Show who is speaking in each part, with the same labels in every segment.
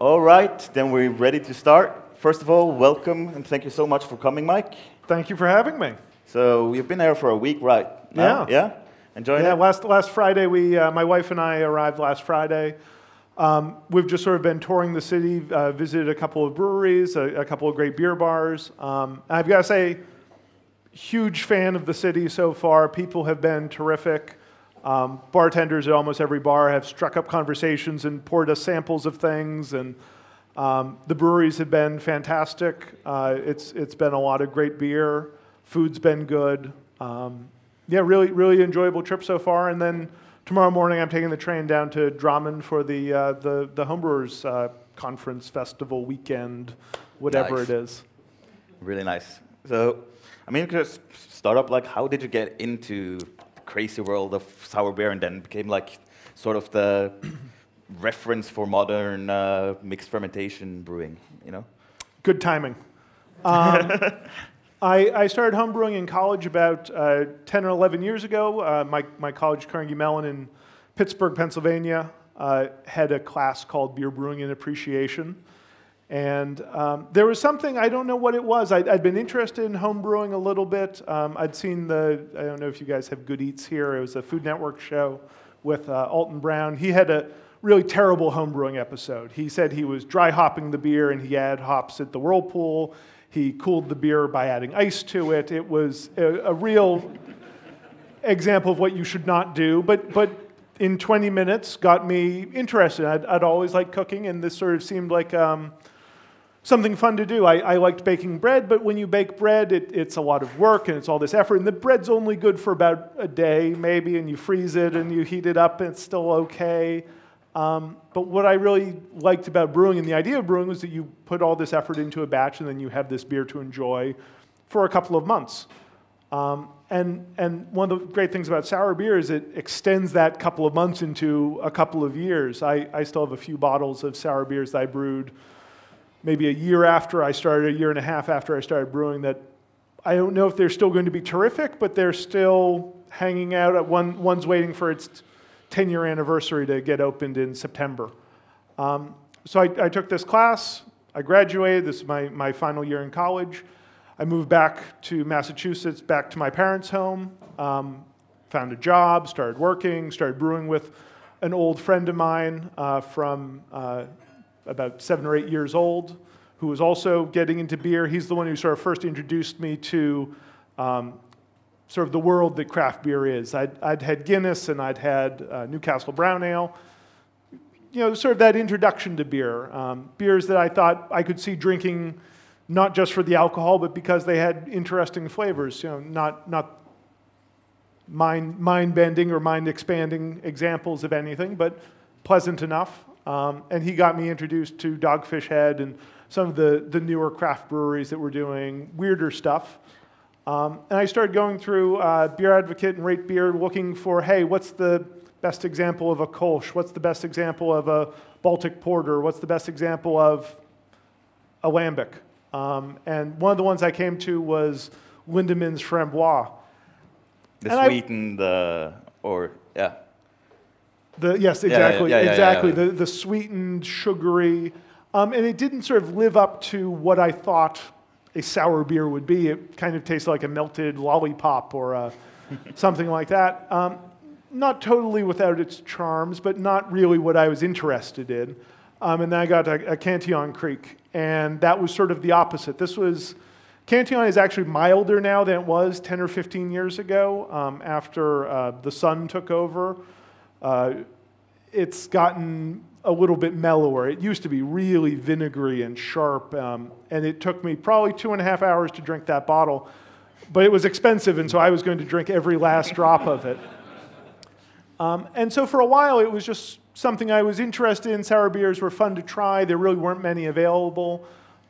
Speaker 1: All right, then we're ready to start. First of all, welcome and thank you so much for coming, Mike.
Speaker 2: Thank you for having me.
Speaker 1: So you've been here for a week, right? now?
Speaker 2: Yeah.
Speaker 1: Yeah. Enjoying
Speaker 2: Yeah,
Speaker 1: it.
Speaker 2: last, last Friday, we, uh, my wife and I arrived last Friday. Um, we've just sort of been touring the city, uh, visited a couple of breweries, a, a couple of great beer bars. Um, I've got to say, huge fan of the city so far. People have been terrific. Um, bartenders at almost every bar have struck up conversations and poured us samples of things, and um, the breweries have been fantastic. Uh, it's it's been a lot of great beer. Food's been good. Um, yeah, really really enjoyable trip so far. And then tomorrow morning, I'm taking the train down to Drammen for the uh, the the homebrewers uh, conference festival weekend, whatever
Speaker 1: Nice.
Speaker 2: it is.
Speaker 1: Really nice. So, I mean, just start up like, how did you get into crazy world of sour beer and then became like sort of the reference for modern uh, mixed fermentation brewing, you know?
Speaker 2: Good timing. Um, I, I started homebrewing in college about uh, 10 or 11 years ago. Uh, my, my college, Carnegie Mellon in Pittsburgh, Pennsylvania, uh, had a class called Beer Brewing and Appreciation. And um, there was something, I don't know what it was. I'd, I'd been interested in homebrewing a little bit. Um, I'd seen the, I don't know if you guys have Good Eats here. It was a Food Network show with uh, Alton Brown. He had a really terrible homebrewing episode. He said he was dry hopping the beer and he had hops at the whirlpool. He cooled the beer by adding ice to it. It was a, a real example of what you should not do, but, but in 20 minutes got me interested. I'd, I'd always liked cooking, and this sort of seemed like um, something fun to do. I, I liked baking bread, but when you bake bread, it, it's a lot of work and it's all this effort, and the bread's only good for about a day, maybe, and you freeze it and you heat it up, and it's still okay. Um, but what I really liked about brewing and the idea of brewing was that you put all this effort into a batch and then you have this beer to enjoy for a couple of months. Um, and, and one of the great things about sour beer is it extends that couple of months into a couple of years. I, I still have a few bottles of sour beers that I brewed maybe a year after I started, a year and a half after I started brewing that I don't know if they're still going to be terrific, but they're still hanging out. At one, one's waiting for its 10 year anniversary to get opened in September. Um, so I, I took this class, I graduated, this is my, my final year in college. I moved back to Massachusetts, back to my parents' home, um, found a job, started working, started brewing with an old friend of mine uh, from uh, about seven or eight years old who was also getting into beer. He's the one who sort of first introduced me to um, sort of the world that craft beer is. I'd, I'd had Guinness and I'd had uh, Newcastle Brown Ale. You know, sort of that introduction to beer. Um, beers that I thought I could see drinking not just for the alcohol, but because they had interesting flavors. You know, not, not mind, mind bending or mind expanding examples of anything, but pleasant enough. Um, and he got me introduced to Dogfish Head and some of the, the newer craft breweries that were doing weirder stuff. Um, and I started going through uh, Beer Advocate and Rate Beer looking for, hey, what's the best example of a Kolsch? What's the best example of a Baltic Porter? What's the best example of a Lambic? Um, and one of the ones I came to was Lindemans Framboise.
Speaker 1: The
Speaker 2: And
Speaker 1: sweetened, or, yeah.
Speaker 2: The, yes, exactly,
Speaker 1: yeah, yeah,
Speaker 2: exactly.
Speaker 1: yeah.
Speaker 2: The, the sweetened, sugary, um, and it didn't sort of live up to what I thought a sour beer would be. It kind of tasted like a melted lollipop or uh something like that. Um, not totally without its charms, but not really what I was interested in. Um, and then I got a, a Cantillon Kriek, and that was sort of the opposite. This was Cantillon is actually milder now than it was 10 or 15 years ago um, after uh, the son took over. Uh, it's gotten a little bit mellower. It used to be really vinegary and sharp, um, and it took me probably two and a half hours to drink that bottle. But it was expensive, and so I was going to drink every last drop of it. Um, and so for a while, it was just something I was interested in. Sour beers were fun to try. There really weren't many available,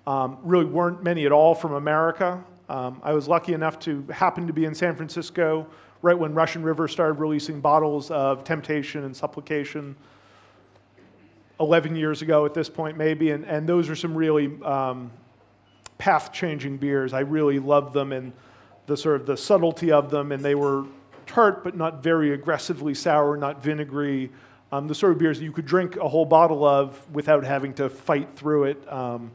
Speaker 2: um, really weren't many at all from America. Um, I was lucky enough to happen to be in San Francisco right when Russian River started releasing bottles of Temptation and Supplication 11 years ago at this point, maybe. And, and those are some really um, path changing beers. I really loved them and the sort of the subtlety of them. And they were tart, but not very aggressively sour, not vinegary. um, the sort of beers that you could drink a whole bottle of without having to fight through it. Um,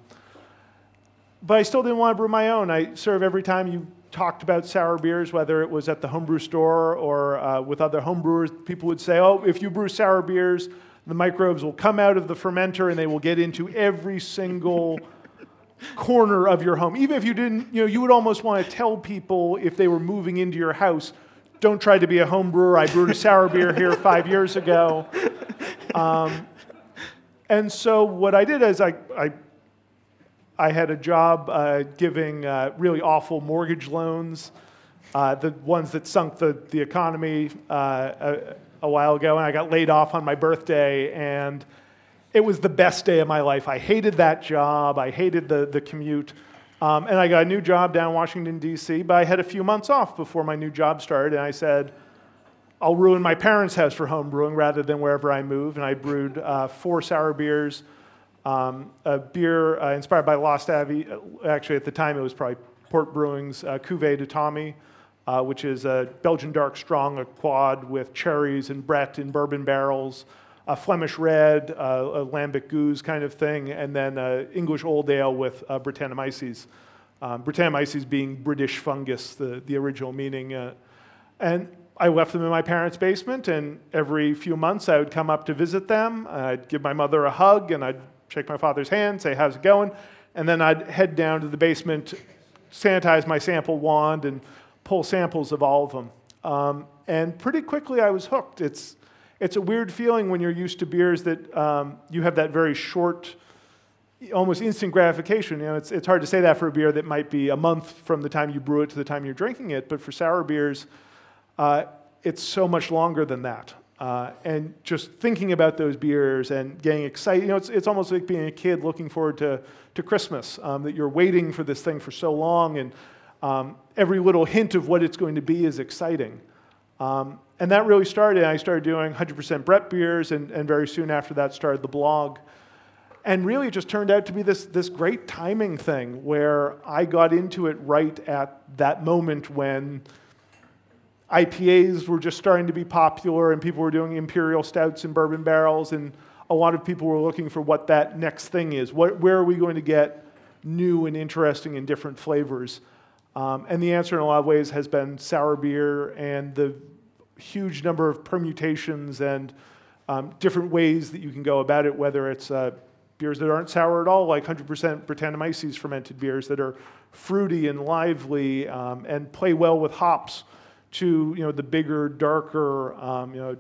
Speaker 2: but I still didn't want to brew my own. I serve every time you talked about sour beers, whether it was at the homebrew store or uh, with other homebrewers, people would say, oh, if you brew sour beers, the microbes will come out of the fermenter and they will get into every single corner of your home. Even if you didn't, you know, you would almost want to tell people if they were moving into your house, don't try to be a home brewer. I brewed a sour beer here five years ago. Um, and so what I did is I, I, I had a job uh, giving uh, really awful mortgage loans, uh, the ones that sunk the, the economy uh, a, a while ago, and I got laid off on my birthday, and it was the best day of my life. I hated that job. I hated the, the commute. Um, and I got a new job down in Washington, D.C., but I had a few months off before my new job started, and I said, I'll ruin my parents' house for home brewing rather than wherever I move. And I brewed uh, four sour beers, um, a beer uh, inspired by Lost Abbey. Uh, actually, at the time, it was probably Port Brewing's uh, Cuvée de Tomme, uh, which is a Belgian dark strong, a quad with cherries and Brett in bourbon barrels a Flemish red, uh, a lambic gueuze kind of thing, and then uh, English old ale with Brettanomyces. Um, Brettanomyces being British fungus, the, the original meaning. And I left them in my parents' basement, and every few months I would come up to visit them. I'd give my mother a hug, and I'd shake my father's hand, say, How's it going? And then I'd head down to the basement, sanitize my sample wand, and pull samples of all of them. Um, and pretty quickly I was hooked. It's, it's a weird feeling when you're used to beers that um, you have that very short, almost instant gratification. You know, it's, it's hard to say that for a beer that might be a month from the time you brew it to the time you're drinking it, but for sour beers, uh, it's so much longer than that. Uh, and just thinking about those beers and getting excited, you know, it's, it's almost like being a kid looking forward to, to Christmas, um, that you're waiting for this thing for so long, and um, every little hint of what it's going to be is exciting. Um, and that really started. I started doing 100% Brett beers, and, and very soon after that, started the blog. And really, it just turned out to be this, this great timing thing where I got into it right at that moment when IPAs were just starting to be popular and people were doing imperial stouts and bourbon barrels, and a lot of people were looking for what that next thing is. What, where are we going to get new and interesting and different flavors? Um, and the answer, in a lot of ways, has been sour beer and the huge number of permutations and um, different ways that you can go about it, whether it's uh, beers that aren't sour at all, like 100% Brettanomyces fermented beers that are fruity and lively um, and play well with hops, to you know the bigger, darker, um, you know,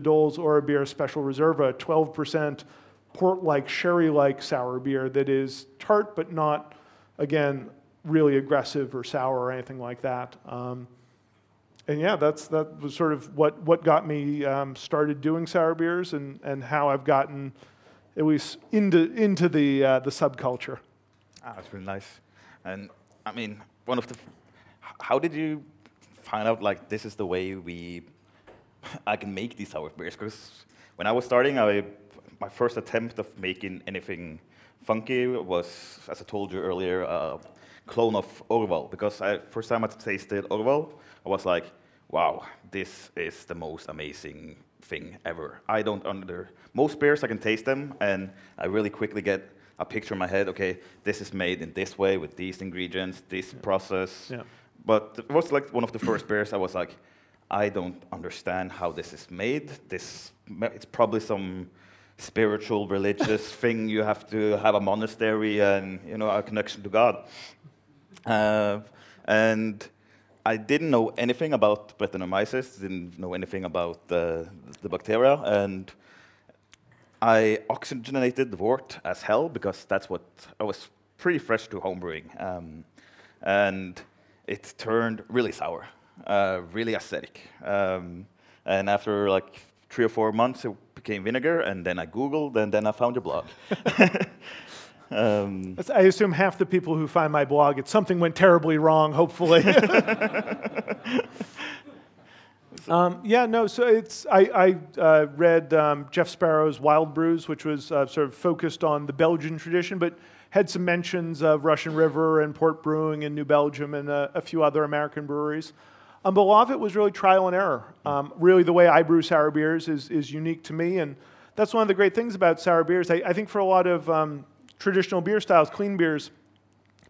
Speaker 2: Dolle Oerbier Special Reserva, 12% port-like, sherry-like sour beer that is tart but not, again, really aggressive or sour or anything like that. Um, and yeah, that's that was sort of what what got me um, started doing sour beers and and how I've gotten at least into into the uh, the subculture.
Speaker 1: Ah, that's really nice. And I mean, one of the how did you find out like this is the way we I can make these sour beers? Because when I was starting, I my first attempt of making anything funky was, as I told you earlier, a clone of Orval. Because I, first time I tasted Orval, I was like, wow, this is the most amazing thing ever. I don't under most beers I can taste them and I really quickly get a picture in my head. Okay, this is made in this way with these ingredients, this yeah. process. Yeah. But it was like one of the first beers I was like, I don't understand how this is made. This it's probably some spiritual religious thing you have to have a monastery and you know a connection to God. Uh, and I didn't know anything about Brettanomyces, didn't know anything about the, the bacteria, and I oxygenated the wort as hell because that's what I was pretty fresh to homebrewing. Um, and it turned really sour, uh, really acidic. Um, and after like three or four months, it became vinegar, and then I Googled, and then I found your blog.
Speaker 2: Um, I assume half the people who find my blog, it's something went terribly wrong, hopefully. um, yeah, no, so it's, I, I uh, read um, Jeff Sparrow's Wild Brews, which was uh, sort of focused on the Belgian tradition, but had some mentions of Russian River and Port Brewing in New Belgium and a, a few other American breweries. Um, but a lot of it was really trial and error. Um, really, the way I brew sour beers is, is unique to me, and that's one of the great things about sour beers. I, I think for a lot of um, traditional beer styles, clean beers,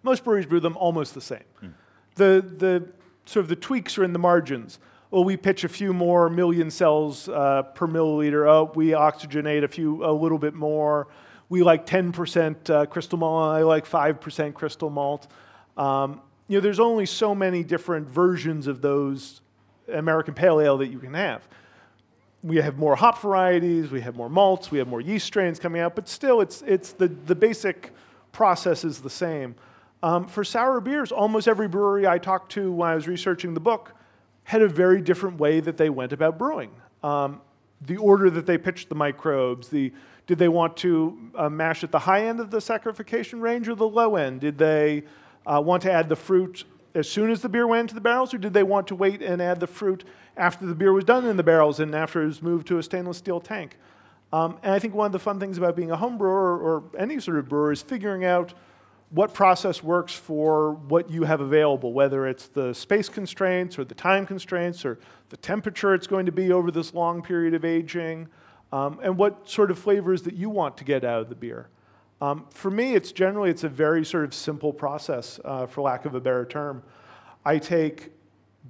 Speaker 2: most breweries brew them almost the same. Mm. The, the sort of the tweaks are in the margins. Well, we pitch a few more million cells uh, per milliliter. Oh, we oxygenate a few, a little bit more. We like 10% uh, crystal malt. I like 5% crystal malt. Um, you know, there's only so many different versions of those American Pale Ale that you can have. We have more hop varieties, we have more malts, we have more yeast strains coming out, but still, it's, it's the, the basic process is the same. Um, for sour beers, almost every brewery I talked to when I was researching the book had a very different way that they went about brewing. Um, the order that they pitched the microbes, the, did they want to uh, mash at the high end of the saccharification range or the low end? Did they uh, want to add the fruit as soon as the beer went into the barrels, or did they want to wait and add the fruit after the beer was done in the barrels and after it was moved to a stainless steel tank? Um, and I think one of the fun things about being a home brewer or any sort of brewer is figuring out what process works for what you have available, whether it's the space constraints or the time constraints or the temperature it's going to be over this long period of aging, um, and what sort of flavors that you want to get out of the beer. Um, for me, it's generally it's a very sort of simple process, uh, for lack of a better term. I take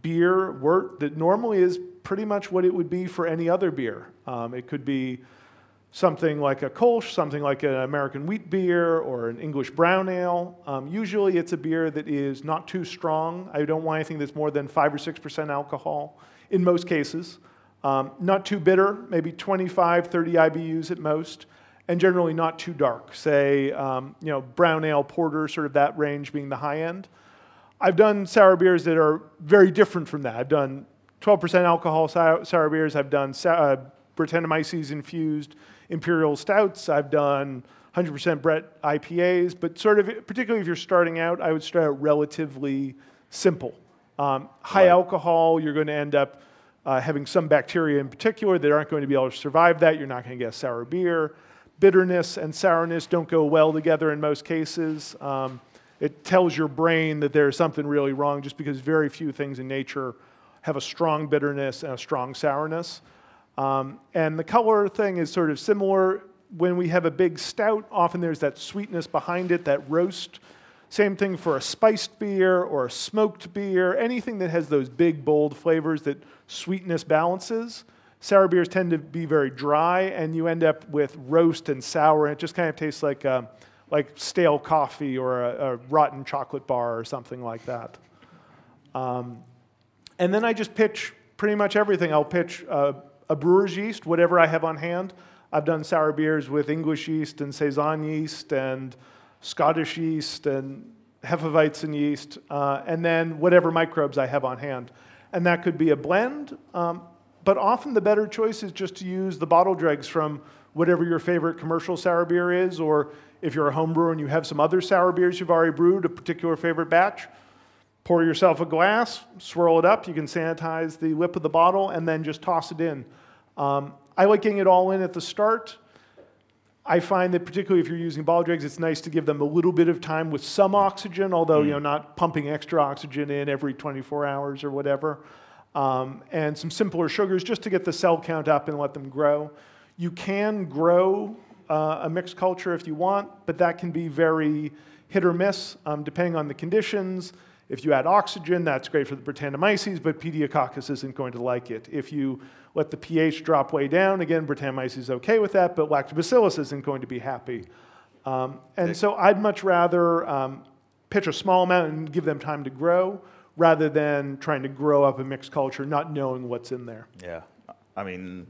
Speaker 2: beer wort that normally is pretty much what it would be for any other beer. Um, it could be something like a Kolsch, something like an American wheat beer, or an English brown ale. Um, usually, it's a beer that is not too strong. I don't want anything that's more than five or six percent alcohol. In most cases, um, not too bitter, maybe 25, 30 IBUs at most and generally not too dark. Say, um, you know, brown ale, porter, sort of that range being the high end. I've done sour beers that are very different from that. I've done 12% alcohol sour, sour beers. I've done uh, Brettanomyces infused imperial stouts. I've done 100% Brett IPAs. But sort of, particularly if you're starting out, I would start out relatively simple. Um, high right. alcohol, you're going to end up uh, having some bacteria in particular that aren't going to be able to survive that. You're not going to get sour beer bitterness and sourness don't go well together in most cases. Um, it tells your brain that there's something really wrong just because very few things in nature have a strong bitterness and a strong sourness. Um, and the color thing is sort of similar. When we have a big stout, often there's that sweetness behind it, that roast. Same thing for a spiced beer or a smoked beer, anything that has those big, bold flavors that sweetness balances. Sour beers tend to be very dry, and you end up with roast and sour, and it just kind of tastes like, uh, like stale coffee or a, a, rotten chocolate bar or something like that. Um, and then I just pitch pretty much everything. I'll pitch uh, a brewer's yeast, whatever I have on hand. I've done sour beers with English yeast and Saison yeast and Scottish yeast and Hefeweizen yeast, uh, and then whatever microbes I have on hand. And that could be a blend. Um, but often the better choice is just to use the bottle dregs from whatever your favorite commercial sour beer is, or if you're a home brewer and you have some other sour beers you've already brewed, a particular favorite batch, pour yourself a glass, swirl it up. You can sanitize the lip of the bottle and then just toss it in. Um, I like getting it all in at the start. I find that particularly if you're using bottle dregs, it's nice to give them a little bit of time with some oxygen, although mm. you know not pumping extra oxygen in every 24 hours or whatever um, and some simpler sugars just to get the cell count up and let them grow. You can grow uh, a mixed culture if you want, but that can be very hit or miss um, depending on the conditions. If you add oxygen, that's great for the Brettanomyces, but Pediococcus isn't going to like it. If you let the pH drop way down, again, Brettanomyces is okay with that, but Lactobacillus isn't going to be happy. Um, and so I'd much rather um, pitch a small amount and give them time to grow rather than trying to grow up a mixed culture, not knowing what's in there.
Speaker 1: Yeah, I mean,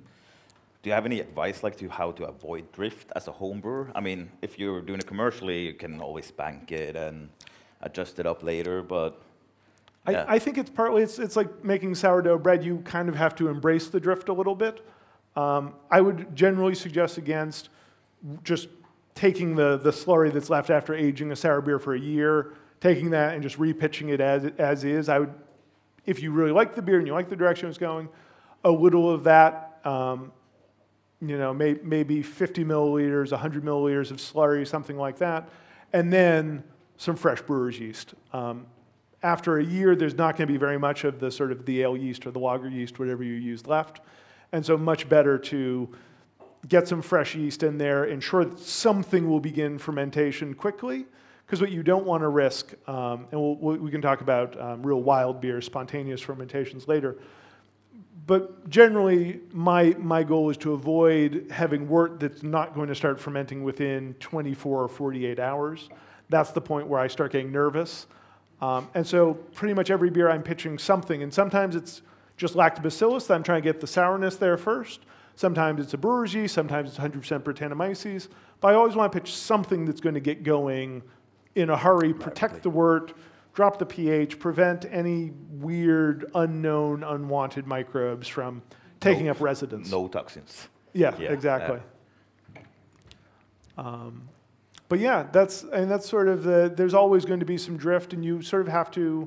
Speaker 1: do you have any advice like to how to avoid drift as a home brewer? I mean, if you're doing it commercially, you can always bank it and adjust it up later, but.
Speaker 2: Yeah. I, I think it's partly it's, it's like making sourdough bread. You kind of have to embrace the drift a little bit. Um, I would generally suggest against just taking the, the slurry that's left after aging a sour beer for a year taking that and just repitching it as, as is. I would, if you really like the beer and you like the direction it's going, a little of that, um, you know, may, maybe 50 milliliters, 100 milliliters of slurry, something like that, and then some fresh brewer's yeast. Um, after a year, there's not going to be very much of the sort of the ale yeast or the lager yeast, whatever you used left. And so much better to get some fresh yeast in there, ensure that something will begin fermentation quickly, because what you don't want to risk, um, and we'll, we can talk about um, real wild beer, spontaneous fermentations later, but generally, my, my goal is to avoid having wort that's not going to start fermenting within 24 or 48 hours. That's the point where I start getting nervous. Um, and so, pretty much every beer I'm pitching something, and sometimes it's just lactobacillus that I'm trying to get the sourness there first. Sometimes it's a brewer's yeast, sometimes it's 100% Brettanomyces. But I always want to pitch something that's going to get going in a hurry, protect the wort, drop the pH, prevent any weird, unknown, unwanted microbes from taking
Speaker 1: No-
Speaker 2: up residence.
Speaker 1: No toxins.
Speaker 2: Yeah,
Speaker 1: Yeah,
Speaker 2: exactly. Um, but yeah, that's and that's sort of the. There's always going to be some drift, and you sort of have to,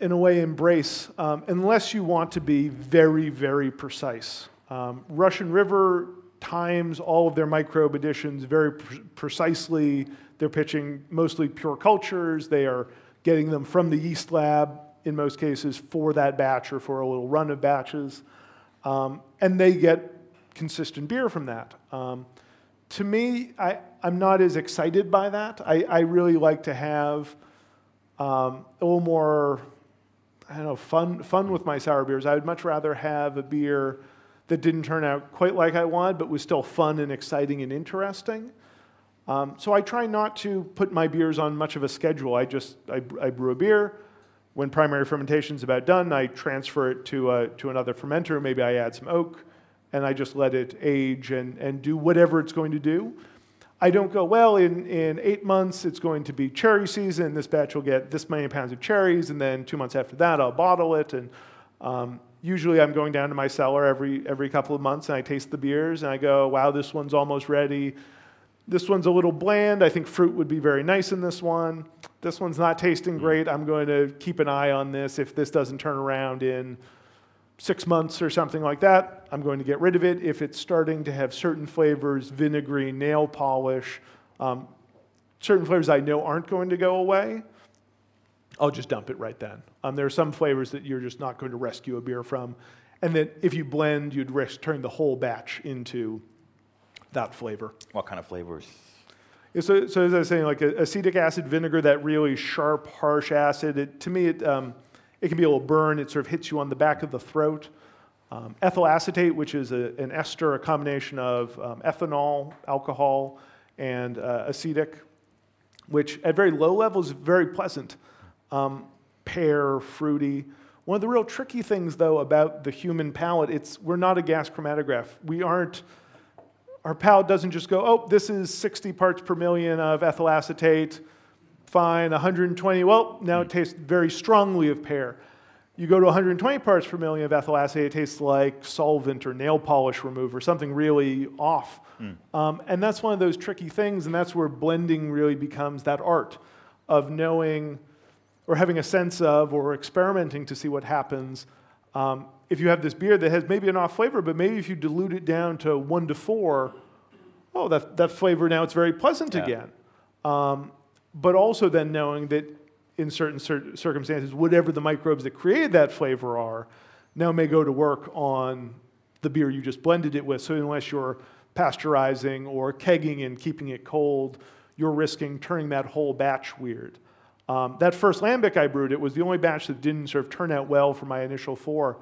Speaker 2: in a way, embrace um, unless you want to be very, very precise. Um, Russian River times all of their microbe additions very pre- precisely. They're pitching mostly pure cultures. They are getting them from the yeast lab in most cases for that batch or for a little run of batches. Um, and they get consistent beer from that. Um, to me, I, I'm not as excited by that. I, I really like to have um, a little more, I don't know, fun, fun with my sour beers. I would much rather have a beer that didn't turn out quite like I wanted, but was still fun and exciting and interesting. Um, so I try not to put my beers on much of a schedule. I just I, I brew a beer. When primary fermentation is about done, I transfer it to, a, to another fermenter. Maybe I add some oak, and I just let it age and, and do whatever it's going to do. I don't go, well, in, in eight months it's going to be cherry season. This batch will get this many pounds of cherries, and then two months after that I'll bottle it. And um, usually I'm going down to my cellar every, every couple of months and I taste the beers and I go, wow, this one's almost ready. This one's a little bland. I think fruit would be very nice in this one. This one's not tasting great. I'm going to keep an eye on this. If this doesn't turn around in six months or something like that, I'm going to get rid of it. If it's starting to have certain flavors, vinegary, nail polish, um, certain flavors I know aren't going to go away, I'll just dump it right then. Um, there are some flavors that you're just not going to rescue a beer from. And that if you blend, you'd risk turning the whole batch into that flavor.
Speaker 1: What kind of flavors?
Speaker 2: Yeah, So, so as I was saying, like a, acetic acid vinegar, that really sharp, harsh acid, it, to me, it, um, it can be a little burn. It sort of hits you on the back of the throat. Um, ethyl acetate, which is a, an ester, a combination of um, ethanol, alcohol, and uh, acetic, which at very low levels is very pleasant. Um, pear, fruity. One of the real tricky things, though, about the human palate, it's we're not a gas chromatograph. We aren't our palate doesn't just go, oh, this is 60 parts per million of ethyl acetate, fine, 120. Well, now it tastes very strongly of pear. You go to 120 parts per million of ethyl acetate, it tastes like solvent or nail polish remover, something really off. Um, and that's one of those tricky things, and that's where blending really becomes that art of knowing or having a sense of or experimenting to see what happens. Um, if you have this beer that has maybe an off flavor, but maybe if you dilute it down to one to four, oh, that, that flavor now it's very pleasant
Speaker 1: Yeah.
Speaker 2: again. Um, but also then knowing that in certain cir- circumstances, whatever the microbes that created that flavor are, now may go to work on the beer you just blended it with. So unless you're pasteurizing or kegging and keeping it cold, you're risking turning that whole batch weird. Um, that first lambic I brewed, it was the only batch that didn't sort of turn out well for my initial four.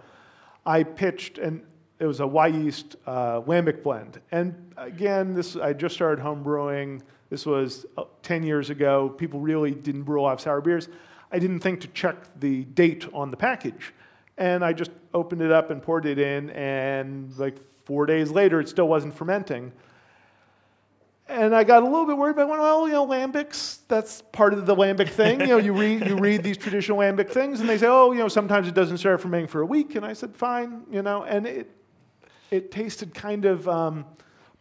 Speaker 2: I pitched, and it was a Wyeast uh, lambic blend. And again, this I just started home brewing. This was uh, 10 years ago. People really didn't brew a lot of sour beers. I didn't think to check the date on the package. And I just opened it up and poured it in, and like four days later, it still wasn't fermenting. And I got a little bit worried but I went, well, you know, lambics, that's part of the lambic thing. You know, you read, you read these traditional lambic things, and they say, oh, you know, sometimes it doesn't start fermenting for a week. And I said, fine, you know, and it, it tasted kind of um,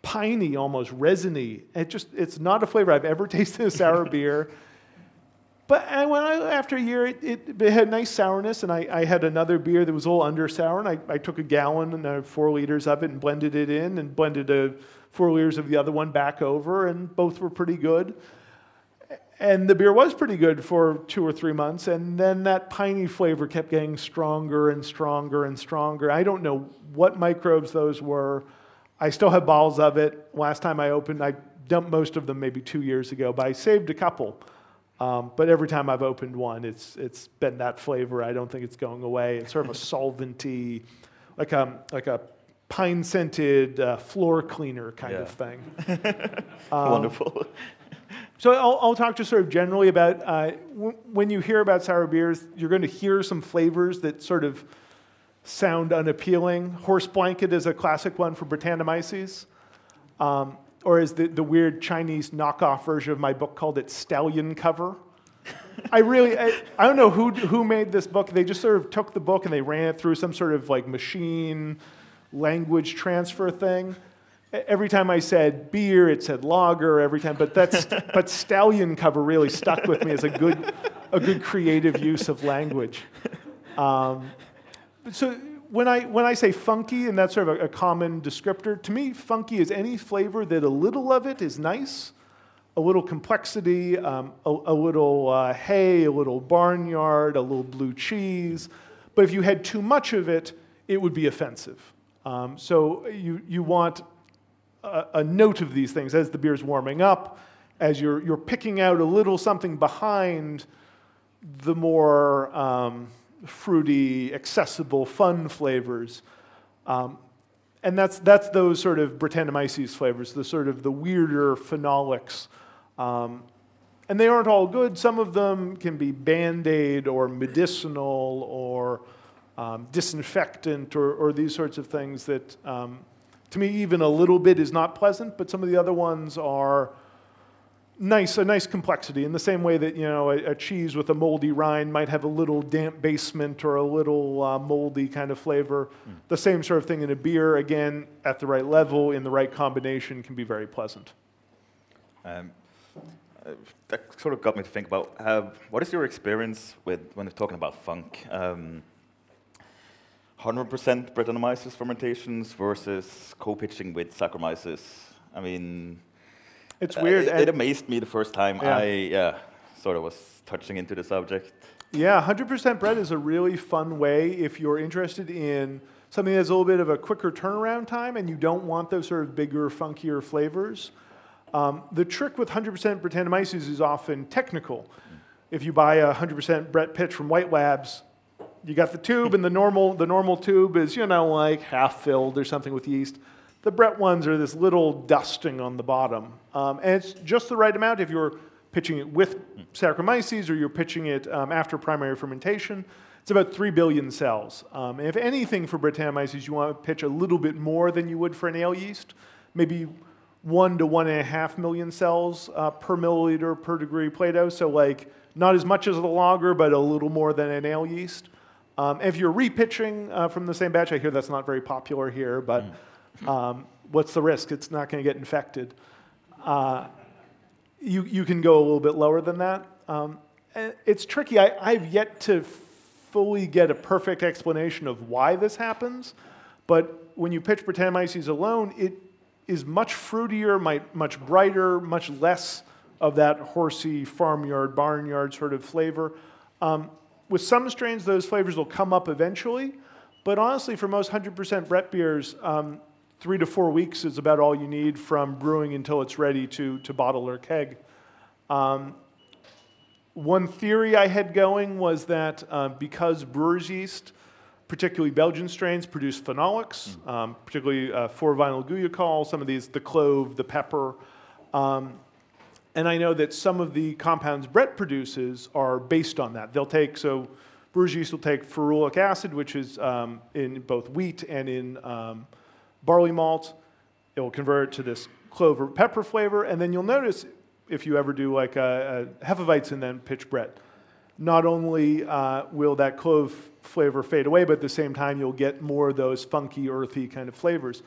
Speaker 2: piney, almost resiny. It just, it's not a flavor I've ever tasted in a sour beer. But I, when I, after a year, it, it, it had nice sourness, and I, I had another beer that was a little under sour, and I, I took a gallon and uh, four liters of it and blended it in, and blended a four liters of the other one back over, and both were pretty good. and the beer was pretty good for two or three months, and then that piney flavor kept getting stronger and stronger and stronger. I don't know what microbes those were. I still have bottles of it. Last time I opened, I dumped most of them maybe two years ago, but I saved a couple. Um, but every time I've opened one, it's, it's been that flavor. I don't think it's going away. It's sort of a solventy, like a, like a pine scented uh, floor cleaner kind
Speaker 1: Yeah.
Speaker 2: of thing.
Speaker 1: Wonderful.
Speaker 2: So I'll, I'll talk just sort of generally about uh, w- when you hear about sour beers, you're going to hear some flavors that sort of sound unappealing. Horse blanket is a classic one for Brettanomyces, um, or is the, the weird Chinese knockoff version of my book called it Stallion Cover. I really, I, I don't know who, who made this book. They just sort of took the book and they ran it through some sort of like machine language transfer thing. Every time I said beer, it said lager. Every time, but that's but stallion cover really stuck with me as a good a good creative use of language. Um, so when I when I say funky, and that's sort of a, a common descriptor, to me, funky is any flavor that a little of it is nice, a little complexity, um, a, a little uh, hay, a little barnyard, a little blue cheese. But if you had too much of it, it would be offensive. Um, so you you want a, a note of these things as the beer's warming up, as you're, you're picking out a little something behind the more um, fruity, accessible, fun flavors. Um, and that's, that's those sort of Brettanomyces flavors, the sort of the weirder phenolics. Um, and they aren't all good. Some of them can be band-aid or medicinal or um, disinfectant or, or these sorts of things that, um, to me, even a little bit is not pleasant, but some of the other ones are nice, a nice complexity in the same way that, you know, a, a cheese with a moldy rind might have a little damp basement or a little uh, moldy kind of flavor. The same sort of thing in a beer, again, at the right level, in the right combination, can be very pleasant.
Speaker 1: Um, uh, that sort of got me to think about uh, what is your experience with when you're talking about funk? Um, 100% Brettanomyces fermentations versus co-pitching with Saccharomyces. I mean,
Speaker 2: It's
Speaker 1: uh,
Speaker 2: weird.
Speaker 1: It, it amazed me the first time
Speaker 2: Yeah.
Speaker 1: I yeah sort of was touching into the subject.
Speaker 2: Yeah, 100% Brett is a really fun way if you're interested in something that's a little bit of a quicker turnaround time and you don't want those sort of bigger, funkier flavors. Um, the trick with 100% Brettanomyces is often technical. If you buy a 100% Brett pitch from White Labs, you got the tube, and the normal, the normal tube is, you know, like half filled or something with yeast. The Brett ones are this little dusting on the bottom. Um, and it's just the right amount if you're pitching it with Saccharomyces or you're pitching it um, after primary fermentation. It's about 3 billion cells. Um, and if anything for Brettanomyces, you want to pitch a little bit more than you would for an ale yeast, maybe one to one and a half million cells uh, per milliliter per degree Plato. So, like, not as much as the lager, but a little more than an ale yeast. Um, if you're repitching uh, from the same batch, I hear that's not very popular here, but um, what's the risk? It's not going to get infected. Uh, you, you can go a little bit lower than that. Um, it's tricky. I, I've yet to fully get a perfect explanation of why this happens, but when you pitch Brettanomyces alone, it is much fruitier, much brighter, much less of that horsey farmyard, barnyard sort of flavor. Um, with some strains, those flavors will come up eventually, but honestly, for most 100% Brett beers, um, three to four weeks is about all you need from brewing until it's ready to, to bottle or keg. Um, one theory I had going was that uh, because brewer's yeast, particularly Belgian strains, produce phenolics, um, particularly uh, 4-vinyl guaiacol, some of these, the clove, the pepper. Um, and I know that some of the compounds Brett produces are based on that. They'll take, so brewer's yeast will take ferulic acid, which is um, in both wheat and in um, barley malt. It will convert to this clove or pepper flavor. And then you'll notice if you ever do like a, a Hefeweizen and then pitch Brett, not only uh, will that clove flavor fade away, but at the same time you'll get more of those funky, earthy kind of flavors.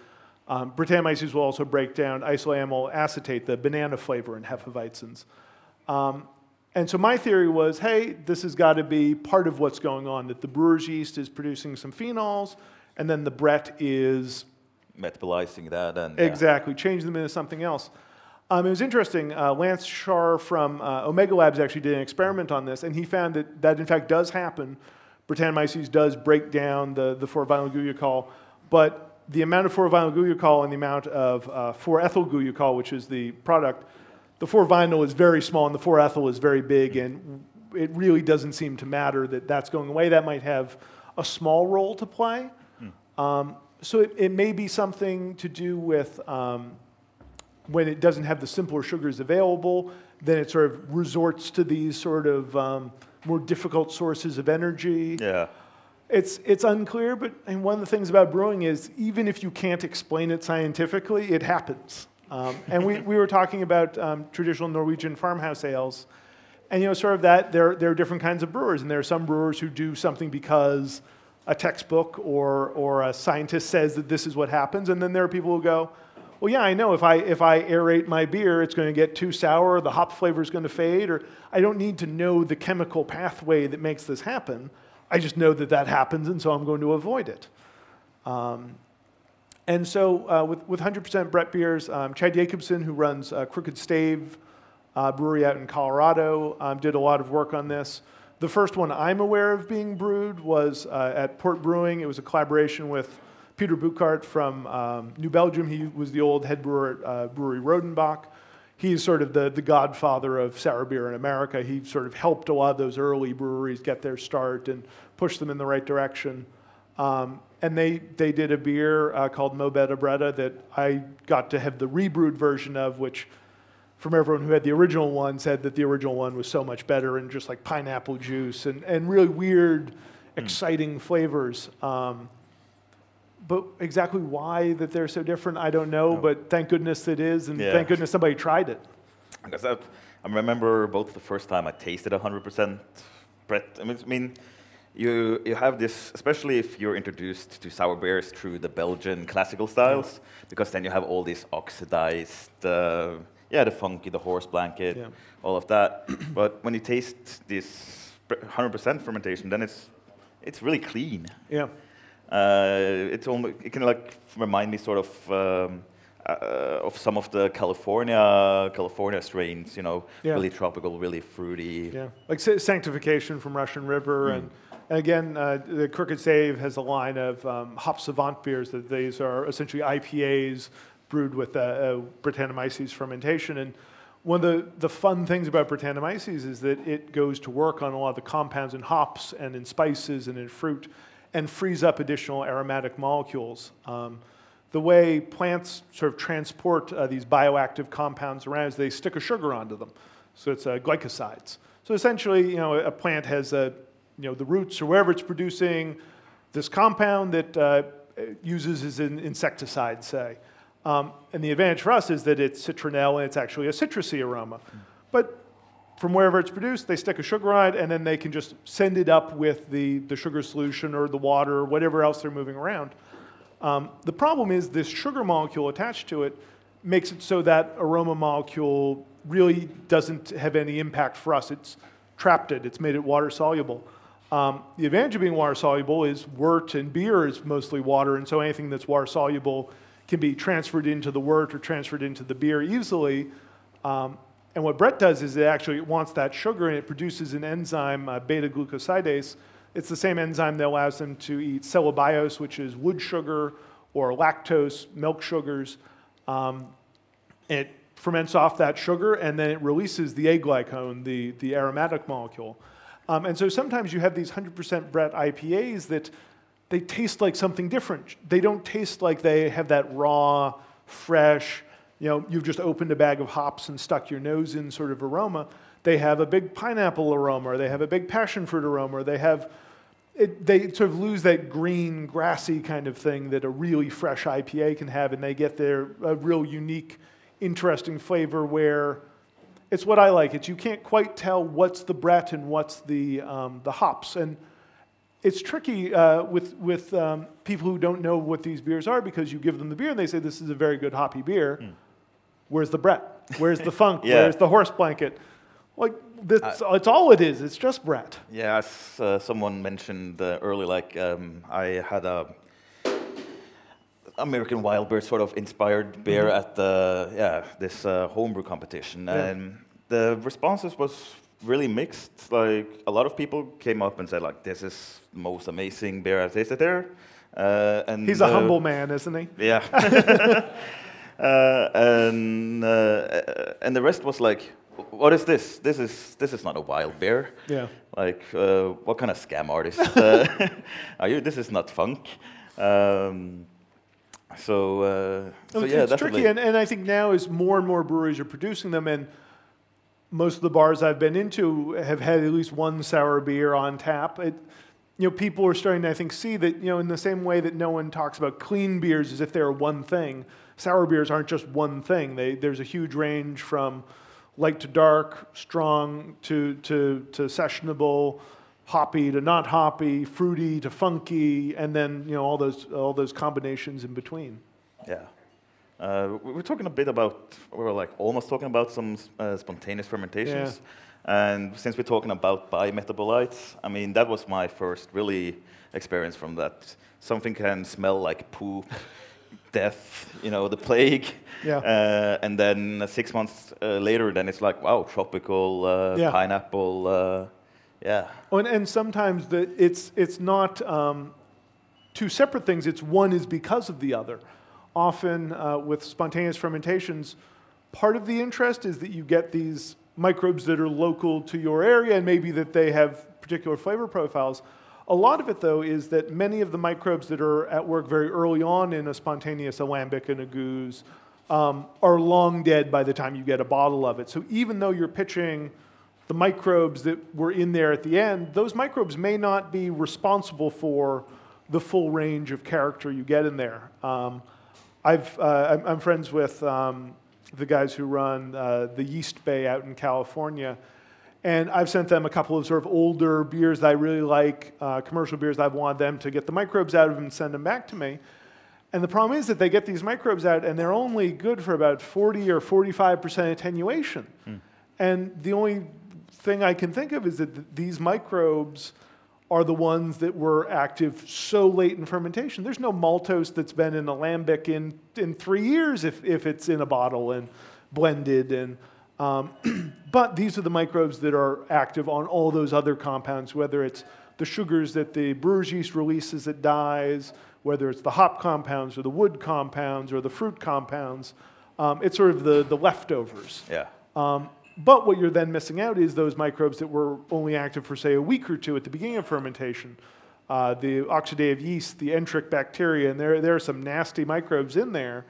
Speaker 2: Um, will also break down isoamyl acetate, the banana flavor in Hefeweizens. Um, and so my theory was, hey, this has got to be part of what's going on, that the brewer's yeast is producing some phenols, and then the Brett is
Speaker 1: Metabolizing that and yeah.
Speaker 2: Exactly, change them into something else. Um, it was interesting. Uh, Lance Shaner from uh, Omega Labs actually did an experiment on this, and he found that that in fact does happen. Brettanomyces does break down the, the 4-vinyl guaiacol, but the amount of 4-vinyl guaiacol and the amount of uh, 4-ethyl guaiacol, which is the product, the 4-vinyl is very small and the 4-ethyl is very big, and it really doesn't seem to matter that that's going away. That might have a small role to play. Hmm. Um, so it, it, may be something to do with um, when it doesn't have the simpler sugars available, then it sort of resorts to these sort of um, more difficult sources of energy.
Speaker 1: Yeah.
Speaker 2: It's, it's unclear, but and one of the things about brewing is even if you can't explain it scientifically, it happens. Um, and we, we were talking about um, traditional Norwegian farmhouse ales. And you know, sort of that, there, there are different kinds of brewers. And there are some brewers who do something because a textbook or, or a scientist says that this is what happens. And then there are people who go, well, yeah, I know if I, if I aerate my beer, it's going to get too sour, the hop flavor is going to fade, or I don't need to know the chemical pathway that makes this happen. I just know that that happens, and so I'm going to avoid it. Um, and so uh, with, with 100% Brett beers, um, Chad Yakobson, who runs uh, Crooked Stave uh, Brewery out in Colorado, um, did a lot of work on this. The first one I'm aware of being brewed was uh, at Port Brewing. It was a collaboration with Peter Bouckaert from um, New Belgium. He was the old head brewer at uh, Brewery Rodenbach. He's sort of the, the godfather of sour beer in America. He sort of helped a lot of those early breweries get their start and push them in the right direction. Um, and they, they did a beer uh, called Mo Betta Bretta that I got to have the rebrewed version of, which from everyone who had the original one said that the original one was so much better and just like pineapple juice and, and really weird, mm. exciting flavors. Um, but exactly why that they're so different, I don't know. No. But thank goodness it is, and yeah. thank goodness somebody tried it.
Speaker 1: Because I, I remember both the first time I tasted 100% Brett. I mean, I mean, you you have this, especially if you're introduced to sour beers through the Belgian classical styles, because then you have all these oxidized, uh, yeah, the funky, the horse blanket, yeah. all of that. but when you taste this 100% fermentation, then it's it's really clean.
Speaker 2: Yeah.
Speaker 1: Uh, it's almost, it can like remind me sort of um, uh, of some of the California California strains, you know, yeah. really tropical, really fruity.
Speaker 2: Yeah, like Sanctification from Russian River, mm. and, and, again, uh, the Crooked Stave has a line of um, hop savant beers that these are essentially IPAs brewed with uh, uh, Brettanomyces fermentation, and one of the, the fun things about Brettanomyces is that it goes to work on a lot of the compounds in hops and in spices and in fruit and frees up additional aromatic molecules. Um, the way plants sort of transport uh, these bioactive compounds around is they stick a sugar onto them. So it's uh, glycosides. So essentially, you know, a plant has a, you know, the roots or wherever it's producing this compound that uh, uses as an insecticide, say. Um, and the advantage for us is that it's citronelle and it's actually a citrusy aroma. But from wherever it's produced, they stick a sugar on it, and then they can just send it up with the, the sugar solution or the water or whatever else they're moving around. Um, the problem is this sugar molecule attached to it makes it so that aroma molecule really doesn't have any impact for us. It's trapped it, it's made it water soluble. Um, the advantage of being water soluble is wort and beer is mostly water, and so anything that's water soluble can be transferred into the wort or transferred into the beer easily. Um, and what Brett does is it actually wants that sugar and it produces an enzyme, uh, beta glucosidase. It's the same enzyme that allows them to eat cellobiose, which is wood sugar, or lactose, milk sugars. Um, it ferments off that sugar and then it releases the aglycone, the, the aromatic molecule. Um, and so sometimes you have these 100% Brett IPAs that they taste like something different. They don't taste like they have that raw, fresh, you know, you've just opened a bag of hops and stuck your nose in sort of aroma. They have a big pineapple aroma, or they have a big passion fruit aroma, or they have, it, they sort of lose that green, grassy kind of thing that a really fresh IPA can have, and they get their a real unique, interesting flavor where it's what I like. It's you can't quite tell what's the Brett and what's the, um, the hops. And it's tricky uh, with, with um, people who don't know what these beers are because you give them the beer and they say this is a very good hoppy beer. Mm. Where's the Brett? Where's the funk? yeah. Where's the horse blanket? Like, that's, uh, it's all it is. It's just Brett.
Speaker 1: Yeah, as uh, someone mentioned uh, earlier, like um, I had a American Wild Beer sort of inspired beer at the yeah this uh, homebrew competition,
Speaker 2: Yeah.
Speaker 1: and the responses was really mixed. Like a lot of people came up and said like, "This is the most amazing beer I've tasted there," uh, and
Speaker 2: He's a
Speaker 1: uh,
Speaker 2: humble man, isn't he?
Speaker 1: Yeah. uh, and uh, and the rest was like, "What is this? This is this is not a wild beer."
Speaker 2: Yeah.
Speaker 1: Like, uh, what kind of scam artist uh, are you? This is not funk. Um, so, uh, so
Speaker 2: It's-
Speaker 1: yeah,
Speaker 2: it's
Speaker 1: definitely.
Speaker 2: tricky, and, and I think now as more and more breweries are producing them, and most of the bars I've been into have had at least one sour beer on tap. It, you know, people are starting to, I think, see that, you know, in the same way that no one talks about clean beers as if they're one thing, sour beers aren't just one thing. They, there's a huge range from light to dark, strong to, to, to sessionable, hoppy to not hoppy, fruity to funky, and then, you know, all those, all those combinations in between.
Speaker 1: Yeah. Uh, we were talking a bit about, we were like almost talking about some uh, spontaneous fermentations. And since we're talking about biometabolites, I mean, that was my first really experience from that. Something can smell like poop, death, you know, the plague.
Speaker 2: Yeah.
Speaker 1: Uh, and then uh, six months uh, later, then it's like, wow, tropical, uh,
Speaker 2: Yeah.
Speaker 1: pineapple, uh, yeah.
Speaker 2: Oh, and, and sometimes the, it's, it's not um, two separate things, it's one is because of the other. Often uh, with spontaneous fermentations, part of the interest is that you get these microbes that are local to your area and maybe that they have particular flavor profiles. A lot of it, though, is that many of the microbes that are at work very early on in a spontaneous lambic and a gueuze um, are long dead by the time you get a bottle of it. So even though you're pitching the microbes that were in there at the end, those microbes may not be responsible for the full range of character you get in there. Um, I've, uh, I'm, I'm friends with um, the guys who run uh, the Yeast Bay out in California, and I've sent them a couple of sort of older beers that I really like, uh, commercial beers that I've wanted them to get the microbes out of them and send them back to me. And the problem is that they get these microbes out and they're only good for about 40 or 45% attenuation. And the only thing I can think of is that th- these microbes are the ones that were active so late in fermentation. There's no maltose that's been in a lambic in, in three years if, if it's in a bottle and blended. And, um, but these are the microbes that are active on all those other compounds, whether it's the sugars that the brewer's yeast releases that dies, whether it's the hop compounds or the wood compounds or the fruit compounds. Um, it's sort of the, the leftovers.
Speaker 1: Yeah.
Speaker 2: Um, but what you're then missing out is those microbes that were only active for, say, a week or two at the beginning of fermentation. Uh, the oxidative yeast, the enteric bacteria, and there, there are some nasty microbes in there.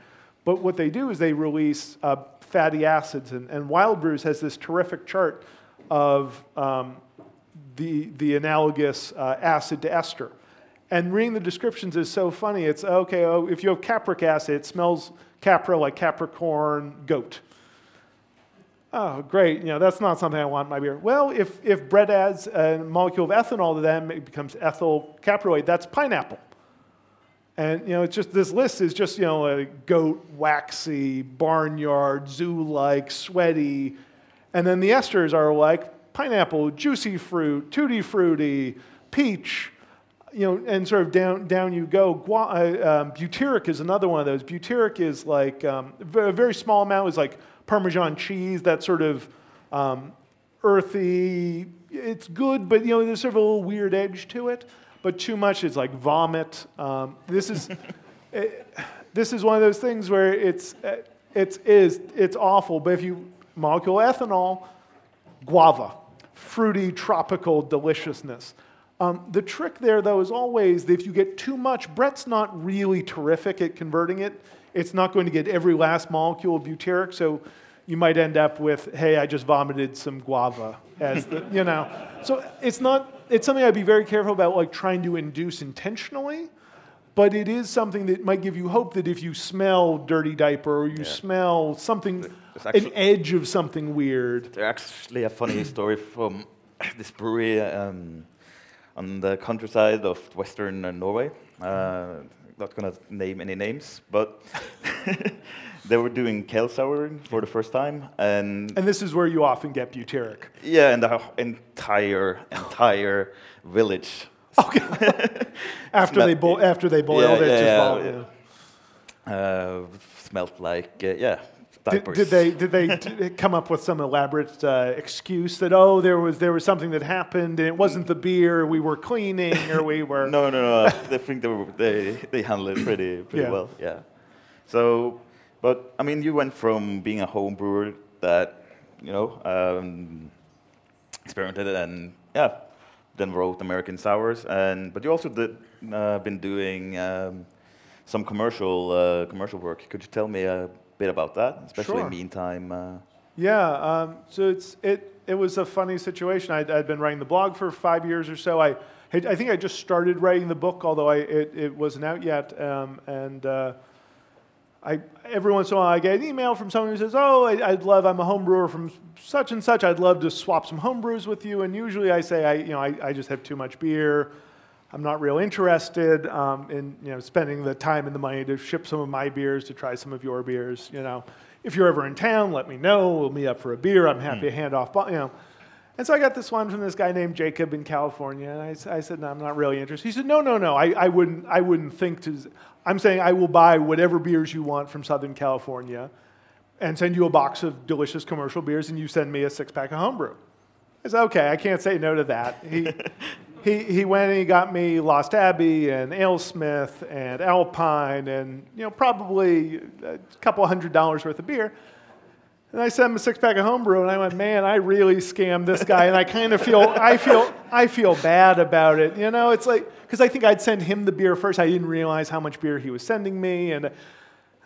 Speaker 2: But what they do is they release uh, fatty acids. And, and Wild Brews has this terrific chart of um, the, the analogous uh, acid to ester. And reading the descriptions is so funny. It's okay, oh, if you have capric acid, it smells capra like Capricorn goat. Oh, great. You know, that's not something I want in my beer. Well, if, if Brett adds a molecule of ethanol to them, it becomes ethyl caproate, that's pineapple. And, you know, it's just, this list is just, you know, a goat, waxy, barnyard, zoo-like, sweaty. And then the esters are like pineapple, juicy fruit, tutti frutti, peach, you know, and sort of down, down you go. Gua- uh, um, butyric is another one of those. Butyric is like um, a very small amount is like Parmesan cheese, that sort of um, earthy. It's good, but you know, there's sort of a little weird edge to it. But too much is like vomit. Um, this is eh, this is one of those things where it's it's is it's awful. But if you molecule ethanol, guava, fruity, tropical deliciousness. Um, the trick there, though, is always that if you get too much, Brett's not really terrific at converting it. It's not going to get every last molecule of butyric, so you might end up with, hey, I just vomited some guava as the, you know. So it's not, it's something I'd be very careful about, like trying to induce intentionally, but it is something that might give you hope that if you smell dirty diaper or you
Speaker 1: Yeah.
Speaker 2: smell something,
Speaker 1: There's
Speaker 2: an edge of something weird.
Speaker 1: There's actually a funny story from this brewery um, on the countryside of Western uh, Norway. Uh, not gonna name any names, but they were doing kettle souring for the first time, and
Speaker 2: And this is where you often get butyric.
Speaker 1: yeah, and the entire entire village.
Speaker 2: Okay.
Speaker 1: After
Speaker 2: they bo- after they boiled
Speaker 1: Yeah,
Speaker 2: it,
Speaker 1: yeah,
Speaker 2: just
Speaker 1: yeah, yeah. uh, smelled like uh, yeah diapers.
Speaker 2: did they did they come up with some elaborate uh, excuse that oh there was there was something that happened and it wasn't the beer we were cleaning or we were
Speaker 1: No, no, no. I think they were, they they handle it pretty pretty
Speaker 2: Yeah.
Speaker 1: well. Yeah. So, but I mean, you went from being a home brewer that you know um, experimented and yeah, then wrote American sours, and but you also did uh, been doing um, some commercial uh, commercial work. Could you tell me a bit about that, especially
Speaker 2: Sure.
Speaker 1: meantime? Uh,
Speaker 2: Yeah, um, so it's it it was a funny situation. I'd, I'd been writing the blog for five years or so. I had- I think I just started writing the book, although I it, it wasn't out yet. Um, and uh, I every once in a while I get an email from someone who says, "Oh, I, I'd love. I'm a home brewer from such and such. I'd love to swap some home brews with you." And usually I say, "I you know I, I just have too much beer." I'm not real interested um, in you know spending the time and the money to ship some of my beers to try some of your beers. You know, if you're ever in town, let me know. We'll meet up for a beer. I'm happy to hand off. You know, and so I got this one from this guy named Jacob in California, and I said, no, I'm not really interested. He said, no, no, no, I, I wouldn't I wouldn't think to. I'm saying I will buy whatever beers you want from Southern California, and send you a box of delicious commercial beers, and you send me a six pack of homebrew. I said, okay, I can't say no to that. He, he, he went and he got me Lost Abbey and Alesmith and Alpine and, you know, probably a couple hundred dollars worth of beer. And I sent him a six pack of homebrew, and I went, man, I really scammed this guy, and I kind of feel, I feel, I feel bad about it. You know, it's like because I think I'd send him the beer first. I didn't realize how much beer he was sending me, and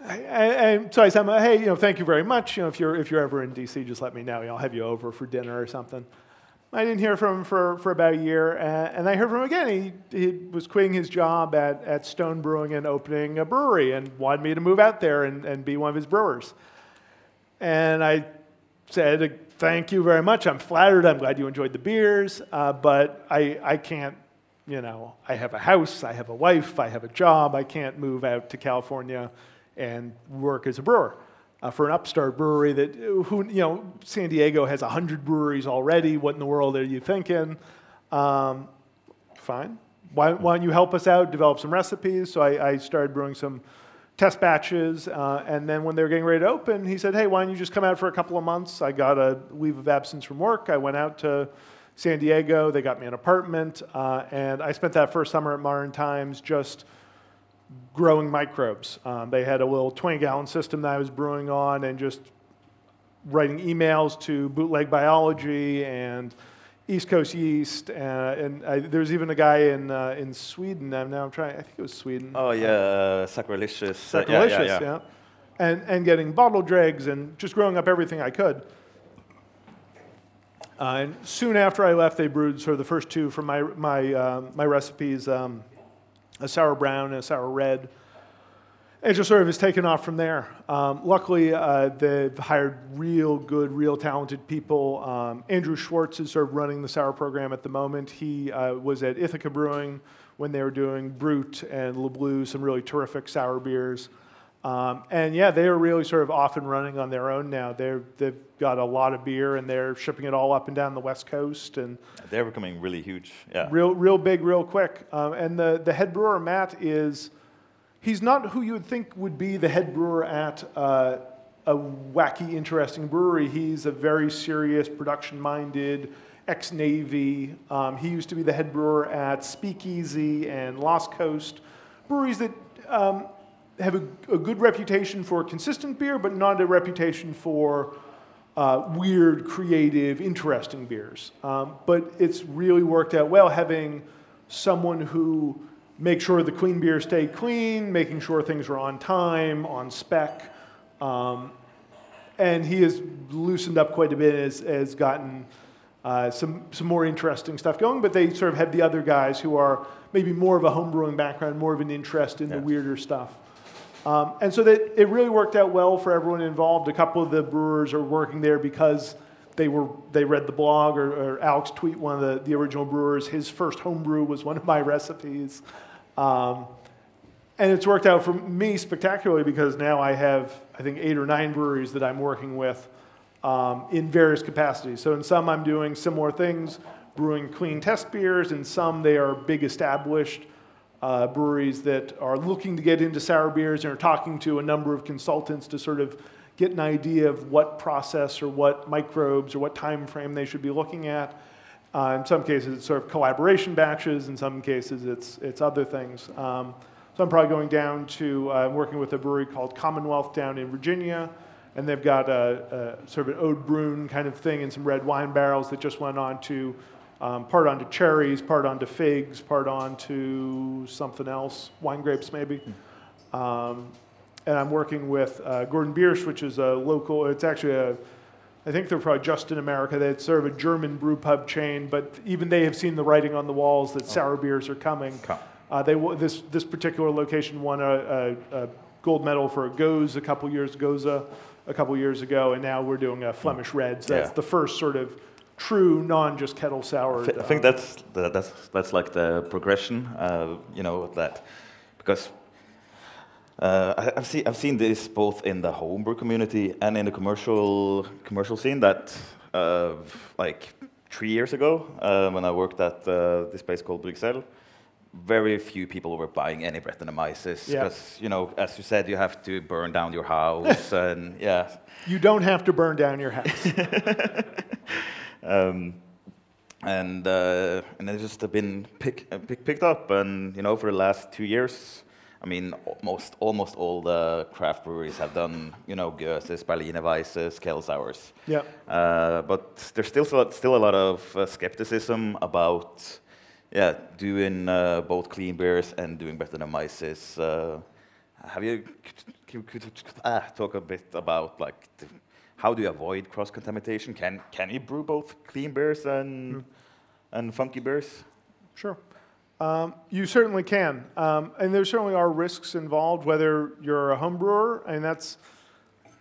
Speaker 2: I, I, I- so I said, hey, you know, thank you very much. You know, if you're if you're ever in DC, just let me know. You know. I'll have you over for dinner or something. I didn't hear from him for, for about a year, and, I heard from him again. He, he was quitting his job at, at Stone Brewing and opening a brewery and wanted me to move out there and, and be one of his brewers. And I said, Thank you very much. I'm flattered. I'm glad you enjoyed the beers, uh, but I, I can't, you know, I have a house, I have a wife, I have a job. I can't move out to California and work as a brewer. Uh, for an upstart brewery that, who, you know, San Diego has 100 breweries already. What in the world are you thinking? Um, fine. Why, why don't you help us out, develop some recipes? So I, I started brewing some test batches. Uh, and then when they were getting ready to open, he said, hey, why don't you just come out for a couple of months? I got a leave of absence from work. I went out to San Diego. They got me an apartment. Uh, and I spent that first summer at Modern Times just growing microbes. Um, they had a little 20 gallon system that I was brewing on and just writing emails to bootleg biology and East Coast yeast. Uh, and I, there's even a guy in, uh, in Sweden. I'm now I'm trying, I think it was Sweden.
Speaker 1: oh yeah, uh, sacrilegious. uh, yeah, yeah, yeah.
Speaker 2: yeah. And, and getting bottle dregs and just growing up everything I could. Uh, and soon after I left, they brewed sort of the first two from my, my, uh, my recipes um, a sour brown and a sour red. It just sort of has taken off from there. Um, luckily, uh, they've hired real good, real talented people. Um, Andrew Schwartz is sort of running the sour program at the moment. He uh, was at Ithaca Brewing when they were doing Brute and Le Bleu, some really terrific sour beers. Um, and yeah, they are really sort of off and running on their own now. They're, they've got a lot of beer and they're shipping it all up and down the West Coast. And
Speaker 1: They're becoming really huge. Yeah.
Speaker 2: real, real big, real quick. Um, and the, the head brewer, Matt, is he's not who you would think would be the head brewer at uh, a wacky, interesting brewery. He's a very serious, production minded, ex Navy. Um, he used to be the head brewer at Speakeasy and Lost Coast, breweries that um, have a, a good reputation for consistent beer, but not a reputation for uh, weird, creative, interesting beers. Um, but it's really worked out well having someone who makes sure the clean beers stay clean, making sure things are on time, on spec. Um, and he has loosened up quite a bit, has, has gotten uh, some, some more interesting stuff going. But they sort of have the other guys who are maybe more of a homebrewing background, more of an interest in the weirder stuff. Um, and so that it really worked out well for everyone involved. A couple of the brewers are working there because they were they read the blog or, or Alex Tweet one of the, the original brewers. His first homebrew was one of my recipes. Um, and it's worked out for me spectacularly because now I have, I think, eight or nine breweries that I'm working with um, in various capacities. So in some, I'm doing similar things, brewing clean test beers. In some, they are big established uh, breweries that are looking to get into sour beers and are talking to a number of consultants to sort of get an idea of what process or what microbes or what time frame they should be looking at. Uh, in some cases, it's sort of collaboration batches. In some cases, it's, it's other things. Um, so I'm probably going down to uh, working with a brewery called Commonwealth down in Virginia, and they've got a, a sort of an Oud Bruin kind of thing and some red wine barrels that just went on to um, part onto cherries, part onto figs, part onto something else, wine grapes maybe. Um, and I'm working with uh, Gordon Biersch, which is a local, it's actually a, I think they're probably just in America. They serve a German brew pub chain, but even they have seen the writing on the walls that sour beers are coming.
Speaker 1: Come.
Speaker 2: Uh, they, this, this particular location won a, a, a gold medal for a Gose a couple years, Goza a couple years ago, and now we're doing a Flemish Reds. That's
Speaker 1: Yeah.
Speaker 2: the first sort of true, non just kettle sour.
Speaker 1: I thi- I think that's that- that's that's like the progression, uh, you know, that because uh, I- I've seen I've seen this both in the homebrew community and in the commercial commercial scene. That uh, like three years ago, uh, when I worked at uh, this place called Bruxelles, very few people were buying any Brettanomyces
Speaker 2: Yeah.
Speaker 1: because you know, as you said, you have to burn down your house and yeah.
Speaker 2: You don't have to burn down your house.
Speaker 1: Um, and uh, and it's just been pick, pick, picked up, and you know for the last two years, I mean almost almost all the craft breweries have done you know Goeses, Berliner Weisses, Kettle Sours.
Speaker 2: yeah.
Speaker 1: Uh, but there's still still a lot of uh, skepticism about yeah doing uh, both clean beers and doing Brettanomyces. Uh, have you could, could, could, ah, talk a bit about like the, how do you avoid cross contamination? Can can you brew both clean beers and and funky beers?
Speaker 2: Sure. Um, you certainly can. Um, and there certainly are risks involved, whether you're a home brewer, and that's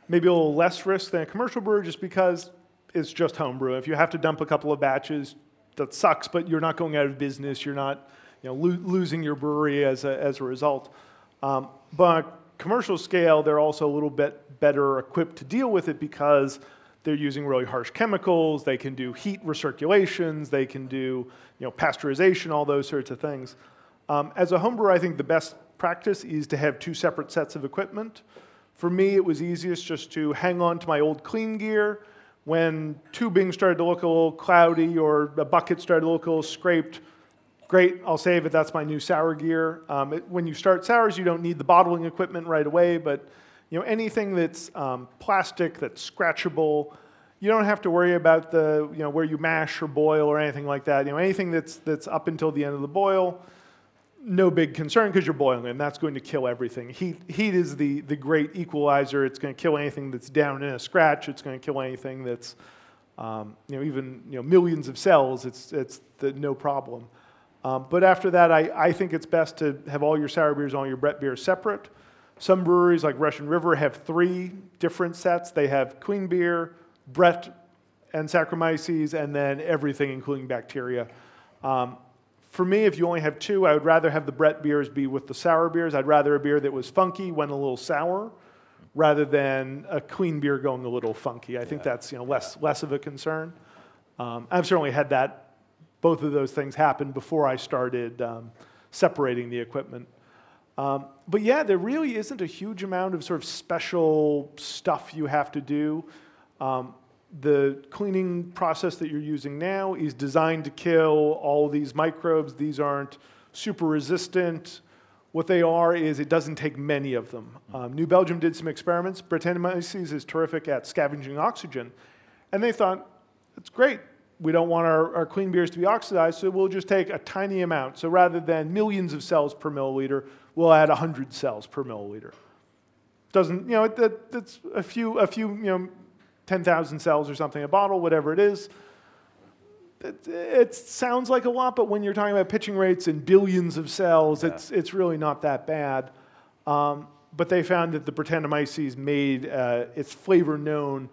Speaker 2: maybe a little less risk than a commercial brewer just because it's just home brew. If you have to dump a couple of batches, that sucks, but you're not going out of business. You're not you know, lo- losing your brewery as a, as a result. Um, but commercial scale, they're also a little bit better equipped to deal with it because they're using really harsh chemicals. They can do heat recirculations. They can do you know, pasteurization, all those sorts of things. Um, as a home brewer, I think the best practice is to have two separate sets of equipment. For me, it was easiest just to hang on to my old clean gear. When tubing started to look a little cloudy or a bucket started to look a little scraped, great, I'll save it. That's my new sour gear. Um, it, when you start sours, you don't need the bottling equipment right away, but you know anything that's um, plastic, that's scratchable, you don't have to worry about the you know where you mash or boil or anything like that. You know anything that's that's up until the end of the boil, no big concern because you're boiling, and that's going to kill everything. Heat heat is the the great equalizer. It's going to kill anything that's down in a scratch. It's going to kill anything that's um, you know even you know millions of cells. It's it's the, no problem. Um, but after that, I, I think it's best to have all your sour beers, all your Brett beers separate. Some breweries like Russian River have three different sets. They have clean beer, Brett, and Saccharomyces, and then everything, including bacteria. Um, for me, if you only have two, I would rather have the Brett beers be with the sour beers. I'd rather a beer that was funky, went a little sour, rather than a clean beer going a little funky. I think that's you know less less of a concern. Um, I've certainly had that both of those things happened before I started um, separating the equipment. Um, but yeah, there really isn't a huge amount of sort of special stuff you have to do. Um, the cleaning process that you're using now is designed to kill all these microbes. These aren't super resistant. What they are is it doesn't take many of them. Um, New Belgium did some experiments. Brettanomyces is terrific at scavenging oxygen. And they thought, that's great. We don't want our, our clean beers to be oxidized, so we'll just take a tiny amount. So rather than millions of cells per milliliter, we'll add 100 cells per milliliter. Doesn't, you know, that, that's a few, a few, you know, 10,000 cells or something a bottle, whatever it is. It, it sounds like a lot, but when you're talking about pitching rates and billions of cells,
Speaker 1: Yeah.
Speaker 2: it's, it's really not that bad. Um, but they found that the Brettanomyces made uh, its flavor known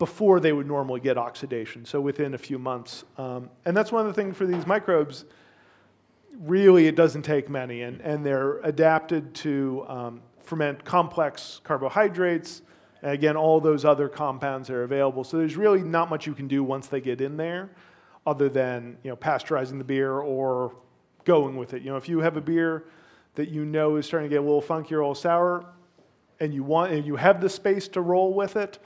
Speaker 2: before they would normally get oxidation, so within a few months. Um, and that's one of the things for these microbes. Really, it doesn't take many, and, and they're adapted to um, ferment complex carbohydrates, and again, all those other compounds are available. So there's really not much you can do once they get in there, other than you know pasteurizing the beer or going with it. You know, if you have a beer that you know is starting to get a little funky or a little sour, and you want and you have the space to roll with it,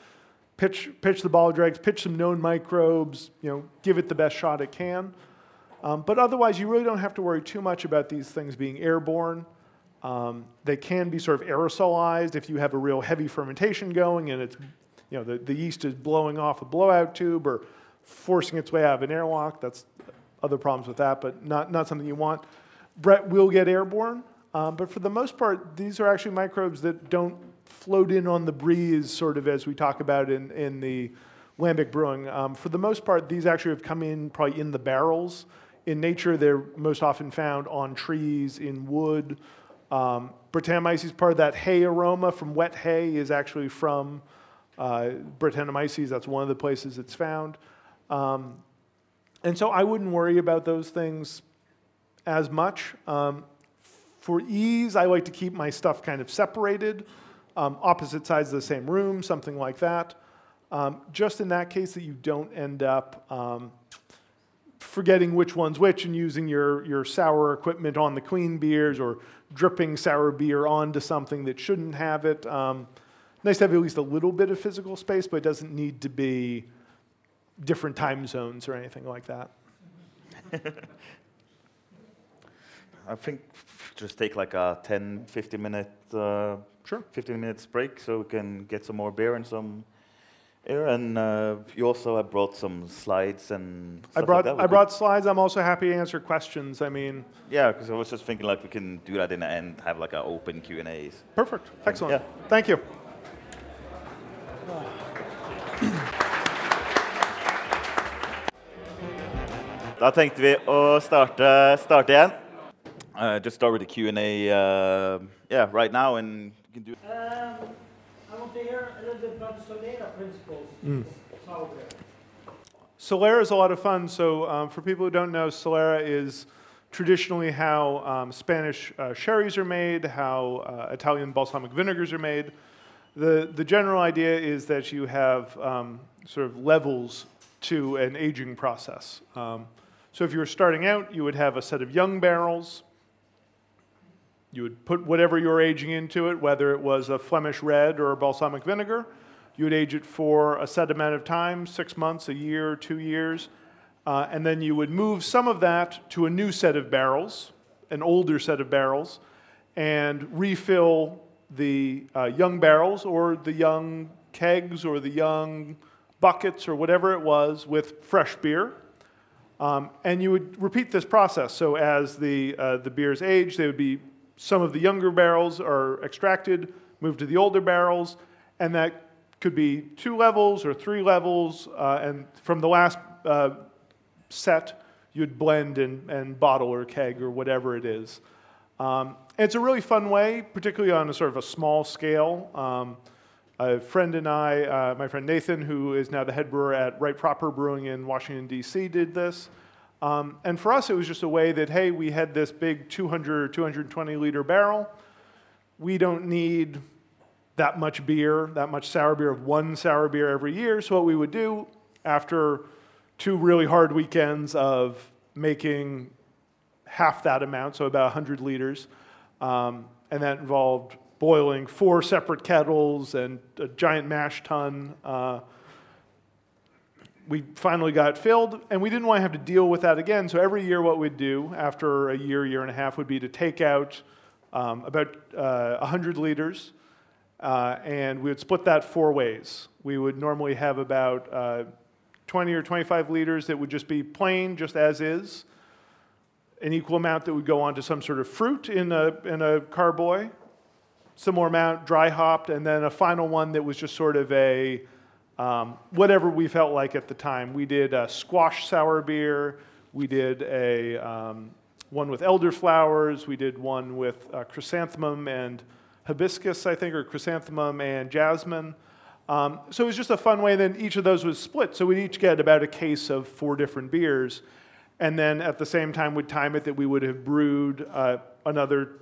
Speaker 2: pitch pitch the bottle dregs, pitch some known microbes, you know, give it the best shot it can. Um, but otherwise, you really don't have to worry too much about these things being airborne. Um, they can be sort of aerosolized if you have a real heavy fermentation going and it's, you know, the, the yeast is blowing off a blowout tube or forcing its way out of an airlock. That's other problems with that, but not, not something you want. Brett will get airborne, um, but for the most part, these are actually microbes that don't float in on the breeze, sort of as we talk about in, in the lambic brewing. Um, for the most part, these actually have come in probably in the barrels. In nature, they're most often found on trees, in wood. Um, Brettanomyces, part of that hay aroma from wet hay, is actually from uh, Brettanomyces. That's one of the places it's found. Um, and so I wouldn't worry about those things as much. Um, for ease, I like to keep my stuff kind of separated, um, opposite sides of the same room, something like that. Um, just in that case, that you don't end up um, forgetting which one's which and using your, your sour equipment on the clean beers or dripping sour beer onto something that shouldn't have it. Um, nice to have at least a little bit of physical space, but it doesn't need to be different time zones or anything like that.
Speaker 1: I think just take like a 10, 15 minute, uh,
Speaker 2: Sure.
Speaker 1: 15 minutes break so we can get some more beer and some air. And uh, you also have brought some slides and
Speaker 2: I brought,
Speaker 1: like
Speaker 2: I brought slides. I'm also happy to answer questions. I mean,
Speaker 1: Yeah, because I was just thinking like we can do that in the end, have like an open Q and A's.
Speaker 2: perfect. Excellent.
Speaker 1: Yeah.
Speaker 2: Thank you.
Speaker 1: Da tenkte vi å starte, starte igjen. Uh, just start with the Q and A. Uh, yeah, right now, and can do.
Speaker 3: Um, I want to hear a little bit about Solera principles. Sour beer.
Speaker 2: Solera is a lot of fun. So, um, for people who don't know, Solera is traditionally how um, Spanish uh, sherries are made, how uh, Italian balsamic vinegars are made. The, the general idea is that you have um, sort of levels to an aging process. Um, so, if you were starting out, you would have a set of young barrels. You would put whatever you're aging into it, whether it was a Flemish red or a balsamic vinegar. You would age it for a set amount of time six months, a year, two years. Uh, and then you would move some of that to a new set of barrels, an older set of barrels, and refill the uh, young barrels or the young kegs or the young buckets or whatever it was with fresh beer. Um, and you would repeat this process. So as the, uh, the beers age, they would be some of the younger barrels are extracted, moved to the older barrels, and that could be two levels or three levels. Uh, and from the last uh, set, you'd blend and, and bottle or keg or whatever it is. Um, it's a really fun way, particularly on a sort of a small scale. Um, a friend and I, uh, my friend Nathan, who is now the head brewer at Right Proper Brewing in Washington, D.C., did this. Um, and for us, it was just a way that, hey, we had this big 200 or 220 liter barrel. We don't need that much beer, that much sour beer of one sour beer every year. So, what we would do after two really hard weekends of making half that amount, so about 100 liters, um, and that involved boiling four separate kettles and a giant mash tun. Uh, we finally got filled, and we didn't want to have to deal with that again. So every year, what we'd do after a year, year and a half, would be to take out um, about uh, 100 liters, uh, and we would split that four ways. We would normally have about uh, 20 or 25 liters that would just be plain, just as is, an equal amount that would go on to some sort of fruit in a, in a carboy, similar amount dry hopped, and then a final one that was just sort of a um, whatever we felt like at the time. We did a squash sour beer. We did a um, one with elderflowers. We did one with uh, chrysanthemum and hibiscus, I think, or chrysanthemum and jasmine. Um, so it was just a fun way. Then each of those was split. So we'd each get about a case of four different beers. And then at the same time, we'd time it that we would have brewed uh, another.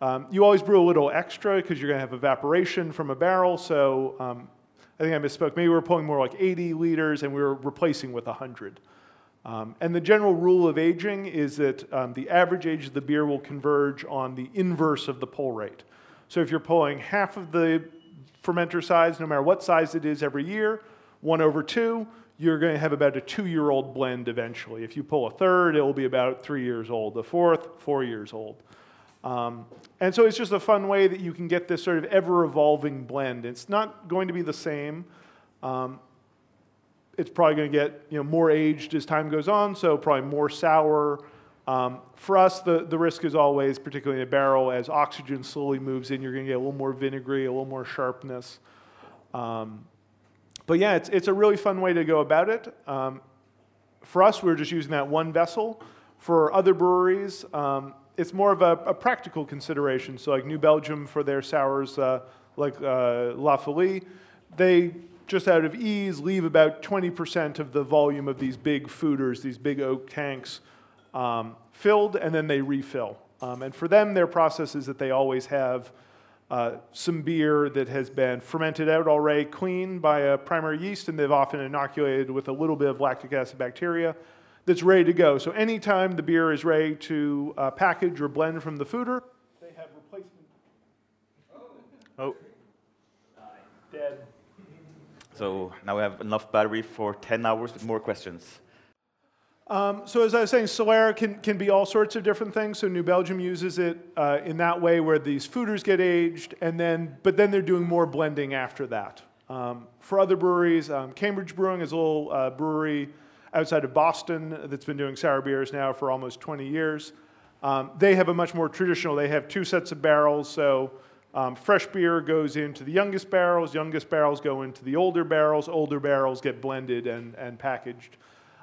Speaker 2: Um, you always brew a little extra because you're going to have evaporation from a barrel. So um, I think I misspoke. Maybe we were pulling more like 80 liters and we were replacing with 100. Um, and the general rule of aging is that um, the average age of the beer will converge on the inverse of the pull rate. So if you're pulling half of the fermenter size, no matter what size it is every year, one over two, you're going to have about a two year old blend eventually. If you pull a third, it will be about three years old. A fourth, four years old. Um, and so it's just a fun way that you can get this sort of ever evolving blend. It's not going to be the same. Um, it's probably going to get you know, more aged as time goes on, so probably more sour. Um, for us, the, the risk is always, particularly in a barrel, as oxygen slowly moves in, you're going to get a little more vinegary, a little more sharpness. Um, but yeah, it's, it's a really fun way to go about it. Um, for us, we're just using that one vessel. For other breweries, um, it's more of a, a, practical consideration. So, like New Belgium for their sours, uh, like uh, La Folie, they just out of ease leave about 20% of the volume of these big foeders, these big oak tanks, um, filled, and then they refill. Um, and for them, their process is that they always have uh, some beer that has been fermented out already clean by a primary yeast, and they've often inoculated with a little bit of lactic acid bacteria that's ready to go. So anytime the beer is ready to uh, package or blend from the foeder, they have replacement.
Speaker 1: Oh.
Speaker 2: Dead.
Speaker 1: So now we have enough battery for 10 hours with more questions.
Speaker 2: Um, so as I was saying, Solera can, can be all sorts of different things. So New Belgium uses it uh, in that way where these foeders get aged, and then, but then they're doing more blending after that. Um, for other breweries, um, Cambridge Brewing is a little uh, brewery outside of Boston that's been doing sour beers now for almost 20 years. Um, they have a much more traditional, they have two sets of barrels. So um, fresh beer goes into the youngest barrels, youngest barrels go into the older barrels, older barrels get blended and, and packaged.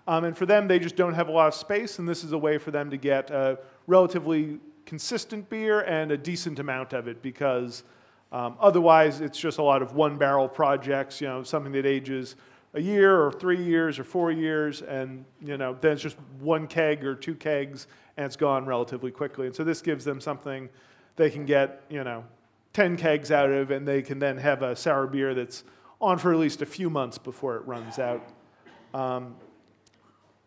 Speaker 2: Um, and for them, they just don't have a lot of space, and this is a way for them to get a relatively consistent beer and a decent amount of it because um, otherwise it's just a lot of one barrel projects, you know, something that ages a year or three years or four years, and you know, then it's just one keg or two kegs, and it's gone relatively quickly. And so this gives them something they can get, you know, 10 kegs out of, and they can then have a sour beer that's on for at least a few months before it runs out. Um,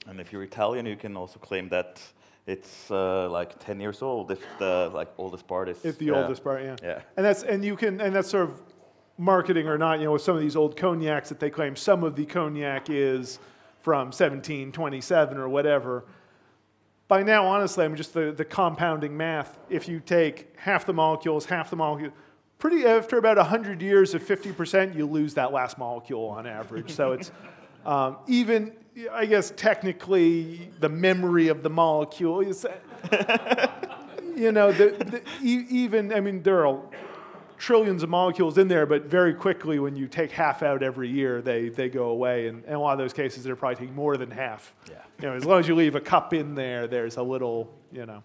Speaker 1: and if you're Italian, you can also claim that it's uh, like 10 years old if the like oldest part is.
Speaker 2: If the yeah. oldest part, yeah.
Speaker 1: Yeah.
Speaker 2: And that's and you can and that's sort of marketing or not. You know, with some of these old cognacs that they claim some of the cognac is from 1727 or whatever. By now, honestly, I mean just the, the compounding math. If you take half the molecules, half the molecule, pretty after about 100 years of 50%, you lose that last molecule on average. So it's um, even I guess technically the memory of the molecule is, you know, the, the, even, I mean, there are trillions of molecules in there, but very quickly when you take half out every year, they, they go away. And in a lot of those cases, they're probably taking more than half.
Speaker 1: Yeah.
Speaker 2: You know, as long as you leave a cup in there, there's a little, you know.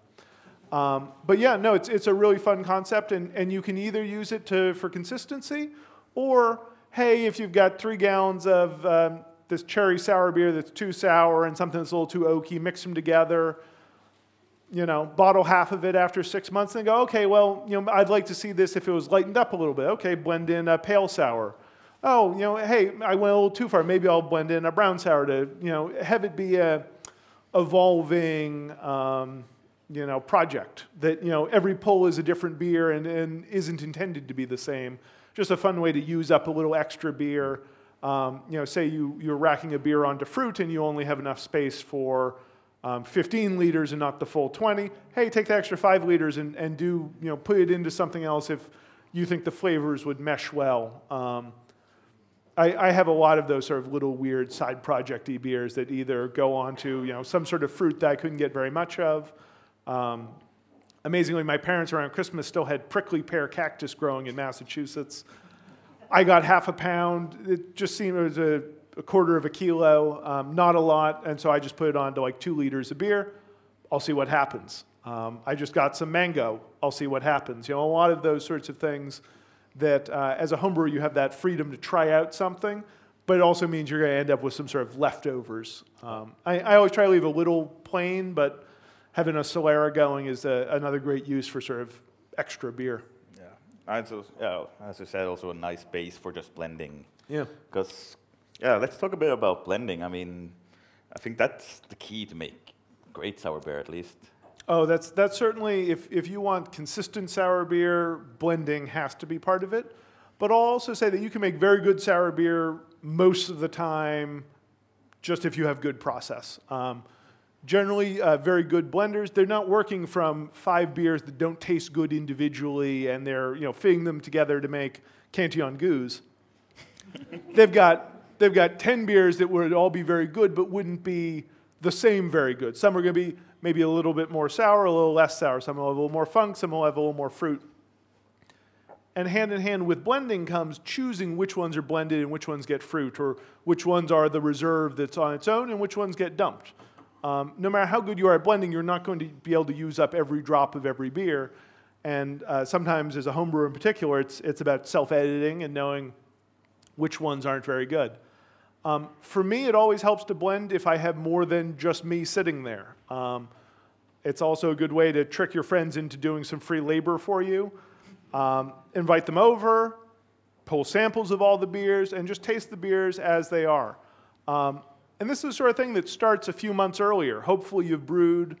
Speaker 2: Um, but yeah, no, it's, it's a really fun concept, and, and you can either use it to, for consistency, or hey, if you've got three gallons of um, this cherry sour beer that's too sour and something that's a little too oaky, mix them together, you know, bottle half of it after six months and go, okay, well, you know, I'd like to see this if it was lightened up a little bit. Okay, blend in a pale sour. Oh, you know, hey, I went a little too far. Maybe I'll blend in a brown sour to, you know, have it be a evolving, um, you know, project that, you know, every pull is a different beer and, and isn't intended to be the same. Just a fun way to use up a little extra beer um, you know, say you, you're racking a beer onto fruit and you only have enough space for um, 15 liters and not the full 20. Hey, take the extra five liters and, and do, you know, put it into something else if you think the flavors would mesh well. Um, I, I, have a lot of those sort of little weird side projecty beers that either go on to, you know, some sort of fruit that I couldn't get very much of. Um, amazingly, my parents around Christmas still had prickly pear cactus growing in Massachusetts. I got half a pound. It just seemed it was a, a quarter of a kilo, um, not a lot, and so I just put it on to like two liters of beer. I'll see what happens. Um, I just got some mango. I'll see what happens. You know, a lot of those sorts of things that uh, as a homebrewer you have that freedom to try out something, but it also means you're going to end up with some sort of leftovers. Um, I, I, always try to leave a little plain, but having a Solera going is a, another great use for sort of extra beer.
Speaker 1: And so, yeah, as you said, also a nice base for just blending.
Speaker 2: Yeah.
Speaker 1: Because, yeah, let's talk a bit about blending. I mean, I think that's the key to make great sour beer, at least.
Speaker 2: Oh, that's that's certainly if if you want consistent sour beer, blending has to be part of it. But I'll also say that you can make very good sour beer most of the time, just if you have good process. Um, generally, uh, very good blenders. They're not working from five beers that don't taste good individually, and they're you know fitting them together to make Cantillon Gueuze. they've got they've got ten beers that would all be very good, but wouldn't be the same very good. Some are going to be maybe a little bit more sour, a little less sour. Some will have a little more funk, some will have a little more fruit. And hand in hand with blending comes choosing which ones are blended and which ones get fruit, or which ones are the reserve that's on its own and which ones get dumped. Um, no matter how good you are at blending, you're not going to be able to use up every drop of every beer. And uh, sometimes, as a homebrewer in particular, it's, it's about self editing and knowing which ones aren't very good. Um, for me, it always helps to blend if I have more than just me sitting there. Um, it's also a good way to trick your friends into doing some free labor for you. Um, invite them over, pull samples of all the beers, and just taste the beers as they are. Um, and this is the sort of thing that starts a few months earlier. Hopefully, you've brewed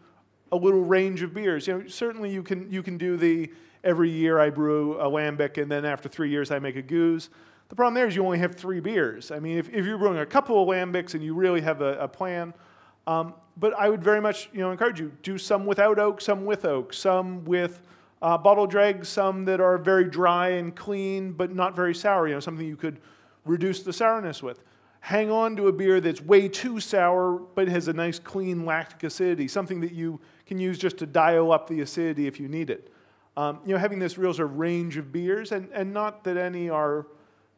Speaker 2: a little range of beers. You know, certainly you can, you can do the every year I brew a lambic, and then after three years I make a gueuze. The problem there is you only have three beers. I mean, if, if you're brewing a couple of lambics and you really have a, a plan, um, but I would very much you know, encourage you do some without oak, some with oak, some with uh, bottle dregs, some that are very dry and clean but not very sour. You know, something you could reduce the sourness with. Hang on to a beer that's way too sour but has a nice clean lactic acidity, something that you can use just to dial up the acidity if you need it. Um, you know, having this real sort of range of beers, and, and not that any are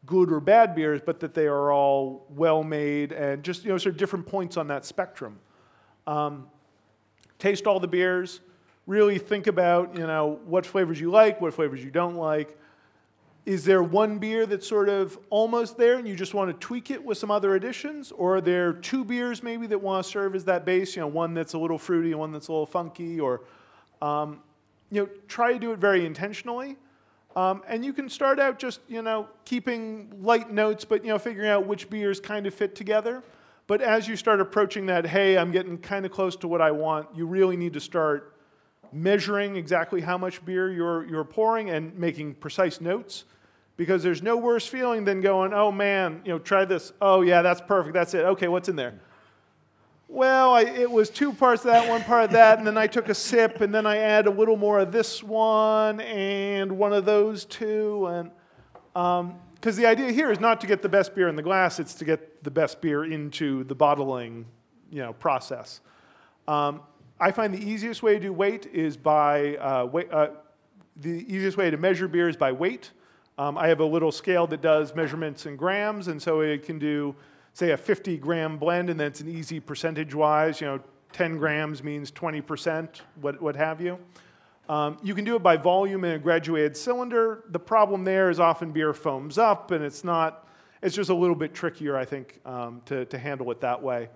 Speaker 2: good or bad beers, but that they are all well made and just you know sort of different points on that spectrum. Um, taste all the beers. Really think about you know what flavors you like, what flavors you don't like. Is there one beer that's sort of almost there and you just want to tweak it with some other additions? Or are there two beers maybe that want to serve as that base? You know, one that's a little fruity and one that's a little funky? Or, um, you know, try to do it very intentionally. Um, and you can start out just, you know, keeping light notes, but, you know, figuring out which beers kind of fit together. But as you start approaching that, hey, I'm getting kind of close to what I want, you really need to start measuring exactly how much beer you're, you're pouring and making precise notes. Because there's no worse feeling than going, oh man, you know, try this. Oh yeah, that's perfect. That's it. Okay, what's in there? Well, I, it was two parts of that, one part of that, and then I took a sip, and then I add a little more of this one and one of those two, and because um, the idea here is not to get the best beer in the glass, it's to get the best beer into the bottling, you know, process. Um, I find the easiest way to do weight is by uh, weight, uh, the easiest way to measure beer is by weight. Um, I have a little scale that does measurements in grams, and so it can do say a 50 gram blend, and then it's an easy percentage wise, you know, 10 grams means 20%, what, what have you. Um, you can do it by volume in a graduated cylinder. The problem there is often beer foams up, and it's not, it's just a little bit trickier, I think, um, to, to handle it that way.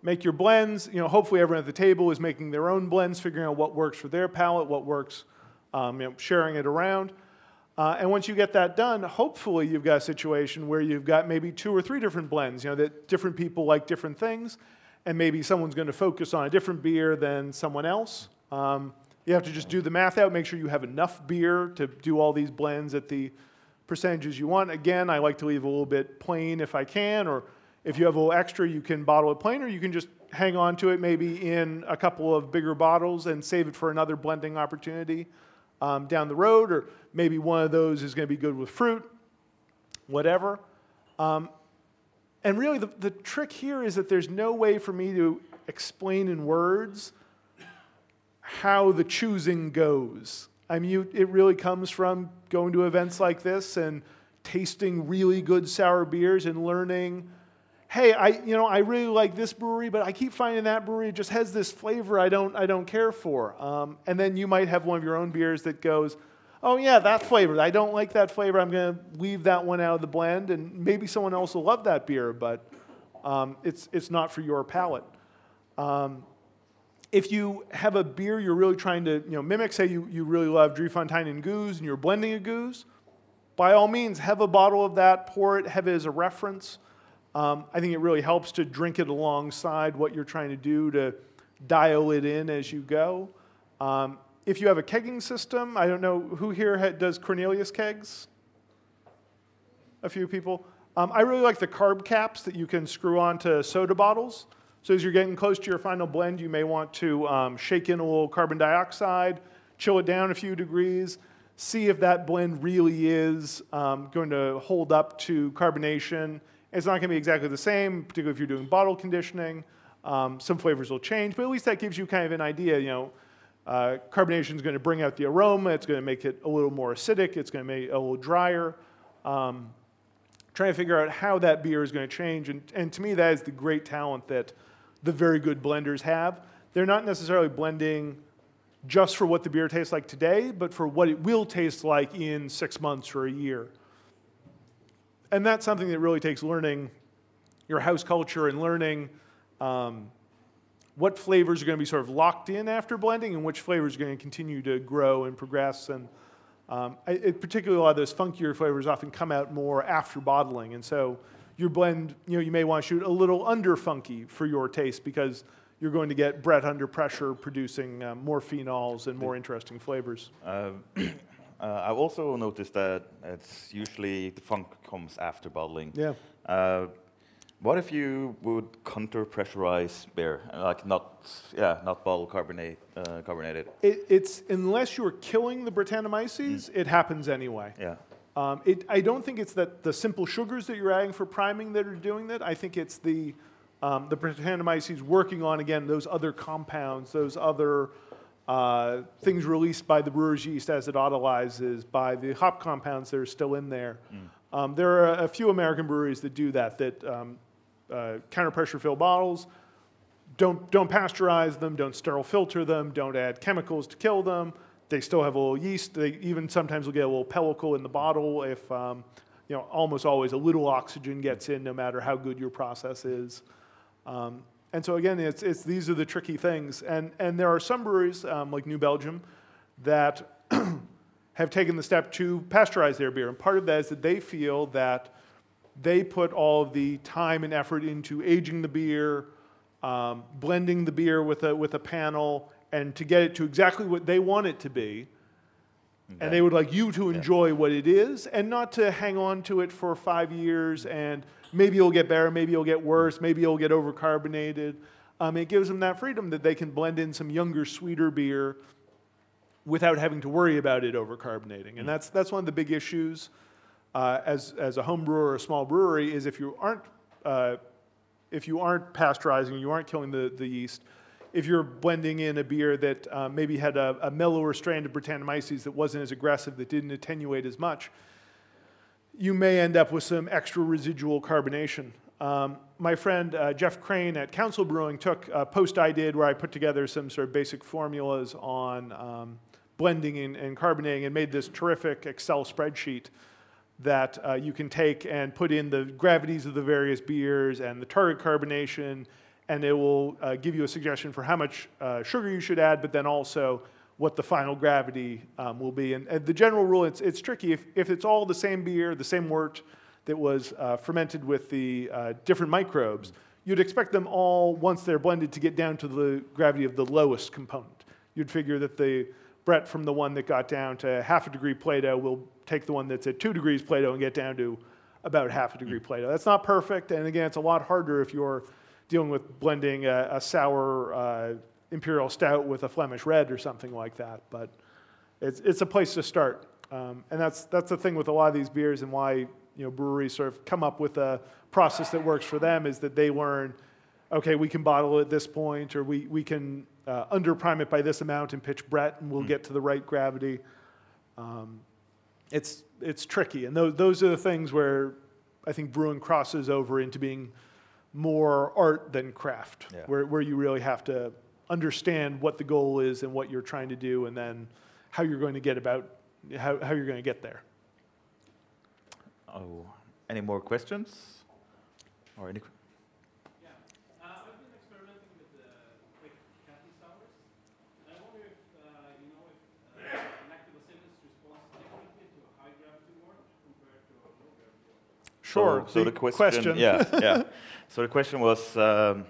Speaker 2: Make your blends. You know, hopefully everyone at the table is making their own blends, figuring out what works for their palate, what works, um, you know, sharing it around. Uh, and once you get that done, hopefully you've got a situation where you've got maybe two or three different blends, you know, that different people like different things, and maybe someone's going to focus on a different beer than someone else. Um, you have to just do the math out, make sure you have enough beer to do all these blends at the percentages you want. Again, I like to leave a little bit plain if I can, or if you have a little extra, you can bottle it plain, or you can just hang on to it maybe in a couple of bigger bottles and save it for another blending opportunity um, down the road, or maybe one of those is going to be good with fruit, whatever. Um, and really, the, the trick here is that there's no way for me to explain in words how the choosing goes. I mean, you, it really comes from going to events like this and tasting really good sour beers and learning hey, I, you know, I really like this brewery, but I keep finding that brewery just has this flavor I don't, I don't care for. Um, and then you might have one of your own beers that goes, oh yeah, that flavor. I don't like that flavor. I'm going to leave that one out of the blend, and maybe someone else will love that beer, but um, it's, it's not for your palate. Um, if you have a beer you're really trying to you know, mimic, say you, you really love Drie and Gueuze and you're blending a Gueuze, by all means, have a bottle of that, pour it, have it as a reference. Um, I think it really helps to drink it alongside what you're trying to do to dial it in as you go. Um, if you have a kegging system, I don't know who here does Cornelius kegs? A few people. Um, I really like the carb caps that you can screw onto soda bottles. So as you're getting close to your final blend, you may want to um, shake in a little carbon dioxide, chill it down a few degrees, see if that blend really is um, going to hold up to carbonation. It's not going to be exactly the same, particularly if you're doing bottle conditioning. Um, some flavors will change, but at least that gives you kind of an idea. You know, uh, carbonation is going to bring out the aroma. It's going to make it a little more acidic. It's going to make it a little drier. Um, trying to figure out how that beer is going to change, and, and to me, that is the great talent that the very good blenders have. They're not necessarily blending just for what the beer tastes like today, but for what it will taste like in six months or a year. And that's something that really takes learning your house culture and learning um, what flavors are going to be sort of locked in after blending and which flavors are going to continue to grow and progress. And um, I, it, particularly a lot of those funkier flavors often come out more after bottling. And so your blend, you know, you may want to shoot a little under funky for your taste because you're going to get Brett under pressure producing uh, more phenols and more interesting flavors.
Speaker 1: Uh, uh, I've also noticed that it's usually the funk comes after bottling.
Speaker 2: Yeah.
Speaker 1: Uh, what if you would counter pressurize beer, like not, yeah, not bottle carbonate, uh, carbonated?
Speaker 2: It, it's unless you're killing the Brettanomyces, it happens anyway.
Speaker 1: Yeah.
Speaker 2: Um, it, I don't think it's that the simple sugars that you're adding for priming that are doing that. I think it's the um, the Brettanomyces working on again those other compounds, those other uh, things released by the brewer's yeast as it autolyzes, by the hop compounds that are still in there. Um, there are a few American breweries that do that. That um, uh, counter pressure fill bottles. Don't don't pasteurize them. Don't sterile filter them. Don't add chemicals to kill them. They still have a little yeast. They even sometimes will get a little pellicle in the bottle if um, you know almost always a little oxygen gets in, no matter how good your process is. Um, and so again, it's, it's, these are the tricky things. And, and there are some breweries, um, like New Belgium, that have taken the step to pasteurize their beer. And part of that is that they feel that they put all of the time and effort into aging the beer, um, blending the beer with a, with a panel, and to get it to exactly what they want it to be. And they would like you to enjoy what it is and not to hang on to it for five years and maybe it'll get better, maybe it'll get worse, maybe it'll get overcarbonated. Um, it gives them that freedom that they can blend in some younger, sweeter beer without having to worry about it overcarbonating. And that's, that's one of the big issues uh, as, as a home brewer or a small brewery is if you aren't, uh, if you aren't pasteurizing, you aren't killing the, the yeast, if you're blending in a beer that uh, maybe had a, a mellower strand of Brettanomyces that wasn't as aggressive, that didn't attenuate as much, you may end up with some extra residual carbonation. Um, my friend uh, Jeff Crane at Council Brewing took a post I did where I put together some sort of basic formulas on um, blending and, and, carbonating and made this terrific Excel spreadsheet that uh, you can take and put in the gravities of the various beers and the target carbonation, and it will uh, give you a suggestion for how much uh, sugar you should add, but then also what the final gravity um, will be. And, and, the general rule, it's, it's tricky. If, if it's all the same beer, the same wort that was uh, fermented with the uh, different microbes, you'd expect them all, once they're blended, to get down to the gravity of the lowest component. You'd figure that the Brett from the one that got down to half a degree Plato will take the one that's at two degrees Plato and get down to about half a degree Plato. That's not perfect, and again, it's a lot harder if you're dealing with blending a, a sour uh, imperial stout with a Flemish red or something like that. But it's, it's a place to start. Um, and that's, that's the thing with a lot of these beers and why you know, breweries sort of come up with a process that works for them is that they learn, okay, we can bottle it at this point, or we, we can uh, under prime it by this amount and pitch Brett, and we'll mm. get to the right gravity. Um, it's, it's tricky. And those, those are the things where I think brewing crosses over into being more art than craft, yeah. where, where you really have to understand what the goal is and what you're trying to do, and then how you're going to get about how, how you're going to get there.
Speaker 1: Oh, any more questions? Or any?
Speaker 4: Yeah, uh, I've been experimenting with the quick Cathy sours. I wonder if uh, you know if uh, lactobacillus responds differently to a high gravity wort compared to a low gravity wort.
Speaker 2: Sure.
Speaker 1: So, so
Speaker 2: The
Speaker 1: the question,
Speaker 2: question.
Speaker 1: yeah, yeah. So the question was, um,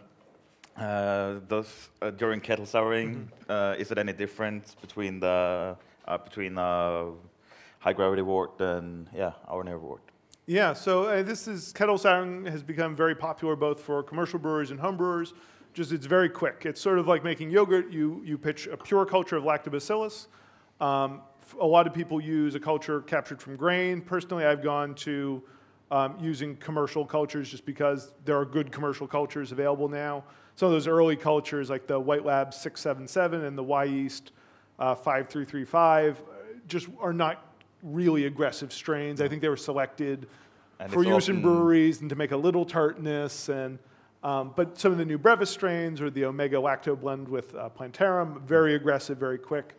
Speaker 1: uh, does uh, during kettle souring,
Speaker 2: Mm-hmm.
Speaker 1: uh, is it any difference between the uh, between uh, high gravity wort and yeah, ordinary wort?
Speaker 2: Yeah, so uh, this is kettle souring has become very popular both for commercial brewers and home brewers. Just it's very quick. It's sort of like making yogurt. You you pitch a pure culture of lactobacillus. Um, a lot of people use a culture captured from grain. Personally, I've gone to um, using commercial cultures just because there are good commercial cultures available now. Some of those early cultures, like the White Lab 677 and the Wyeast uh, 5335, uh, just are not really aggressive strains. I think they were selected
Speaker 1: And
Speaker 2: for use in breweries and to make a little tartness. And um, but some of the new Brevis strains or the Omega Lacto blend with uh, Plantarum, very aggressive, very quick.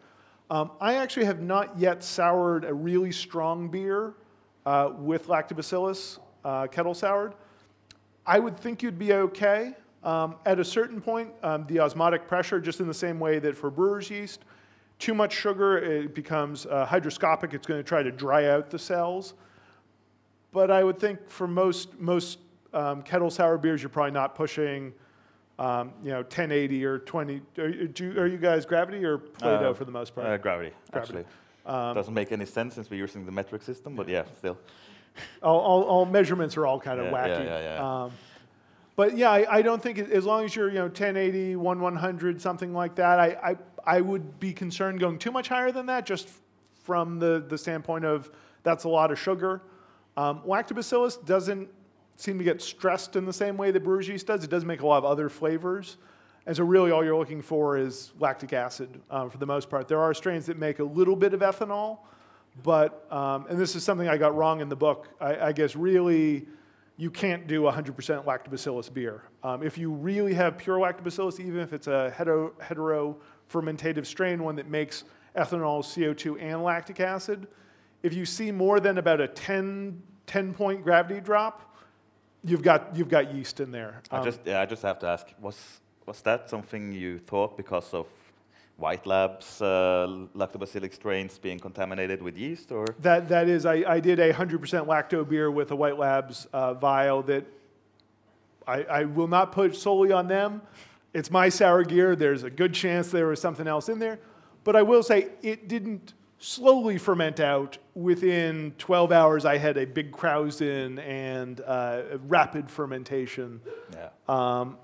Speaker 2: Um, I actually have not yet soured a really strong beer uh, with Lactobacillus uh, kettle soured. I would think you'd be okay. Um, at a certain point, um, the osmotic pressure, just in the same way that for brewer's yeast, too much sugar, it becomes uh, hydroscopic. It's going to try to dry out the cells. But I would think for most, most um, kettle sour beers, you're probably not pushing, um, you know, 1080 or 20. Are, you- do are you guys gravity or Plato
Speaker 1: Uh,
Speaker 2: for the most part?
Speaker 1: Uh, gravity,
Speaker 2: Gravity.
Speaker 1: actually. Doesn't make any sense since we're using the metric system, but yeah, still.
Speaker 2: all, all, all measurements are all kind of
Speaker 1: Yeah, yeah,
Speaker 2: wacky.
Speaker 1: yeah, yeah.
Speaker 2: Um, but yeah, I, I don't think it- as long as you're you know 1080, 1 100, something like that, I, I I would be concerned going too much higher than that, just from the the standpoint of that's a lot of sugar. Um, lactobacillus doesn't seem to get stressed in the same way that brewer's yeast does. It does make a lot of other flavors. And so, really, all you're looking for is lactic acid um, for the most part. There are strains that make a little bit of ethanol, but, um, and this is something I got wrong in the book, I, I guess really you can't do 100% lactobacillus beer. Um, if you really have pure lactobacillus, even if it's a hetero, hetero fermentative strain, one that makes ethanol, CO2, and lactic acid, if you see more than about a 10, 10 point gravity drop, you've got, you've got yeast in there.
Speaker 1: I
Speaker 2: Um,
Speaker 1: just yeah, I just have to ask, was was that something you thought because of White Labs uh, lactobacillic strains being contaminated with yeast, or
Speaker 2: That, that is, I, I did a 100% lacto beer with a White Labs uh, vial that I, I will not put solely on them. It's my sour gear. There's a good chance there was something else in there. But I will say it didn't slowly ferment out. Within 12 hours, I had a big Krausen and uh, rapid fermentation.
Speaker 1: yeah?
Speaker 2: Um,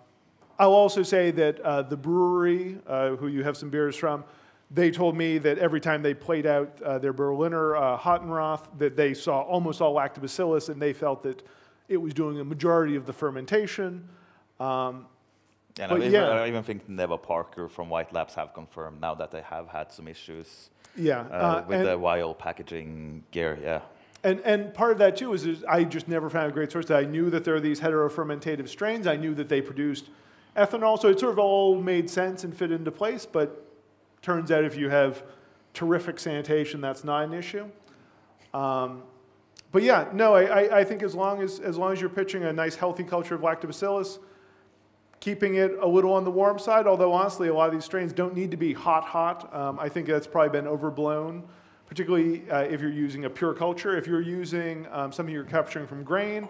Speaker 2: I'll also say that uh, the Bruery, uh, who you have some beers from, they told me that every time they played out uh, their Berliner uh, Hottenroth, that they saw almost all lactobacillus, and they felt that it was doing a majority of the fermentation. Um,
Speaker 1: And I, even,
Speaker 2: yeah.
Speaker 1: I even think Neva Parker from White Labs have confirmed now that they have had some issues
Speaker 2: yeah,
Speaker 1: uh,
Speaker 2: uh,
Speaker 1: with the vial packaging gear. Yeah,
Speaker 2: and and part of that too is, is I just never found a great source. That I knew that there are these heterofermentative strains. I knew that they produced ethanol, so it sort of all made sense and fit into place. But turns out if you have terrific sanitation, that's not an issue. Um, but yeah, no, I, I, think as long as, as long as you're pitching a nice healthy culture of lactobacillus, keeping it a little on the warm side, although honestly, a lot of these strains don't need to be hot, hot. Um, I think that's probably been overblown, particularly uh, if you're using a pure culture. If you're using um, something you're capturing from grain,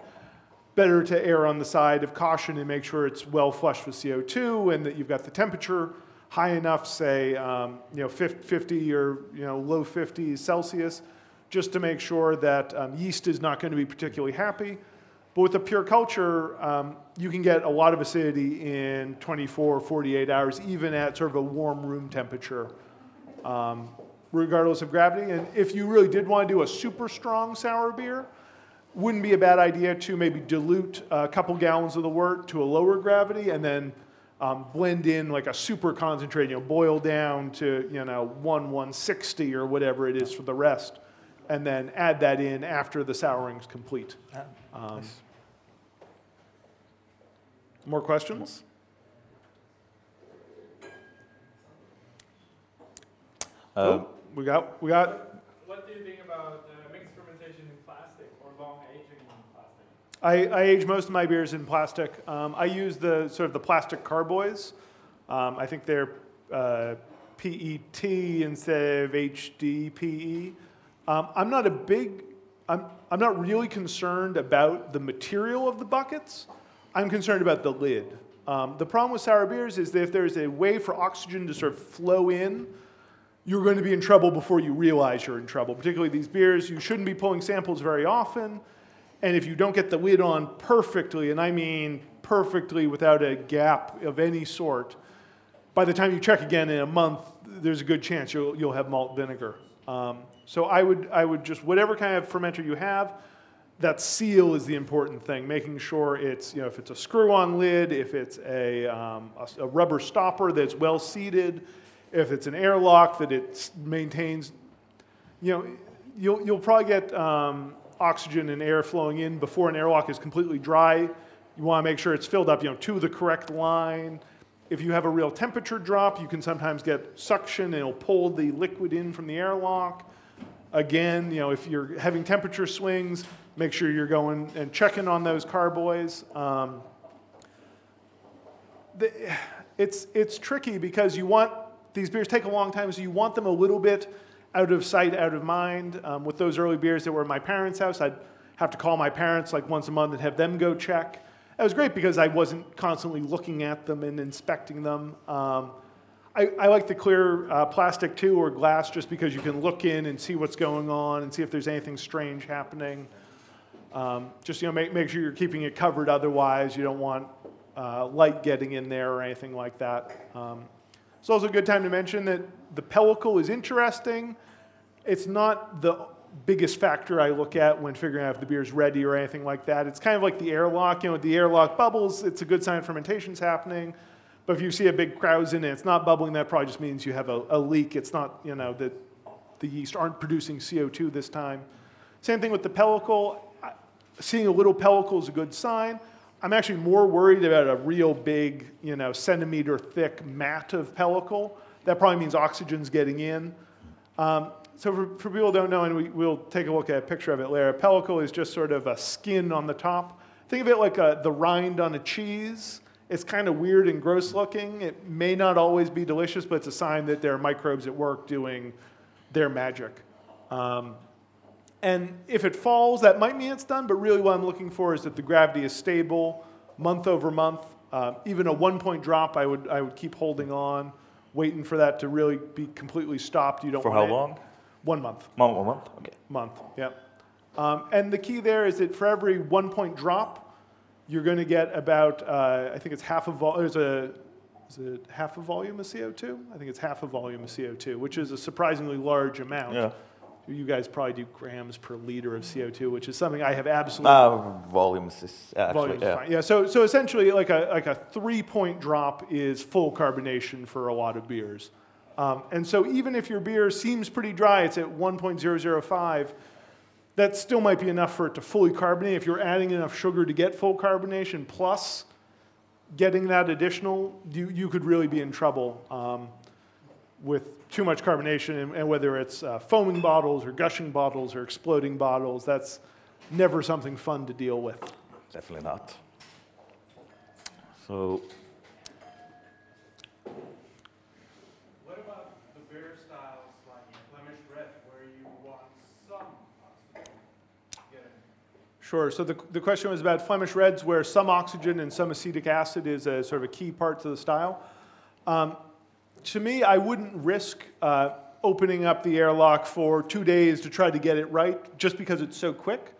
Speaker 2: better to err on the side of caution and make sure it's well flushed with CO2 and that you've got the temperature high enough, say, um, you know, 50 or you know, low 50s Celsius, just to make sure that um, yeast is not going to be particularly happy. But with a pure culture, um, you can get a lot of acidity in 24 or 48 hours, even at sort of a warm room temperature, um, regardless of gravity. And if you really did want to do a super strong sour beer, wouldn't be a bad idea to maybe dilute a couple gallons of the wort to a lower gravity and then um, blend in like a super concentrate, you know, boil down to, you know, 1 160 or whatever it is for the rest, and then add that in after the souring's complete. Um, more questions?
Speaker 1: Um,
Speaker 2: oh, we got, we got
Speaker 4: What do you think about uh, mixed fermentation in plastic or
Speaker 2: I, I age most of my beers in plastic. Um, I use the sort of the plastic carboys. Um, I think they're uh, PET instead of HDPE. Um, I'm not a big I'm, I'm not really concerned about the material of the buckets. I'm concerned about the lid. Um, the problem with sour beers is that if there's a way for oxygen to sort of flow in, you're going to be in trouble before you realize you're in trouble. Particularly these beers, you shouldn't be pulling samples very often. And if you don't get the lid on perfectly, and I mean perfectly without a gap of any sort, by the time you check again in a month, there's a good chance you'll, you'll have malt vinegar. Um, so I would, I would just, whatever kind of fermenter you have, that seal is the important thing, making sure it's, you know, if it's a screw-on lid, if it's a, um, a, a rubber stopper that's well seated, if it's an airlock that it maintains, you know, you'll, you'll probably get um, oxygen and air flowing in before an airlock is completely dry. You want to make sure it's filled up, you know, to the correct line. If you have a real temperature drop, you can sometimes get suction and it'll pull the liquid in from the airlock. Again, you know, if you're having temperature swings, make sure you're going and checking on those carboys. Um, the, it's, it's tricky because you want these beers take a long time, so you want them a little bit out of sight, out of mind. Um, with those early beers that were at my parents' house, I'd have to call my parents like once a month and have them go check. It was great because I wasn't constantly looking at them and inspecting them. Um, I, I, like the clear uh, plastic too or glass just because you can look in and see what's going on and see if there's anything strange happening. Um, just you know, make, make sure you're keeping it covered. Otherwise, you don't want uh, light getting in there or anything like that. Um, it's also a good time to mention that the pellicle is interesting. It's not the biggest factor I look at when figuring out if the beer is ready or anything like that. It's kind of like the airlock. You know, the airlock bubbles, it's a good sign fermentation's happening. But if you see a big krausen and it's not bubbling, that probably just means you have a, a leak. It's not, you know, that the yeast aren't producing CO2 this time. Same thing with the pellicle. Seeing a little pellicle is a good sign. I'm actually more worried about a real big, you know, centimeter thick mat of pellicle. That probably means oxygen's getting in. Um, so for, for, people who don't know, and we, will take a look at a picture of it later, a pellicle is just sort of a skin on the top. Think of it like a, the rind on a cheese. It's kind of weird and gross looking. It may not always be delicious, but it's a sign that there are microbes at work doing their magic. Um, and if it falls, that might mean it's done, but really what I'm looking for is that the gravity is stable month over month. Uh, even a one point drop, I would, I would keep holding on, waiting for that to really be completely stopped. You don't
Speaker 1: For how long?
Speaker 2: One month.
Speaker 1: One, one month? Okay.
Speaker 2: Month, yeah. Um, and the key there is that for every one point drop, you're going to get about, uh, I think it's half a vol- there's a, is it half a volume of CO2? I think it's half a volume of CO2, which is a surprisingly large amount.
Speaker 1: Yeah.
Speaker 2: You guys probably do grams per liter of CO2, which is something I have absolutely.
Speaker 1: Uh, volumes is actually,
Speaker 2: volumes
Speaker 1: yeah.
Speaker 2: fine. Yeah. So, so essentially, like a like a three point drop is full carbonation for a lot of beers. Um, and so even if your beer seems pretty dry, it's at 1.005, that still might be enough for it to fully carbonate. If you're adding enough sugar to get full carbonation plus getting that additional, you, you could really be in trouble um, with too much carbonation. And, and whether it's uh, foaming bottles or gushing bottles or exploding bottles, that's never something fun to deal with.
Speaker 1: Definitely not. So
Speaker 2: Sure. So the, the question was about Flemish Reds, where some oxygen and some acetic acid is a sort of a key part to the style. Um, to me, I wouldn't risk uh, opening up the airlock for two days to try to get it right just because it's so quick.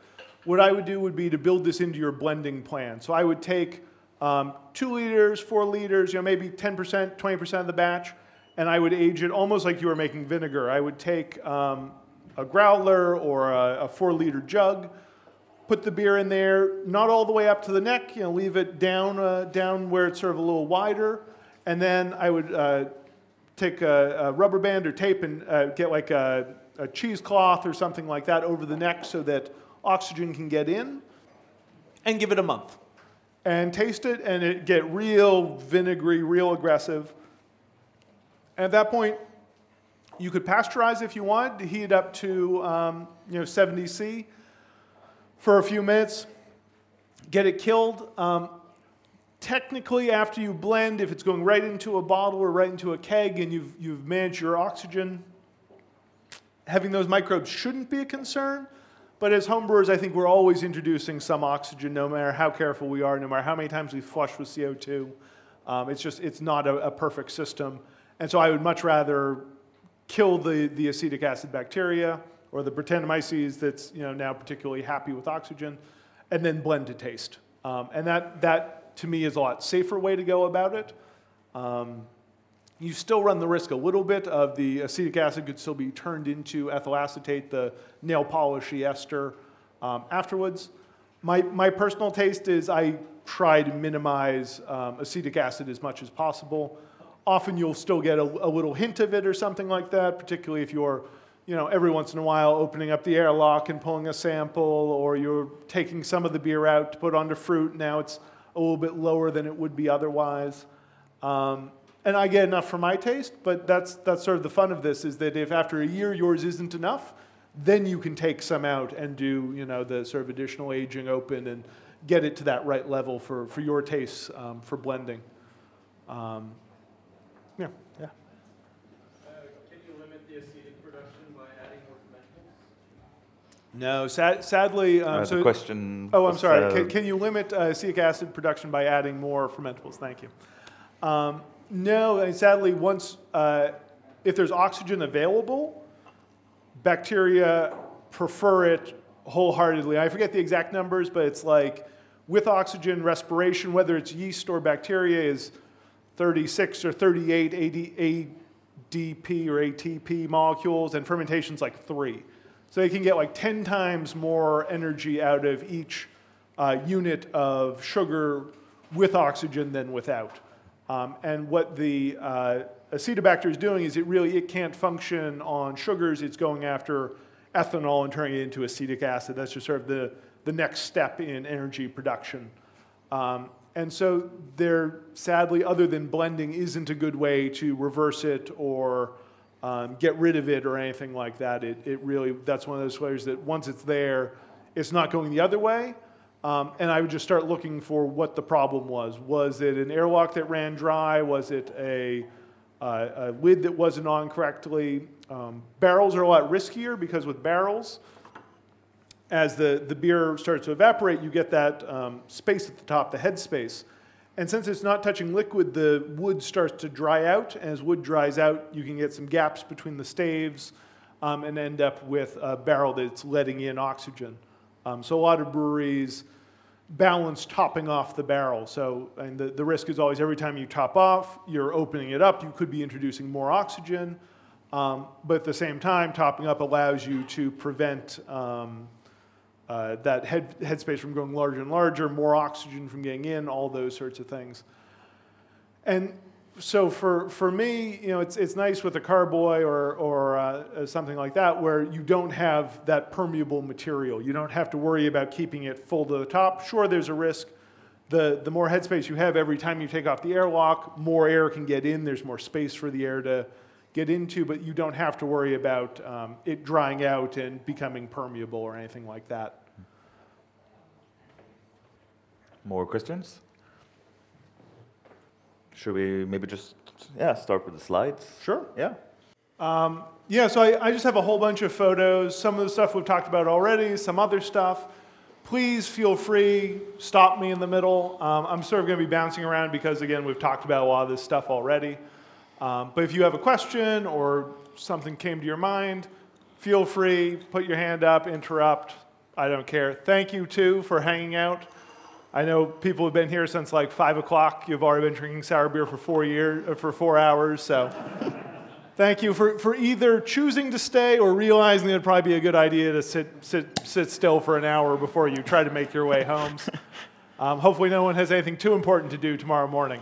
Speaker 2: What I would do would be to build this into your blending plan. So I would take um, two liters, four liters, you know, maybe 10%, 20% of the batch, and I would age it almost like you were making vinegar. I would take um, a growler or a, a four liter jug put the beer in there, not all the way up to the neck, you know, leave it down, uh, down where it's sort of a little wider. And then I would uh, take a, a, rubber band or tape and uh, get like a, a, cheesecloth or something like that over the neck so that oxygen can get in and give it a month. And taste it and it get real vinegary, real aggressive. And at that point, you could pasteurize if you wanted, heat it up to um, you know, 70 C for a few minutes, get it killed. Um, technically, after you blend, if it's going right into a bottle or right into a keg and you've, you've managed your oxygen, having those microbes shouldn't be a concern. But as homebrewers, I think we're always introducing some oxygen, no matter how careful we are, no matter how many times we flush with CO2. Um, it's just, it's not a, a perfect system. And so I would much rather kill the, the acetic acid bacteria or the Brettanomyces that's you know, now particularly happy with oxygen, and then blend to taste. Um, and that, that, to me, is a lot safer way to go about it. Um, you still run the risk a little bit of the acetic acid could still be turned into ethyl acetate, the nail polishy ester, um, afterwards. My, my personal taste is I try to minimize um, acetic acid as much as possible. Often you'll still get a, a, little hint of it or something like that, particularly if you're, you know, every once in a while opening up the airlock and pulling a sample, or you're taking some of the beer out to put onto fruit. Now it's a little bit lower than it would be otherwise. Um, and I get enough for my taste, but that's, that's sort of the fun of this is that if after a year yours isn't enough, then you can take some out and do, you know, the sort of additional aging open and get it to that right level for, for your tastes um, for blending. Um, yeah, yeah.
Speaker 4: Uh, can you limit the acetic production by adding more fermentables?
Speaker 2: No, sad, sadly. Um,
Speaker 1: Uh,
Speaker 2: so,
Speaker 1: question.
Speaker 2: oh, I'm sorry.
Speaker 1: uh,
Speaker 2: Can, can you limit uh, acetic acid production by adding more fermentables? Thank you. Um, no, and sadly, once uh, if there's oxygen available, bacteria prefer it wholeheartedly. I forget the exact numbers, but it's like with oxygen respiration, whether it's yeast or bacteria, is 36 or 38 ADP or ATP molecules, and fermentation's like three. So they can get like 10 times more energy out of each uh, unit of sugar with oxygen than without. Um, and what the uh, acetobacter is doing is it really it can't function on sugars. It's going after ethanol and turning it into acetic acid. That's just sort of the, the next step in energy production. Um, and so there, sadly, other than blending, isn't a good way to reverse it or um, get rid of it or anything like that. It, it really, that's one of those ways that once it's there, it's not going the other way. Um, and I would just start looking for what the problem was. Was it an airlock that ran dry? Was it a, uh, a lid that wasn't on correctly? Um, barrels are a lot riskier because with barrels, as the, the beer starts to evaporate, you get that um, space at the top, the head space. And since it's not touching liquid, the wood starts to dry out. And As wood dries out, you can get some gaps between the staves um, and end up with a barrel that's letting in oxygen. Um, so a lot of breweries balance topping off the barrel. So and the, the risk is always every time you top off, you're opening it up, you could be introducing more oxygen. Um, but at the same time, topping up allows you to prevent um, uh, that head, headspace from going larger and larger, more oxygen from getting in, all those sorts of things. And so for, for me, you know, it's, it's nice with a carboy or, or uh, something like that where you don't have that permeable material. You don't have to worry about keeping it full to the top. Sure, there's a risk. The, the more headspace you have every time you take off the airlock, more air can get in. There's more space for the air to get into, but you don't have to worry about um, it drying out and becoming permeable or anything like that.
Speaker 1: More questions? Should we maybe just yeah start with the slides?
Speaker 2: Sure.
Speaker 1: Yeah.
Speaker 2: Um, yeah, so I, I, just have a whole bunch of photos. Some of the stuff we've talked about already, some other stuff. Please feel free, stop me in the middle. Um, I'm sort of going to be bouncing around because, again, we've talked about a lot of this stuff already. Um, but if you have a question or something came to your mind, feel free, put your hand up, interrupt. I don't care. Thank you, too, for hanging out. I know people have been here since like five o'clock. You've already been drinking sour beer for four years, uh, for four hours. So, thank you for, for either choosing to stay or realizing it'd probably be a good idea to sit sit sit still for an hour before you try to make your way home. Um, hopefully, no one has anything too important to do tomorrow morning.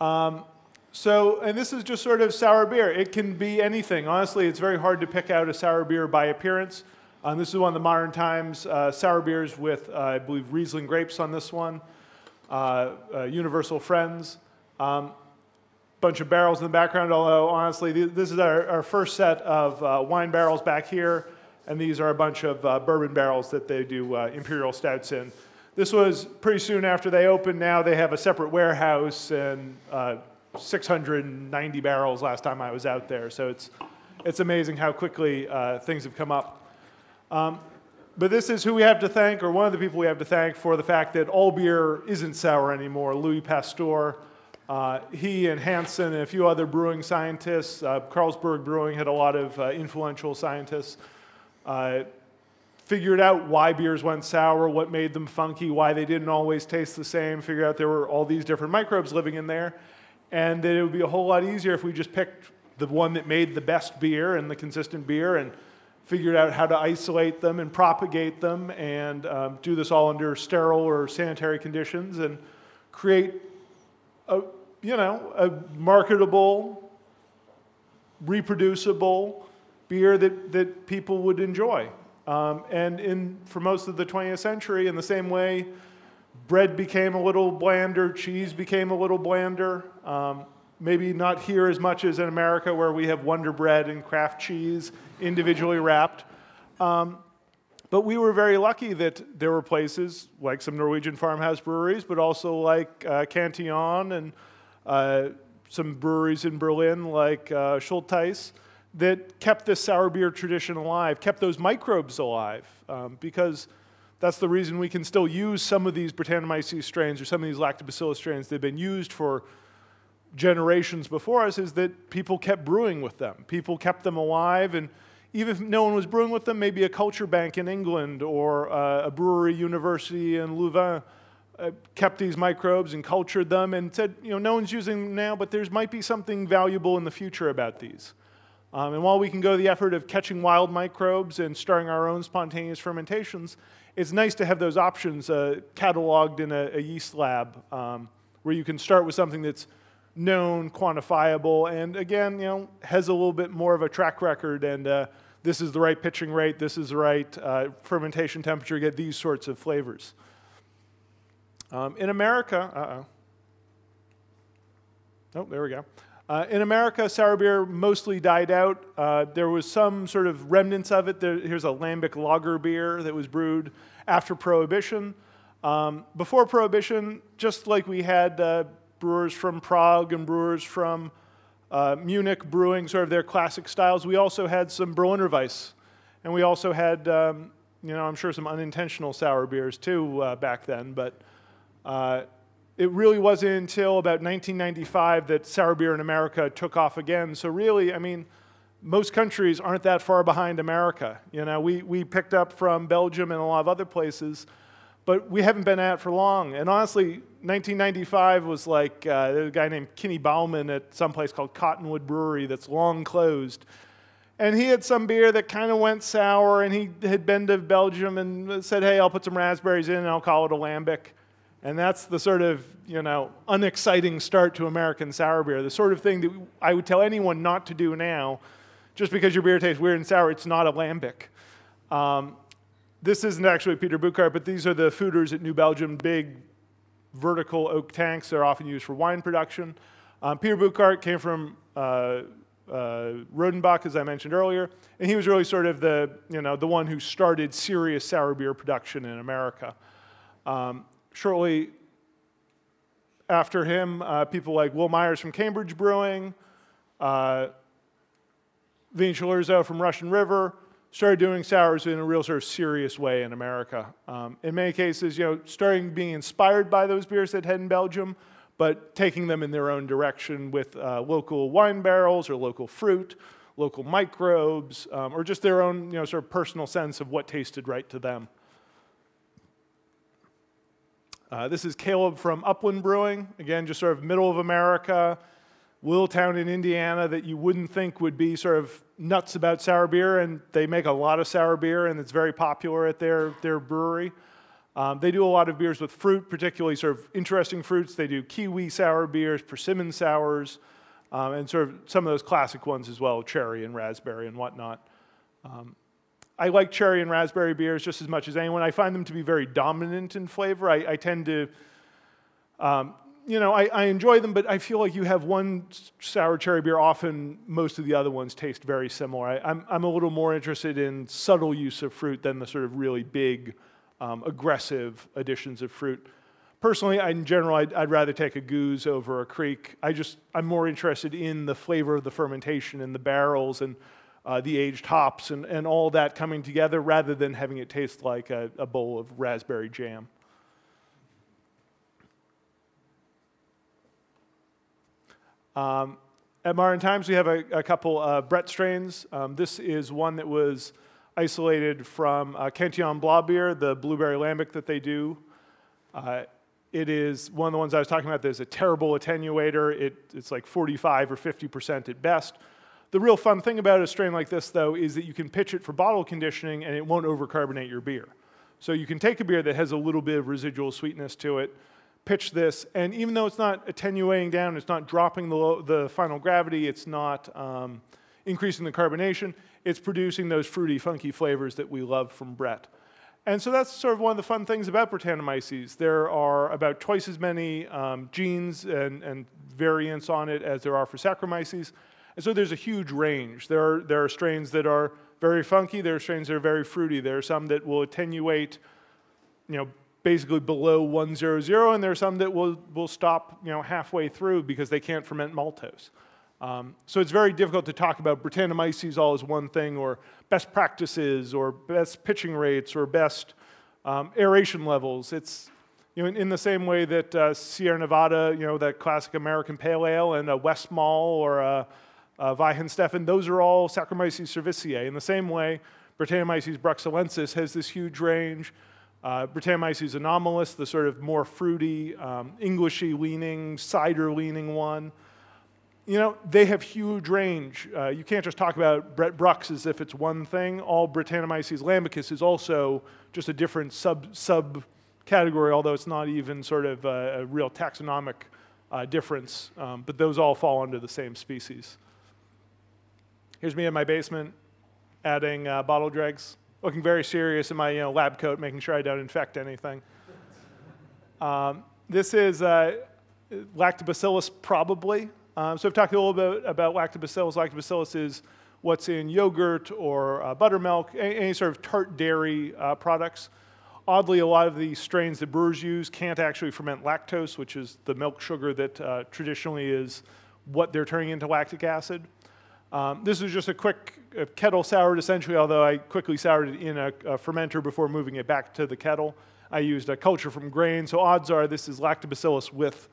Speaker 2: Um, so, and this is just sort of sour beer. It can be anything. Honestly, it's very hard to pick out a sour beer by appearance. Um, this is one of the modern times uh, sour beers with, uh, I believe, Riesling grapes on this one. Uh, uh Universal Friends. Um, bunch of barrels in the background, although honestly, th- this is our, our, first set of uh, wine barrels back here, and these are a bunch of bourbon barrels that they do imperial stouts in. This was pretty soon after they opened. Now they have a separate warehouse and 690 barrels last time I was out there. So it's, it's amazing how quickly things have come up. Um, but this is who we have to thank, or one of the people we have to thank for the fact that all beer isn't sour anymore. Louis Pasteur. Uh, he and Hansen and a few other brewing scientists, uh, Carlsberg Brewing had a lot of uh, influential scientists, uh, figured out why beers went sour, what made them funky, why they didn't always taste the same, figured out there were all these different microbes living in there, and that it would be a whole lot easier if we just picked the one that made the best beer and the consistent beer and figured out how to isolate them and propagate them and um, do this all under sterile or sanitary conditions and create a, you know, a marketable, reproducible beer that, that people would enjoy. Um, and in, for most of the 20th century, in the same way, bread became a little blander, cheese became a little blander. Um, maybe not here as much as in America, where we have Wonder Bread and Kraft cheese individually wrapped. Um, but we were very lucky that there were places like some Norwegian farmhouse breweries, but also like uh, Cantillon and uh, some breweries in Berlin like uh, Schultheiss that kept this sour beer tradition alive, kept those microbes alive, um, because that's the reason we can still use some of these Brettanomyces strains or some of these lactobacillus strains that have been used for generations before us is that people kept brewing with them. People kept them alive, and even if no one was brewing with them, maybe a culture bank in England or uh, a brewery university in Louvain uh, kept these microbes and cultured them and said, you know, no one's using them now, but there might be something valuable in the future about these. Um, and while we can go the effort of catching wild microbes and starting our own spontaneous fermentations, it's nice to have those options uh, cataloged in a, a yeast lab um, where you can start with something that's known, quantifiable, and again, you know, has a little bit more of a track record. And uh, this is the right pitching rate, this is the right uh, fermentation temperature, get these sorts of flavors. Um, in America, uh oh. Oh, there we go. Uh, in America, sour beer mostly died out. Uh, there was some sort of remnants of it. There, here's a lambic lager beer that was brewed after Prohibition. Um, before Prohibition, just like we had uh, brewers from Prague and brewers from uh, Munich brewing sort of their classic styles. We also had some Berliner Weiss, and we also had, um, you know, I'm sure some unintentional sour beers too uh, back then. But uh, it really wasn't until about 1995 that sour beer in America took off again. So really, I mean, most countries aren't that far behind America. You know, we, we picked up from Belgium and a lot of other places but we haven't been at it for long. And honestly, 1995 was like uh, a guy named Kinney Baughman at some place called Cottonwood Brewery that's long closed. And he had some beer that kind of went sour, and he had been to Belgium and said, Hey, I'll put some raspberries in and I'll call it a lambic. And that's the sort of, you know, unexciting start to American sour beer. The sort of thing that I would tell anyone not to do now. Just because your beer tastes weird and sour, it's not a lambic. Um, this isn't actually Peter Bouckaert, but these are the foeders at New Belgium, big vertical oak tanks. They're often used for wine production. Um, Peter Bouckaert came from uh, uh, Rodenbach, as I mentioned earlier, and he was really sort of the, you know, the one who started serious sour beer production in America. Um, shortly after him, uh, people like Will Myers from Cambridge Brewing, uh, Vin from Russian River, started doing sours in a real sort of serious way in America. Um, in many cases, you know, starting being inspired by those beers that had in Belgium, but taking them in their own direction with uh, local wine barrels or local fruit, local microbes, um, or just their own, you know, sort of personal sense of what tasted right to them. Uh, this is Caleb from Upland Brewing, again, just sort of middle of America, little town in Indiana that you wouldn't think would be sort of nuts about sour beer, and they make a lot of sour beer, and it's very popular at their, their brewery. Um, they do a lot of beers with fruit, particularly sort of interesting fruits. They do kiwi sour beers, persimmon sours, um, and sort of some of those classic ones as well, cherry and raspberry and whatnot. Um, I like cherry and raspberry beers just as much as anyone. I find them to be very dominant in flavor. I, I tend to um, you know, I, I, enjoy them, but I feel like you have one sour cherry beer, often most of the other ones taste very similar. I, am I'm, I'm a little more interested in subtle use of fruit than the sort of really big, um, aggressive additions of fruit. Personally, in general, I'd, I'd, rather take a gueuze over a kriek. I just, I'm more interested in the flavor of the fermentation and the barrels and uh, the aged hops and, and all that coming together rather than having it taste like a, a bowl of raspberry jam. Um, at Modern Times, we have a, a couple uh, Brett strains. Um, this is one that was isolated from uh, Cantillon beer, the blueberry lambic that they do. Uh, it is one of the ones I was talking about. There's a terrible attenuator. It, it's like 45 or 50% at best. The real fun thing about a strain like this, though, is that you can pitch it for bottle conditioning and it won't overcarbonate your beer. So you can take a beer that has a little bit of residual sweetness to it, pitch this, and even though it's not attenuating down, it's not dropping the, low, the final gravity, it's not um, increasing the carbonation, it's producing those fruity, funky flavors that we love from Brett. And so that's sort of one of the fun things about Brettanomyces. There are about twice as many um, genes and, and, variants on it as there are for Saccharomyces. And so there's a huge range. There are, there are strains that are very funky, there are strains that are very fruity, there are some that will attenuate, you know, basically below 100, and there are some that will, will stop, you know, halfway through because they can't ferment maltose. Um, so it's very difficult to talk about Brettanomyces all as one thing, or best practices, or best pitching rates, or best um, aeration levels. It's you know, in, in the same way that uh, Sierra Nevada, you know, that classic American Pale Ale, and a Westmalle or a, a Weihenstephan, those are all Saccharomyces cerevisiae. In the same way, Brettanomyces bruxellensis has this huge range. Uh, Brettanomyces anomalus, the sort of more fruity, um, Englishy leaning, cider leaning one you know, they have huge range. Uh, you can't just talk about Brett Brux as if it's one thing. All Brettanomyces lambicus is also just a different sub, sub category, although it's not even sort of a, a real taxonomic uh, difference. Um, but those all fall under the same species. Here's me in my basement adding uh, bottle dregs, looking very serious in my you know, lab coat, making sure I don't infect anything. Um, this is uh, lactobacillus probably. Um, so I've talked a little bit about lactobacillus. Lactobacillus is what's in yogurt or uh, buttermilk, any, any, sort of tart dairy uh, products. Oddly, a lot of the strains that brewers use can't actually ferment lactose, which is the milk sugar that uh, traditionally is what they're turning into lactic acid. Um, this is just a quick uh, kettle soured, essentially, although I quickly soured it in a, a, fermenter before moving it back to the kettle. I used a culture from grain, so odds are this is lactobacillus with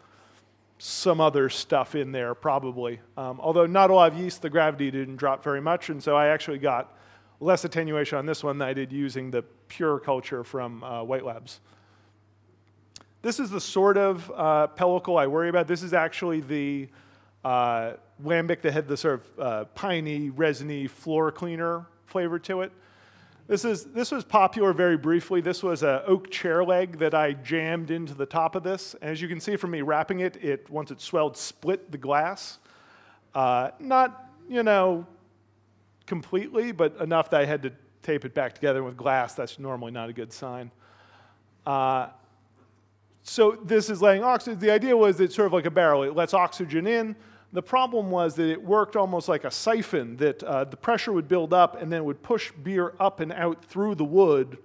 Speaker 2: some other stuff in there, probably. Um, although not a lot of yeast, the gravity didn't drop very much, and so I actually got less attenuation on this one than I did using the pure culture from uh, White Labs. This is the sort of uh, pellicle I worry about. This is actually the uh, lambic that had the sort of uh, piney, resiny floor cleaner flavor to it. This, is, this was popular very briefly. This was an oak chair leg that I jammed into the top of this. As you can see from me wrapping it, it once it swelled, split the glass. Uh, not, you know, completely, but enough that I had to tape it back together with glass. That's normally not a good sign. Uh, so this is letting oxygen. The idea was it's sort of like a barrel. It lets oxygen in. The problem was that it worked almost like a siphon, that uh, the pressure would build up and then it would push beer up and out through the wood,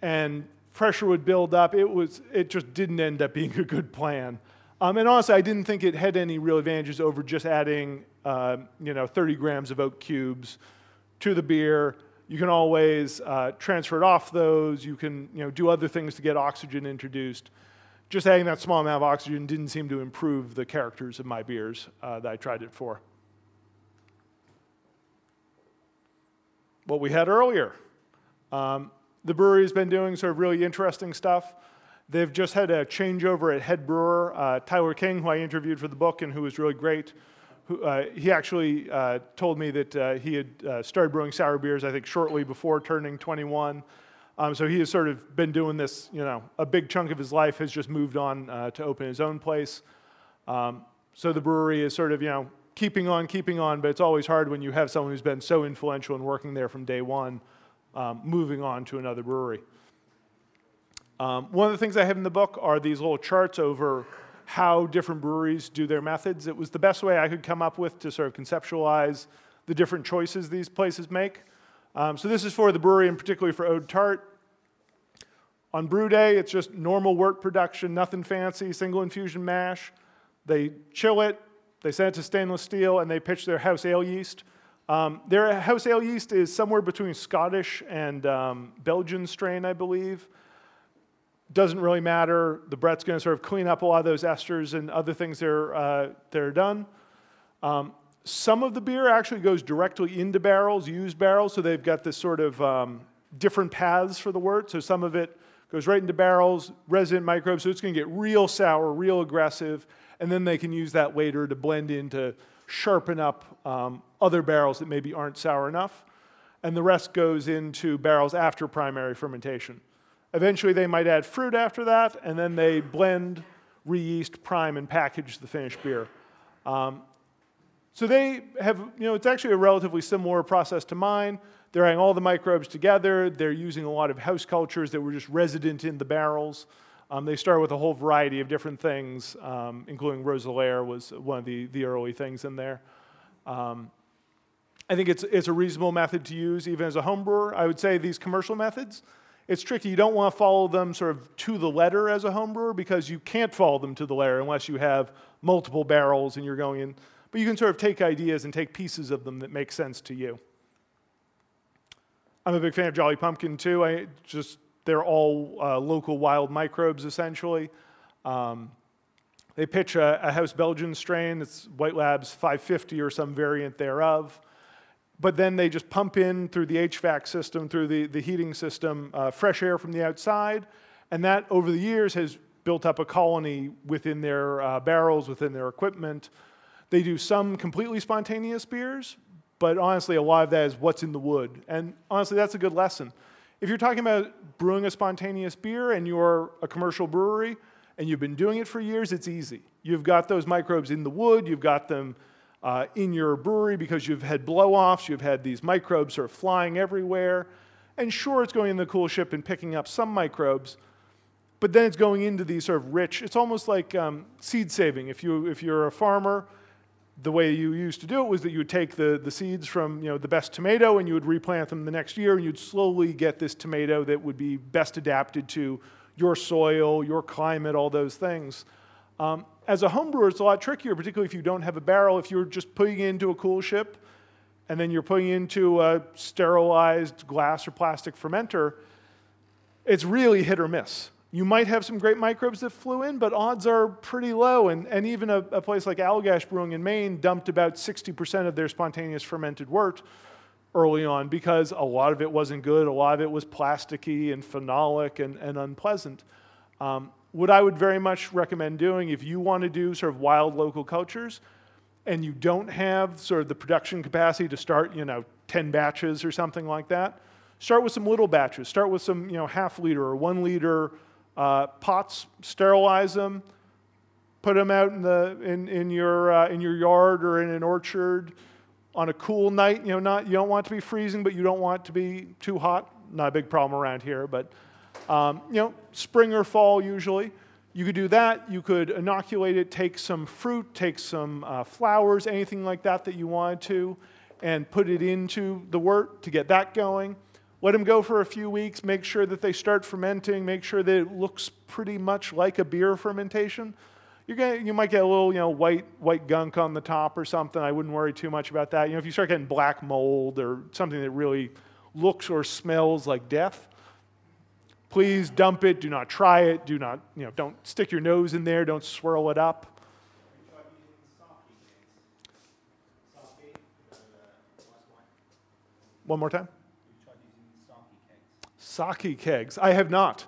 Speaker 2: and pressure would build up. It, was, it just didn't end up being a good plan. Um, and honestly, I didn't think it had any real advantages over just adding uh, you know, 30 grams of oak cubes to the beer. You can always uh, transfer it off those. You can you know, do other things to get oxygen introduced just adding that small amount of oxygen didn't seem to improve the characters of my beers uh, that I tried it for. What we had earlier. Um, the Bruery has been doing sort of really interesting stuff. They've just had a changeover at head brewer, uh, Tyler King, who I interviewed for the book and who was really great. Who, uh, he actually uh, told me that uh, he had uh, started brewing sour beers, I think, shortly before turning 21. Um, so he has sort of been doing this, you know, a big chunk of his life has just moved on uh, to open his own place. Um, so the Bruery is sort of, you know, keeping on, keeping on, but it's always hard when you have someone who's been so influential and working there from day one, um, moving on to another brewery. Um, one of the things I have in the book are these little charts over how different breweries do their methods. It was the best way I could come up with to sort of conceptualize the different choices these places make. Um, so this is for the Bruery and particularly for Oude Tart. On brew day, it's just normal wort production, nothing fancy, single infusion mash. They chill it, they send it to stainless steel, and they pitch their house ale yeast. Um, their house ale yeast is somewhere between Scottish and um, Belgian strain, I believe. Doesn't really matter. The Brett's going to sort of clean up a lot of those esters and other things that are, uh, that are done. Um, some of the beer actually goes directly into barrels, used barrels, so they've got this sort of um, different paths for the wort. So some of it goes right into barrels, resident microbes, so it's going to get real sour, real aggressive, and then they can use that later to blend in to sharpen up um, other barrels that maybe aren't sour enough. And the rest goes into barrels after primary fermentation. Eventually, they might add fruit after that, and then they blend, re-yeast, prime, and package the finished beer. Um, so they have, you know, it's actually a relatively similar process to mine. They're adding all the microbes together. They're using a lot of house cultures that were just resident in the barrels. Um, they start with a whole variety of different things, um, including Roeselare was one of the, the early things in there. Um, I think it's, it's a reasonable method to use even as a home brewer. I would say these commercial methods, it's tricky. You don't want to follow them sort of to the letter as a home brewer because you can't follow them to the letter unless you have multiple barrels and you're going in. But you can sort of take ideas and take pieces of them that make sense to you. I'm a big fan of Jolly Pumpkin too. I just they're all uh, local wild microbes essentially. Um, they pitch a, a, House Belgian strain. It's White Labs 550 or some variant thereof but then they just pump in through the HVAC system, through the, the heating system, uh, fresh air from the outside. And that, over the years, has built up a colony within their uh, barrels, within their equipment. They do some completely spontaneous beers, but honestly, a lot of that is what's in the wood. And honestly, that's a good lesson. If you're talking about brewing a spontaneous beer and you're a commercial brewery and you've been doing it for years, it's easy. You've got those microbes in the wood, you've got them uh, in your brewery because you've had blow offs, you've had these microbes sort of flying everywhere. And sure, it's going in the coolship and picking up some microbes, but then it's going into these sort of rich, it's almost like um, seed saving. If, you, if you're a farmer, the way you used to do it was that you would take the, the seeds from you know, the best tomato and you would replant them the next year, and you'd slowly get this tomato that would be best adapted to your soil, your climate, all those things. Um, as a home brewer, it's a lot trickier, particularly if you don't have a barrel. If you're just putting into a coolship and then you're putting into a sterilized glass or plastic fermenter, it's really hit or miss. You might have some great microbes that flew in, but odds are pretty low. And, and even a, a place like Allagash Brewing in Maine dumped about 60% of their spontaneous fermented wort early on because a lot of it wasn't good. A lot of it was plasticky and phenolic and, and unpleasant. Um, what I would very much recommend doing if you want to do sort of wild local cultures and you don't have sort of the production capacity to start, you know, 10 batches or something like that, start with some little batches. Start with some, you know, half liter or one liter uh, pots, sterilize them, put them out in, the, in, in, your, uh, in your yard or in an orchard on a cool night. You know, not, you don't want to be freezing, but you don't want to be too hot. Not a big problem around here, but um, you know, spring or fall usually. You could do that. You could inoculate it, take some fruit, take some uh, flowers, anything like that that you wanted to, and put it into the wort to get that going. Let them go for a few weeks. Make sure that they start fermenting. Make sure that it looks pretty much like a beer fermentation. You're gonna, you might get a little, you know, white white gunk on the top or something. I wouldn't worry too much about that. You know, if you start getting black mold or something that really looks or smells like death, Please dump it. Do not try it. Do not, you know, don't stick your nose in there. Don't swirl it up. One more time. Sake kegs. I have not.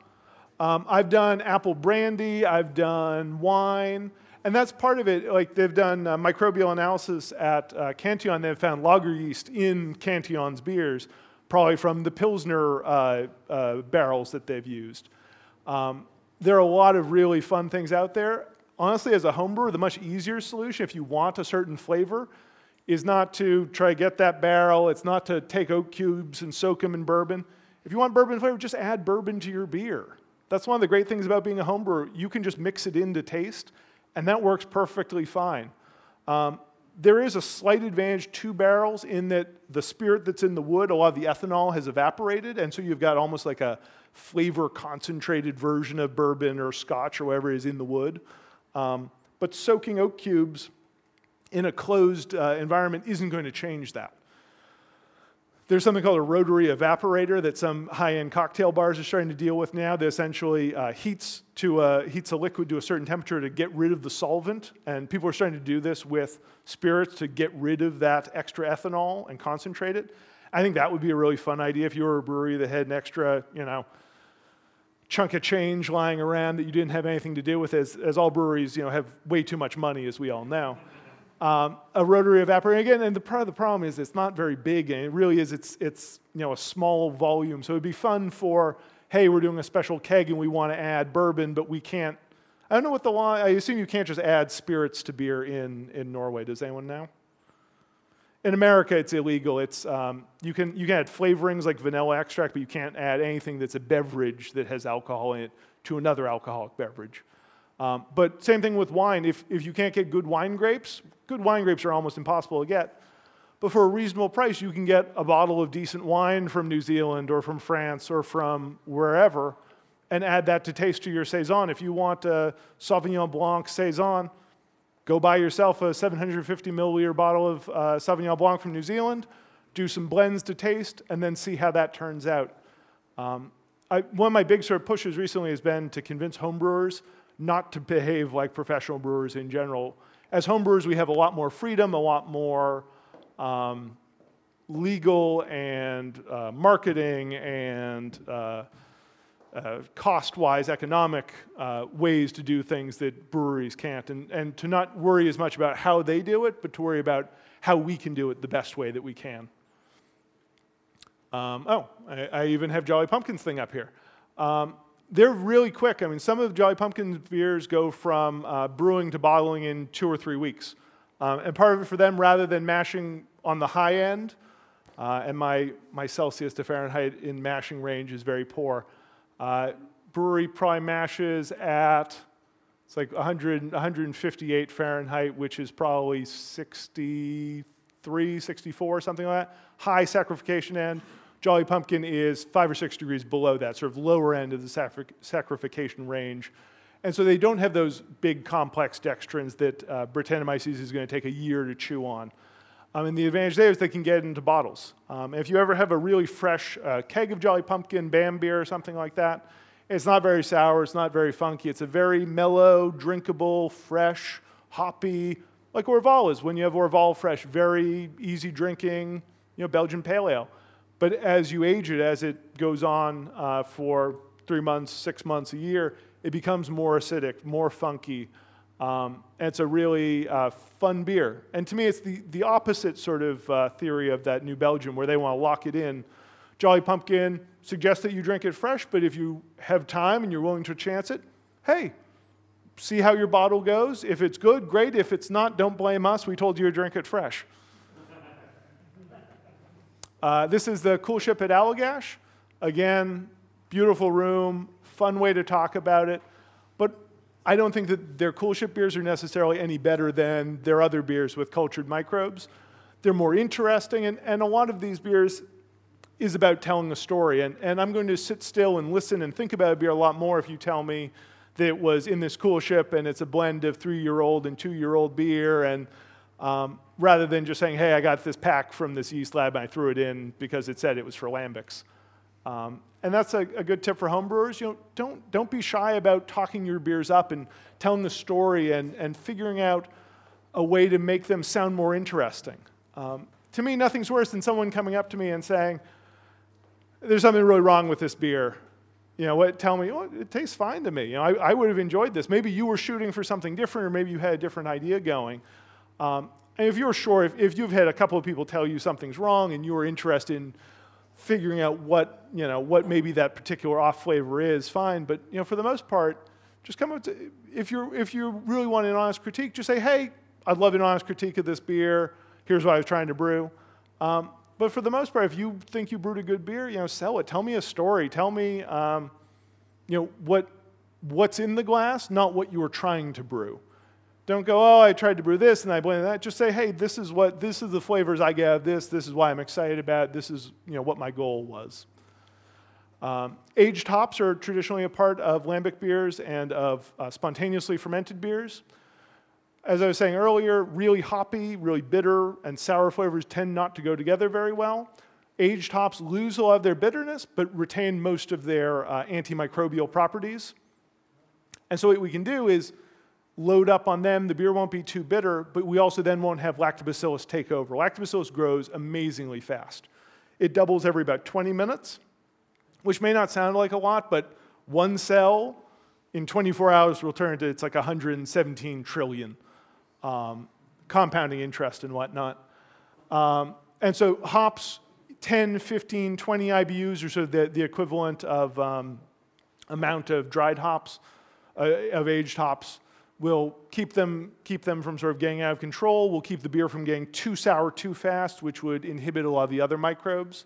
Speaker 2: Um, I've done apple brandy. I've done wine. And that's part of it. Like they've done uh, microbial analysis at uh, Cantillon. They've found lager yeast in Cantillon's beers probably from the Pilsner uh, uh, barrels that they've used. Um, there are a lot of really fun things out there. Honestly, as a homebrewer, the much easier solution, if you want a certain flavor, is not to try to get that barrel. It's not to take oak cubes and soak them in bourbon. If you want bourbon flavor, just add bourbon to your beer. That's one of the great things about being a homebrewer. You can just mix it into taste, and that works perfectly fine. Um, there is a slight advantage to barrels in that the spirit that's in the wood, a lot of the ethanol has evaporated, and so you've got almost like a flavor concentrated version of bourbon or scotch or whatever is in the wood. Um, but soaking oak cubes in a closed uh, environment isn't going to change that. There's something called a rotary evaporator that some high-end cocktail bars are starting to deal with now. That essentially uh, heats to a, heats a liquid to a certain temperature to get rid of the solvent, and people are starting to do this with spirits to get rid of that extra ethanol and concentrate it. I think that would be a really fun idea if you were a brewery that had an extra, you know, chunk of change lying around that you didn't have anything to do with, as, as all breweries, you know, have way too much money, as we all know. Um, a rotary evaporator again, and the part of the problem is it's not very big, and it really is. It's it's you know a small volume, so it'd be fun for hey, we're doing a special keg and we want to add bourbon, but we can't. I don't know what the law. I assume you can't just add spirits to beer in in Norway. Does anyone know? In America, it's illegal. It's um, you can you can add flavorings like vanilla extract, but you can't add anything that's a beverage that has alcohol in it to another alcoholic beverage. Um, but same thing with wine. If, if you can't get good wine grapes, good wine grapes are almost impossible to get. But for a reasonable price, you can get a bottle of decent wine from New Zealand or from France or from wherever and add that to taste to your Saison. If you want a Sauvignon Blanc Saison, go buy yourself a 750 milliliter bottle of uh, Sauvignon Blanc from New Zealand, do some blends to taste, and then see how that turns out. Um, I, one of my big sort of pushes recently has been to convince homebrewers not to behave like professional brewers in general. As homebrewers, we have a lot more freedom, a lot more um, legal and uh, marketing and uh, uh, cost wise economic uh, ways to do things that breweries can't. And, and to not worry as much about how they do it, but to worry about how we can do it the best way that we can. Um, oh, I, I, even have Jolly Pumpkins thing up here. Um, they're really quick. I mean, some of Jolly Pumpkins beers go from uh, brewing to bottling in two or three weeks. Um, and part of it for them, rather than mashing on the high end, uh, and my, my Celsius to Fahrenheit in mashing range is very poor. Uh, brewery probably mashes at, it's like 100, 158 Fahrenheit, which is probably 63, 64, something like that. High saccharification end. Jolly Pumpkin is five or six degrees below that, sort of lower end of the saccharification range. And so they don't have those big complex dextrins that uh, Brettanomyces is going to take a year to chew on. Um, and the advantage there is they can get into bottles. Um, if you ever have a really fresh uh, keg of Jolly Pumpkin, Bam beer, or something like that, it's not very sour, it's not very funky. It's a very mellow, drinkable, fresh, hoppy, like Orval is when you have Orval fresh, very easy drinking, you know, Belgian pale ale. But as you age it, as it goes on uh, for three months, six months, a year, it becomes more acidic, more funky. Um, and it's a really uh, fun beer. And to me, it's the, the opposite sort of uh, theory of that New Belgium, where they want to lock it in. Jolly Pumpkin suggests that you drink it fresh, but if you have time and you're willing to chance it, hey, see how your bottle goes. If it's good, great. If it's not, don't blame us. We told you to drink it fresh. Uh, this is the coolship at Allagash. Again, beautiful room, fun way to talk about it. But I don't think that their coolship beers are necessarily any better than their other beers with cultured microbes. They're more interesting, and, and a lot of these beers is about telling a story. And, and I'm going to sit still and listen and think about a beer a lot more if you tell me that it was in this coolship and it's a blend of three year old and two year old beer and um, rather than just saying, hey, I got this pack from this yeast lab and I threw it in because it said it was for lambics. Um, and that's a, a, good tip for homebrewers. You know, don't, don't be shy about talking your beers up and telling the story and, and figuring out a way to make them sound more interesting. Um, to me, nothing's worse than someone coming up to me and saying, there's something really wrong with this beer. You know, what, tell me, oh, it tastes fine to me. You know, I, I would have enjoyed this. Maybe you were shooting for something different, or maybe you had a different idea going. Um, and if you're sure, if, if you've had a couple of people tell you something's wrong and you're interested in figuring out what, you know, what maybe that particular off flavor is, fine. But you know, for the most part, just come up to, if, you're, if you really want an honest critique, just say, hey, I'd love an honest critique of this beer. Here's what I was trying to brew. Um, but for the most part, if you think you brewed a good beer, you know, sell it. Tell me a story. Tell me, um, you know, what, what's in the glass, not what you were trying to brew. Don't go, oh, I tried to brew this and I blame that. Just say, hey, this is what this is the flavors I get of this. This is why I'm excited about it. This is you know what my goal was. Um, aged hops are traditionally a part of lambic beers and of uh, spontaneously fermented beers. As I was saying earlier, really hoppy, really bitter, and sour flavors tend not to go together very well. Aged hops lose a lot of their bitterness, but retain most of their uh, antimicrobial properties. And so what we can do is load up on them. The beer won't be too bitter, but we also then won't have lactobacillus take over. Lactobacillus grows amazingly fast. It doubles every about 20 minutes, which may not sound like a lot, but one cell in 24 hours will turn into it's like 117 trillion um, compounding interest and whatnot. Um, and so hops, 10, 15, 20 IBUs are sort of the, the equivalent of um, amount of dried hops, uh, of aged hops will keep them, keep them from sort of getting out of control. We'll keep the beer from getting too sour too fast, which would inhibit a lot of the other microbes.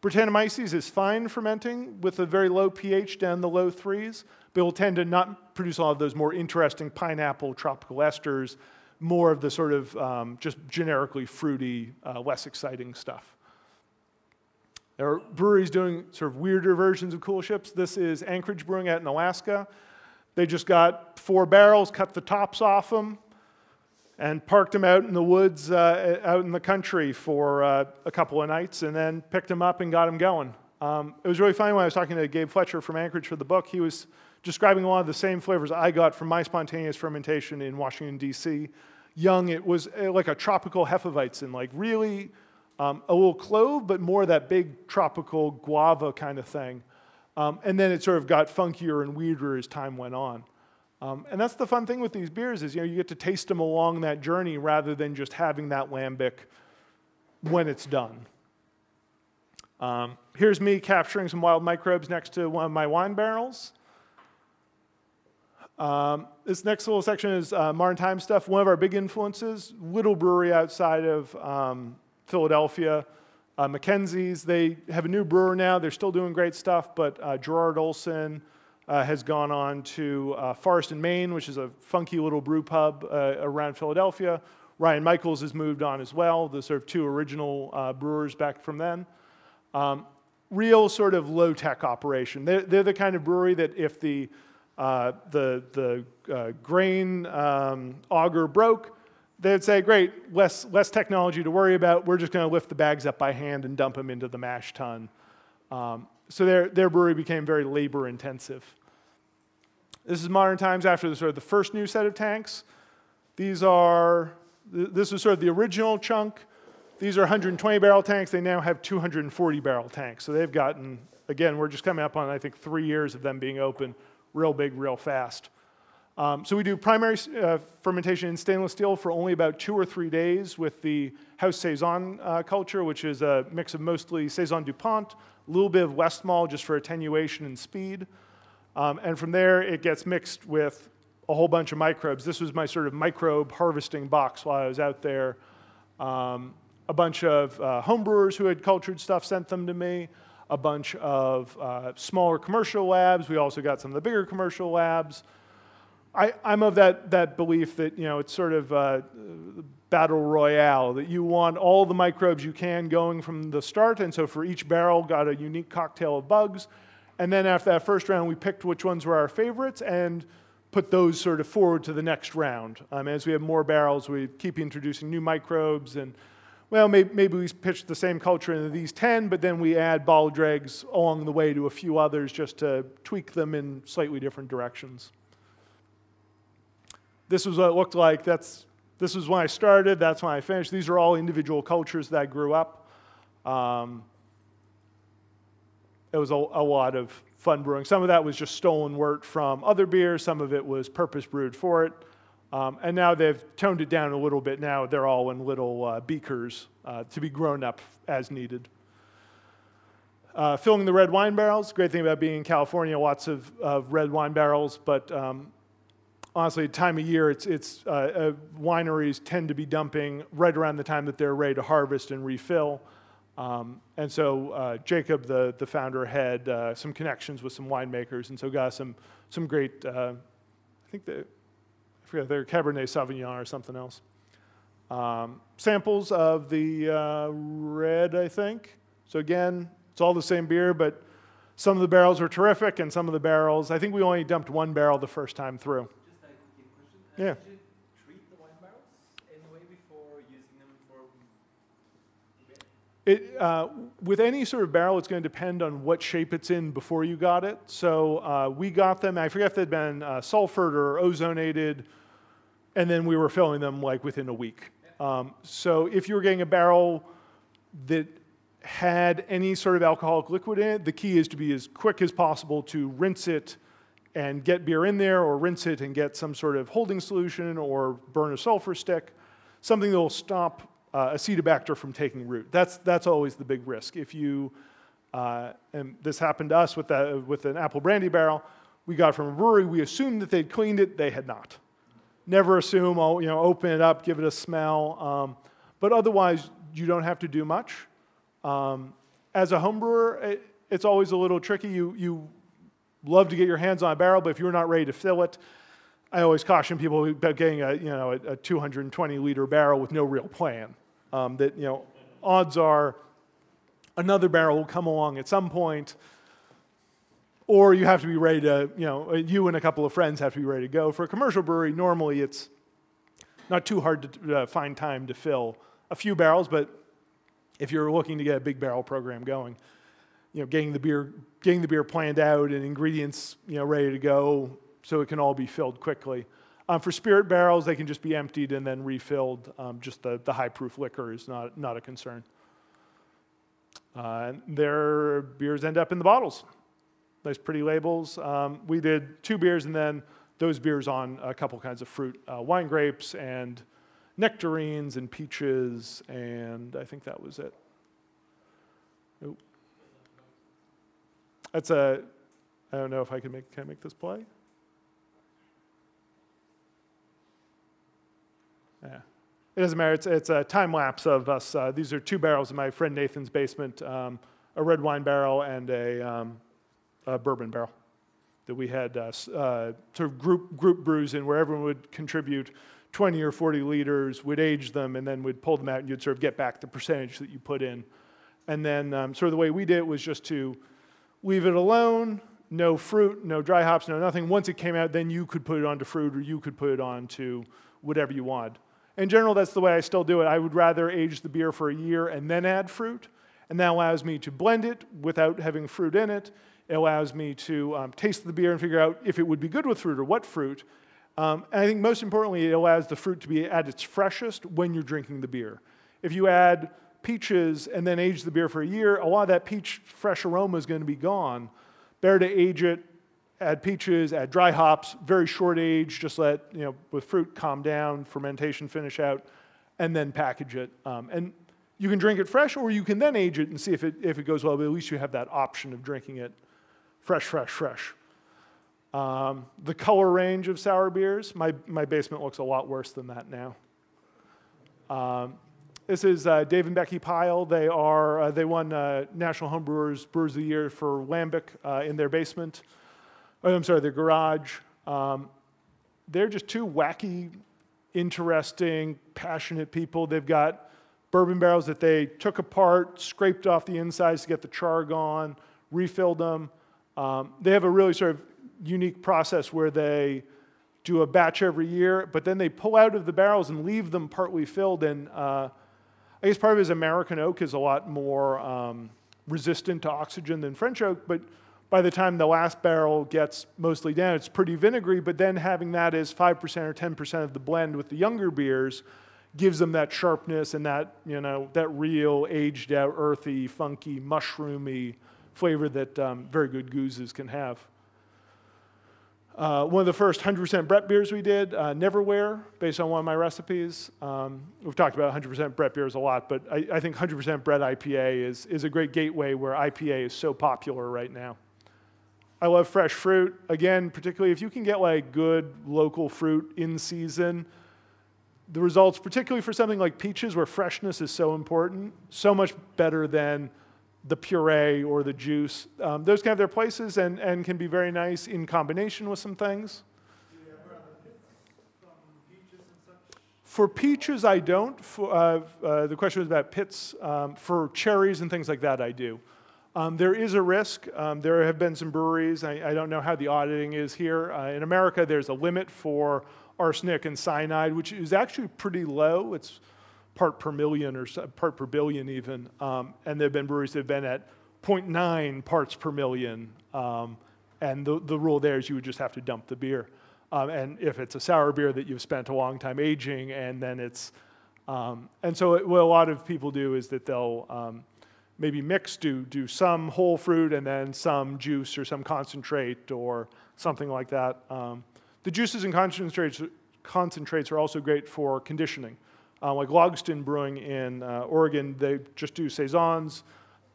Speaker 2: Brettanomyces is fine fermenting with a very low pH down the low threes, but it will tend to not produce a lot of those more interesting pineapple tropical esters, more of the sort of um, just generically fruity, uh, less exciting stuff. There are breweries doing sort of weirder versions of cool ships. This is Anchorage Brewing out in Alaska. They just got four barrels, cut the tops off them, and parked them out in the woods, uh, out in the country for uh, a couple of nights, and then picked them up and got them going. Um, it was really funny when I was talking to Gabe Fletcher from Anchorage for the book. He was describing a lot of the same flavors I got from my spontaneous fermentation in Washington, D.C. Young, it was uh, like a tropical Hefeweizen, like really um, a little clove, but more that big tropical guava kind of thing. Um, and then it sort of got funkier and weirder as time went on. Um, and that's the fun thing with these beers is you know you get to taste them along that journey rather than just having that lambic when it's done. Um, here's me capturing some wild microbes next to one of my wine barrels. Um, this next little section is uh, modern time stuff. One of our big influences, little brewery outside of um, Philadelphia. Uh, McKenzie's, they have a new brewer now. They're still doing great stuff, but uh, Gerard Olson uh, has gone on to uh, Forest and Main, which is a funky little brew pub uh, around Philadelphia. Ryan Michaels has moved on as well, the sort of two original uh, brewers back from then. Um, real sort of low tech operation. They're, they're, the kind of brewery that if the, the, the grain um, auger broke, they'd say, great, less, less technology to worry about. We're just going to lift the bags up by hand and dump them into the mash tun. Um, so their, their brewery became very labor intensive. This is modern times after the, sort of the first new set of tanks. These are, this was sort of the original chunk. These are 120 barrel tanks. They now have 240 barrel tanks. So they've gotten, again, we're just coming up on, I think, three years of them being open, real big, real fast. Um, so we do primary uh, fermentation in stainless steel for only about two or three days with the house saison uh, culture, which is a mix of mostly saison Dupont, a little bit of Westmalle just for attenuation and speed. Um, and from there, it gets mixed with a whole bunch of microbes. This was my sort of microbe harvesting box while I was out there. Um, a bunch of uh, homebrewers who had cultured stuff sent them to me. A bunch of uh, smaller commercial labs. We also got some of the bigger commercial labs. I, am of that, that belief that you know it's sort of uh, battle royale that you want all the microbes you can going from the start, and so for each barrel got a unique cocktail of bugs, and then after that first round we picked which ones were our favorites and put those sort of forward to the next round. Um, as we have more barrels, we keep introducing new microbes and. Well, maybe, maybe we pitch the same culture into these 10, but then we add ball dregs along the way to a few others just to tweak them in slightly different directions this was what it looked like. That's, this was when I started. That's when I finished. These are all individual cultures that I grew up. Um, it was a, a, lot of fun brewing. Some of that was just stolen wort from other beers. Some of it was purpose brewed for it. Um, and now they've toned it down a little bit. Now they're all in little uh, beakers uh, to be grown up as needed. Uh, filling the red wine barrels. Great thing about being in California, lots of, of red wine barrels, but um, honestly, time of year, it's, it's uh, uh, wineries tend to be dumping right around the time that they're ready to harvest and refill. Um, and so uh, Jacob, the, the founder, had uh, some connections with some winemakers, and so got some, some great, uh, I think they, I forget, they're Cabernet Sauvignon or something else. Um, samples of the uh, red, I think. So again, it's all the same beer, but some of the barrels were terrific, and some of the barrels, I think we only dumped one barrel the first time through. Yeah.
Speaker 5: Did you treat the wine barrels anyway before using them for
Speaker 2: It, uh, with any sort of barrel, it's going to depend on what shape it's in before you got it. So uh, we got them, I forget if they'd been uh, sulfured or ozonated, and then we were filling them like within a week. Um, so if you were getting a barrel that had any sort of alcoholic liquid in it, the key is to be as quick as possible to rinse it and get beer in there, or rinse it and get some sort of holding solution, or burn a sulfur stick, something that will stop uh, acetobacter from taking root. That's, that's always the big risk. If you, uh, and this happened to us with, that, with an apple brandy barrel, we got from a brewery, we assumed that they'd cleaned it, they had not. Never assume, oh, you know, open it up, give it a smell. Um, but otherwise, you don't have to do much. Um, as a home brewer, it, it's always a little tricky. You, you love to get your hands on a barrel, but if you're not ready to fill it, I always caution people about getting a, you know, a, a 220 liter barrel with no real plan um, that, you know, odds are another barrel will come along at some point, or you have to be ready to, you know, you and a couple of friends have to be ready to go. For a commercial brewery, normally it's not too hard to uh, find time to fill a few barrels, but if you're looking to get a big barrel program going, you know, getting the beer, getting the beer planned out and ingredients, you know, ready to go so it can all be filled quickly. Um, for spirit barrels, they can just be emptied and then refilled. Um, just the, the high proof liquor is not, not a concern. Uh, their beers end up in the bottles. Nice, pretty labels. Um, we did two beers and then those beers on a couple kinds of fruit uh, wine grapes and nectarines and peaches, and I think that was it. That's a, I don't know if I can make, can I make this play? Yeah. It doesn't matter. It's, it's a time lapse of us. Uh, these are two barrels in my friend Nathan's basement um, a red wine barrel and a, um, a bourbon barrel that we had uh, uh, sort of group, group brews in where everyone would contribute 20 or 40 liters, would age them, and then would pull them out, and you'd sort of get back the percentage that you put in. And then, um, sort of the way we did it was just to leave it alone, no fruit, no dry hops, no nothing. Once it came out, then you could put it onto fruit, or you could put it onto whatever you want. In general, that's the way I still do it. I would rather age the beer for a year and then add fruit, and that allows me to blend it without having fruit in it. It allows me to um, taste the beer and figure out if it would be good with fruit or what fruit. Um, and I think most importantly, it allows the fruit to be at its freshest when you're drinking the beer. If you add peaches and then age the beer for a year, a lot of that peach fresh aroma is going to be gone. Better to age it add peaches, add dry hops, very short age, just let, you know, with fruit calm down, fermentation finish out, and then package it. Um, and you can drink it fresh, or you can then age it and see if it, if it goes well, but at least you have that option of drinking it fresh, fresh, fresh. Um, the color range of sour beers, my, my basement looks a lot worse than that now. Um, this is uh, Dave and Becky Pyle. They are uh, they won uh, National Homebrewers Brewers of the Year for Lambic uh, in their basement oh, I'm sorry, their garage. Um, they're just two wacky, interesting, passionate people. They've got bourbon barrels that they took apart, scraped off the insides to get the char gone, refilled them. Um, they have a really sort of unique process where they do a batch every year, but then they pull out of the barrels and leave them partly filled. And uh, I guess part of it is American oak is a lot more um, resistant to oxygen than French oak, but by the time the last barrel gets mostly down, it's pretty vinegary, but then having that as 5% or 10% of the blend with the younger beers gives them that sharpness and that, you know, that real aged out, earthy, funky, mushroomy flavor that um, very good gueuzes can have. Uh, one of the first 100% Brett beers we did, uh, Neverwhere, based on one of my recipes. Um, we've talked about 100% Brett beers a lot, but I, I think 100% Brett IPA is, is a great gateway where IPA is so popular right now. I love fresh fruit. Again, particularly if you can get like good local fruit in season, the results, particularly for something like peaches where freshness is so important, so much better than the puree or the juice. Um, those can have their places and, and can be very nice in combination with some things. For peaches, I don't. For, uh, uh, the question was about pits. Um, for cherries and things like that, I do. Um, there is a risk. Um, there have been some breweries, I, I, don't know how the auditing is here. Uh, in America, there's a limit for arsenic and cyanide, which is actually pretty low. It's part per million or part per billion even. Um, and there have been breweries that have been at 0.9 parts per million. Um, and the, the rule there is you would just have to dump the beer. Um, and if it's a sour beer that you've spent a long time aging, and then it's, um, and so it, what a lot of people do is that they'll um, maybe mix, do, do some whole fruit and then some juice or some concentrate or something like that. Um, the juices and concentrates, concentrates are also great for conditioning. Uh, like Logsdon Brewing in uh, Oregon, they just do saisons.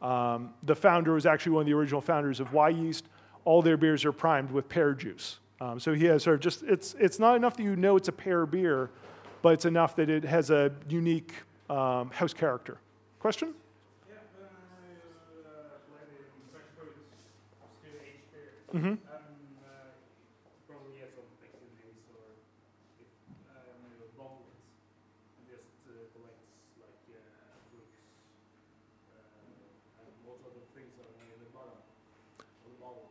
Speaker 2: Um, the founder was actually one of the original founders of Wyeast. All their beers are primed with pear juice. Um, so he has sort of just, it's, it's not enough that you know it's a pear beer, but it's enough that it has a unique um, house character. Question?
Speaker 4: Uh.
Speaker 2: Mm-hmm.
Speaker 4: And uh, probably get some Pectinase or if, uh, maybe bottle it and just uh, collects like uh, fruits uh, and most other things are in the bottom of the bottle.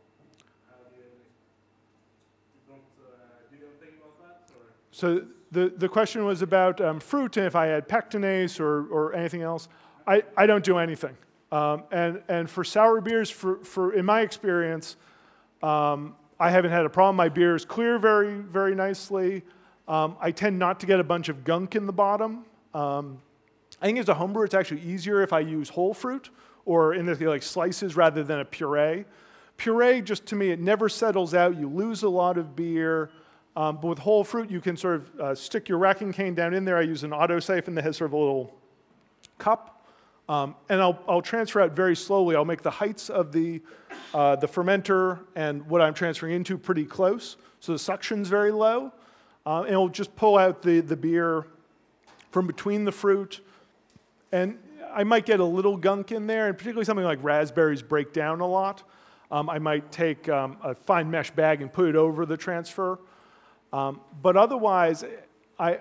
Speaker 4: How do you, you don't, uh, do you don't think about that or?
Speaker 2: So the, the question was about um, fruit and if I had pectinase or, or anything else. I, I don't do anything. Um, and, and for sour beers, for, for, in my experience, um, I haven't had a problem. My beers clear very, very nicely. Um, I tend not to get a bunch of gunk in the bottom. Um, I think as a homebrewer, it's actually easier if I use whole fruit or in the, like slices rather than a puree. Puree, just to me, it never settles out. You lose a lot of beer. Um, but with whole fruit, you can sort of uh, stick your racking cane down in there. I use an auto siphon that has sort of a little cup. Um, and I'll, I'll transfer out very slowly. I'll make the heights of the, uh, the fermenter and what I'm transferring into pretty close. So the suction's very low. Uh, and it'll just pull out the, the beer from between the fruit. And I might get a little gunk in there, and particularly something like raspberries break down a lot. Um, I might take um, a fine mesh bag and put it over the transfer. Um, but otherwise, I,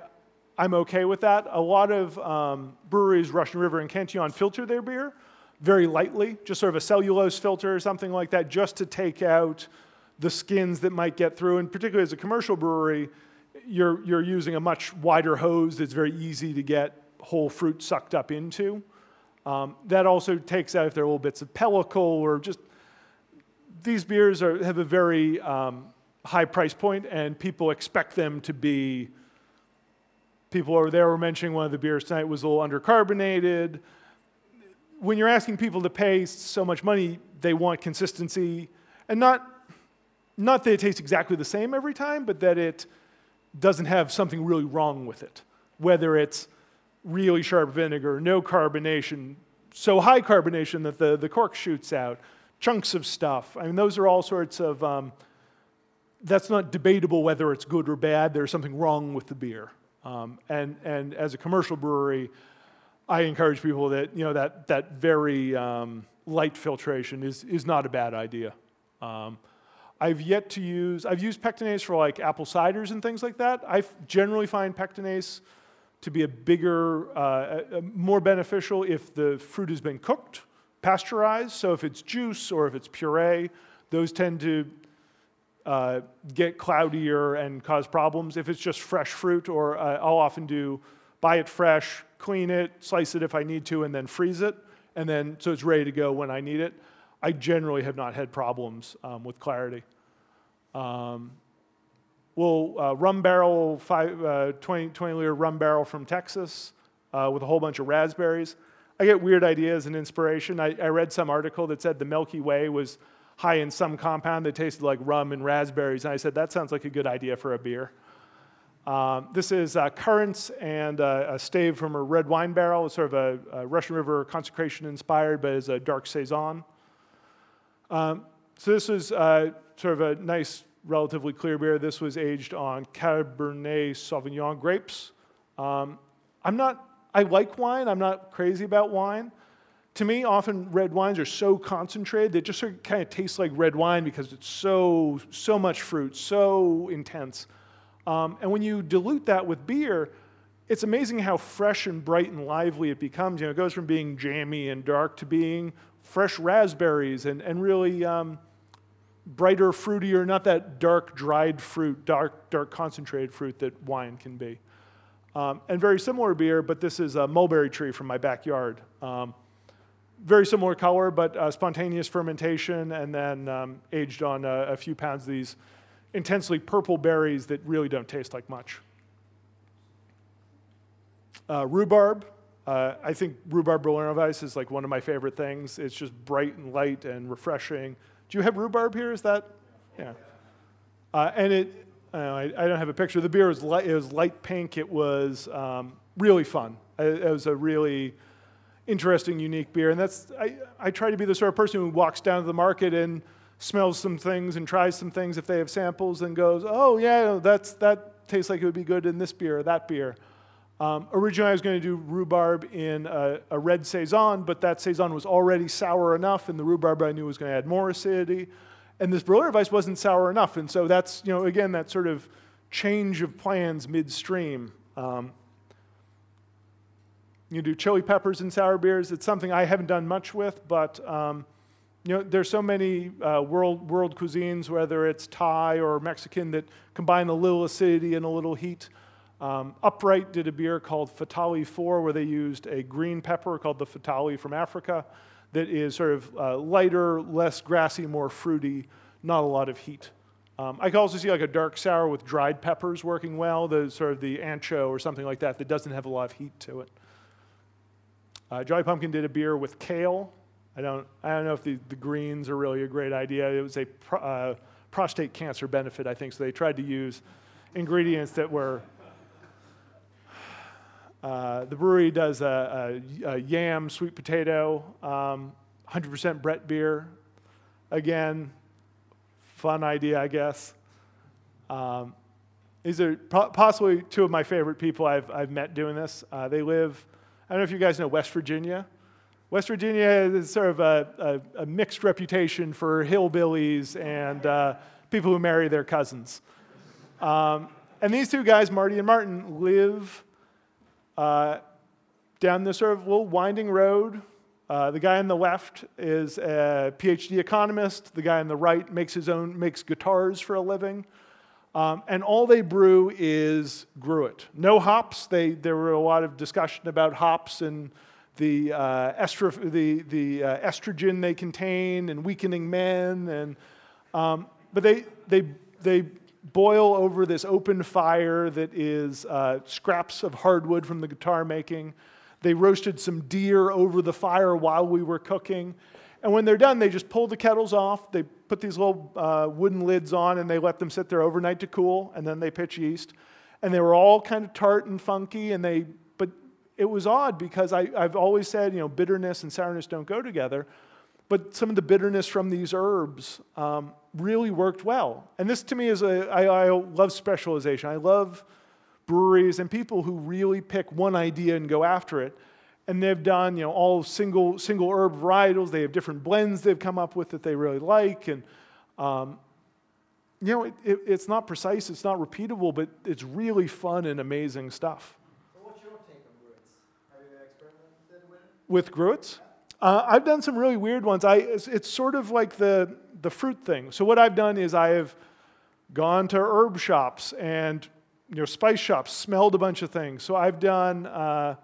Speaker 2: I'm okay with that. A lot of um, breweries, Russian River and Cantillon, filter their beer very lightly, just sort of a cellulose filter or something like that, just to take out the skins that might get through. And particularly as a commercial brewery, you're, you're using a much wider hose that's very easy to get whole fruit sucked up into. Um, that also takes out if there are little bits of pellicle or just these beers are, have a very um, high price point, and people expect them to be. People over there were mentioning one of the beers tonight was a little undercarbonated. When you're asking people to pay so much money, they want consistency, and not not that it tastes exactly the same every time, but that it doesn't have something really wrong with it. Whether it's really sharp vinegar, no carbonation, so high carbonation that the, the cork shoots out, chunks of stuff. I mean, those are all sorts of, um, that's not debatable whether it's good or bad. There's something wrong with the beer. Um, and, and as a commercial brewery, I encourage people that, you know, that, that very um, light filtration is, is not a bad idea. Um, I've yet to use, I've used pectinase for like apple ciders and things like that. I generally find pectinase to be a bigger, uh, a- a more beneficial if the fruit has been cooked, pasteurized. So if it's juice or if it's puree, those tend to uh, get cloudier and cause problems. If it's just fresh fruit, or uh, I'll often do buy it fresh, clean it, slice it if I need to, and then freeze it, and then so it's ready to go when I need it. I generally have not had problems um, with clarity. Um, well, uh, rum barrel, five, uh, 20, 20 liter rum barrel from Texas uh, with a whole bunch of raspberries. I get weird ideas and inspiration. I, I read some article that said the Milky Way was high in some compound that tasted like rum and raspberries, and I said, that sounds like a good idea for a beer. Um, this is uh, currants and uh, a stave from a red wine barrel. It's sort of a, a Russian River consecration inspired, but is a dark saison. Um, so this is uh, sort of a nice, relatively clear beer. This was aged on Cabernet Sauvignon grapes. Um, I'm not. I like wine. I'm not crazy about wine. To me, often red wines are so concentrated that just sort of kind of tastes like red wine because it's so so much fruit, so intense. Um, and when you dilute that with beer, it's amazing how fresh and bright and lively it becomes. You know, it goes from being jammy and dark to being fresh raspberries and, and really um, brighter, fruitier, not that dark, dried fruit, dark, dark concentrated fruit that wine can be. Um, and very similar beer, but this is a mulberry tree from my backyard. Um, very similar color, but uh, spontaneous fermentation, and then um, aged on a, a few pounds of these intensely purple berries that really don't taste like much. Uh, rhubarb. Uh, I think rhubarb Berliner Weiss is like one of my favorite things. It's just bright and light and refreshing. Do you have rhubarb here? Is that? Yeah. Uh, and it, I, I, don't have a picture. The beer was light, it was light pink. It was um, really fun. It, it was a really interesting, unique beer. And that's, I, I try to be the sort of person who walks down to the market and smells some things and tries some things if they have samples and goes, oh, yeah, that's, that tastes like it would be good in this beer or that beer. Um, originally, I was going to do rhubarb in a, a, red Saison, but that Saison was already sour enough, and the rhubarb I knew was going to add more acidity. And this Berliner Weiss wasn't sour enough. And so that's, you know, again, that sort of change of plans midstream. Um, you do chili peppers in sour beers. It's something I haven't done much with, but um, you know, there's so many uh, world, world cuisines, whether it's Thai or Mexican, that combine a little acidity and a little heat. Um, Upright did a beer called Fatali 4, where they used a green pepper called the Fatali from Africa that is sort of uh, lighter, less grassy, more fruity, not a lot of heat. Um, I can also see like a dark sour with dried peppers working well, the sort of the ancho or something like that that doesn't have a lot of heat to it. Uh, Jolly Pumpkin did a beer with kale. I don't, I don't know if the, the greens are really a great idea. It was a pro, uh, prostate cancer benefit, I think, so they tried to use ingredients that were. Uh, the brewery does a, a, a yam sweet potato, um, 100% Brett beer. Again, fun idea, I guess. Um, these are possibly two of my favorite people I've, I've met doing this. Uh, they live I don't know if you guys know West Virginia. West Virginia is sort of a, a, a mixed reputation for hillbillies and uh, people who marry their cousins. Um, and these two guys, Marty and Martin, live uh, down this sort of little winding road. Uh, the guy on the left is a PhD economist. The guy on the right makes his own makes guitars for a living. Um, and all they brew is Gruit. No hops. They, there were a lot of discussion about hops and the, uh, estro- the, the uh, estrogen they contain and weakening men. And, um, but they, they, they boil over this open fire that is uh, scraps of hardwood from the guitar making. They roasted some deer over the fire while we were cooking. And when they're done, they just pull the kettles off. They put these little uh, wooden lids on and they let them sit there overnight to cool, and then they pitch yeast. And they were all kind of tart and funky, and they, but it was odd because I, I've always said, you know, bitterness and sourness don't go together. But some of the bitterness from these herbs um, really worked well. And this to me is a, I, I love specialization. I love breweries and people who really pick one idea and go after it and they've done you know all single single herb varietals. They have different blends they've come up with that they really like, and um, you know it, it, it's not precise, it's not repeatable, but it's really fun and amazing stuff.
Speaker 5: So what's your take on Gruits? Have you experimented with it?
Speaker 2: With Gruits? Uh, I've done some really weird ones. I, it's, it's, sort of like the, the fruit thing. So what I've done is I have gone to herb shops and you know, spice shops, smelled a bunch of things. So I've done uh,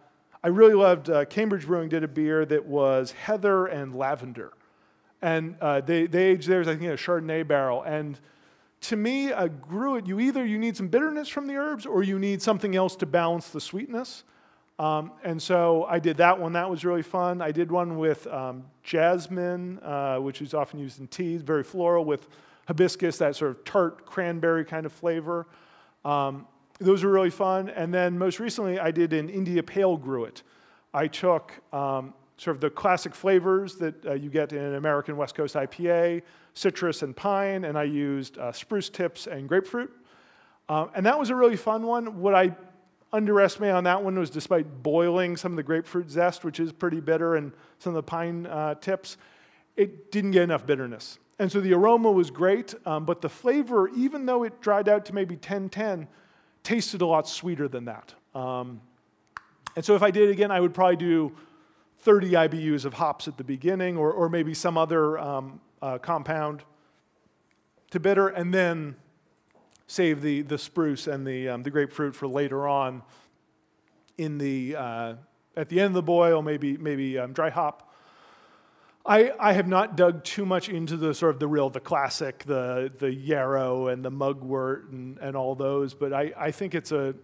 Speaker 2: I really loved uh, Cambridge Brewing did a beer that was heather and lavender. And uh, they, they aged theirs, I think, in a Chardonnay barrel. And to me, a Gruit, you either you need some bitterness from the herbs or you need something else to balance the sweetness. Um, and so I did that one. That was really fun. I did one with um, jasmine, uh, which is often used in teas, very floral, with hibiscus, that sort of tart cranberry kind of flavor. Um, those were really fun. And then most recently, I did an India Pale Gruit. I took um, sort of the classic flavors that uh, you get in an American West Coast IPA, citrus and pine, and I used uh, spruce tips and grapefruit. Um, and that was a really fun one. What I underestimated on that one was despite boiling some of the grapefruit zest, which is pretty bitter, and some of the pine uh, tips, it didn't get enough bitterness. And so the aroma was great, um, but the flavor, even though it dried out to maybe 10 10, tasted a lot sweeter than that. Um, and so if I did it again, I would probably do 30 IBUs of hops at the beginning or, or maybe some other um, uh, compound to bitter, and then save the, the spruce and the, um, the grapefruit for later on in the uh, at the end of the boil, maybe maybe um, dry hop. I, I have not dug too much into the sort of the real, the classic, the, the yarrow and the mugwort and, and all those, but I, I think it's a,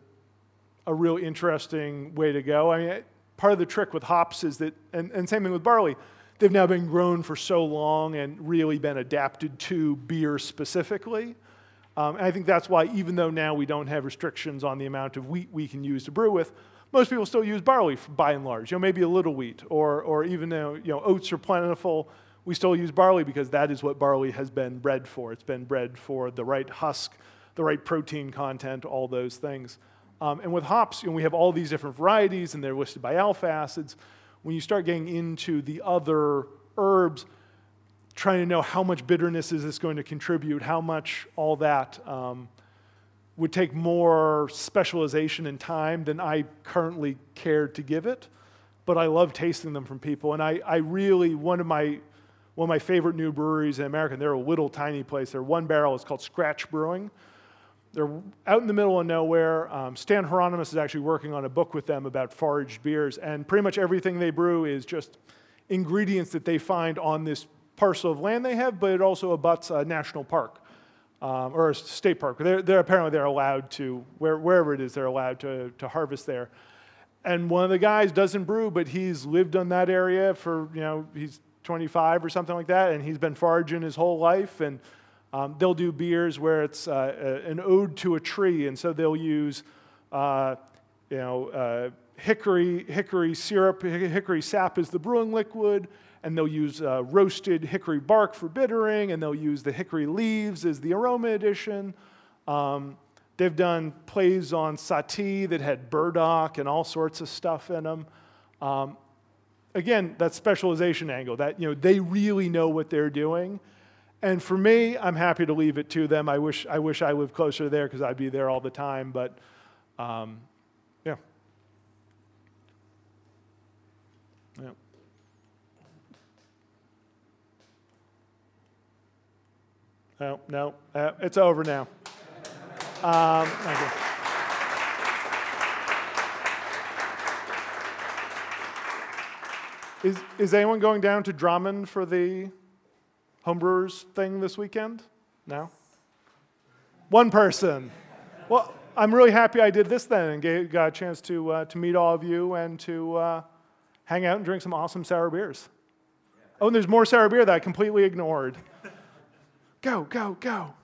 Speaker 2: a real interesting way to go. I mean, part of the trick with hops is that, and, and same thing with barley, they've now been grown for so long and really been adapted to beer specifically. Um, and I think that's why, even though now we don't have restrictions on the amount of wheat we can use to brew with, most people still use barley by and large. You know, maybe a little wheat, or, or even though you know oats are plentiful, we still use barley because that is what barley has been bred for. It's been bred for the right husk, the right protein content, all those things. Um, and with hops, you know, we have all these different varieties, and they're listed by alpha acids. When you start getting into the other herbs, trying to know how much bitterness is this going to contribute, how much all that. Um, would take more specialization and time than I currently cared to give it. But I love tasting them from people. And I, I really, one of my one of my favorite new breweries in America, they're a little tiny place. They're one barrel, it's called Scratch Brewing. They're out in the middle of nowhere. Um, Stan Hieronymus is actually working on a book with them about foraged beers, and pretty much everything they brew is just ingredients that they find on this parcel of land they have, but it also abuts a national park um, or a state park. They're, they're, apparently they're allowed to where, wherever it is they're allowed to, to harvest there. And one of the guys doesn't brew, but he's lived on that area for you know he's 25 or something like that, and he's been foraging his whole life. And um, they'll do beers where it's uh, an ode to a tree, and so they'll use uh, you know uh, hickory hickory syrup, hickory sap is the brewing liquid and they'll use uh, roasted hickory bark for bittering, and they'll use the hickory leaves as the aroma addition. Um, they've done plays on sahti that had burdock and all sorts of stuff in them. Um, again, that specialization angle, that you know, they really know what they're doing. And for me, I'm happy to leave it to them. I wish I, wish I lived closer there because I'd be there all the time, but um, No, no, uh, it's over now. Um, thank you. Is, is anyone going down to Drammen for the homebrewers thing this weekend? No? One person. Well, I'm really happy I did this then and gave, got a chance to, uh, to meet all of you and to uh, hang out and drink some awesome sour beers. Oh, and there's more sour beer that I completely ignored. Go, go, go.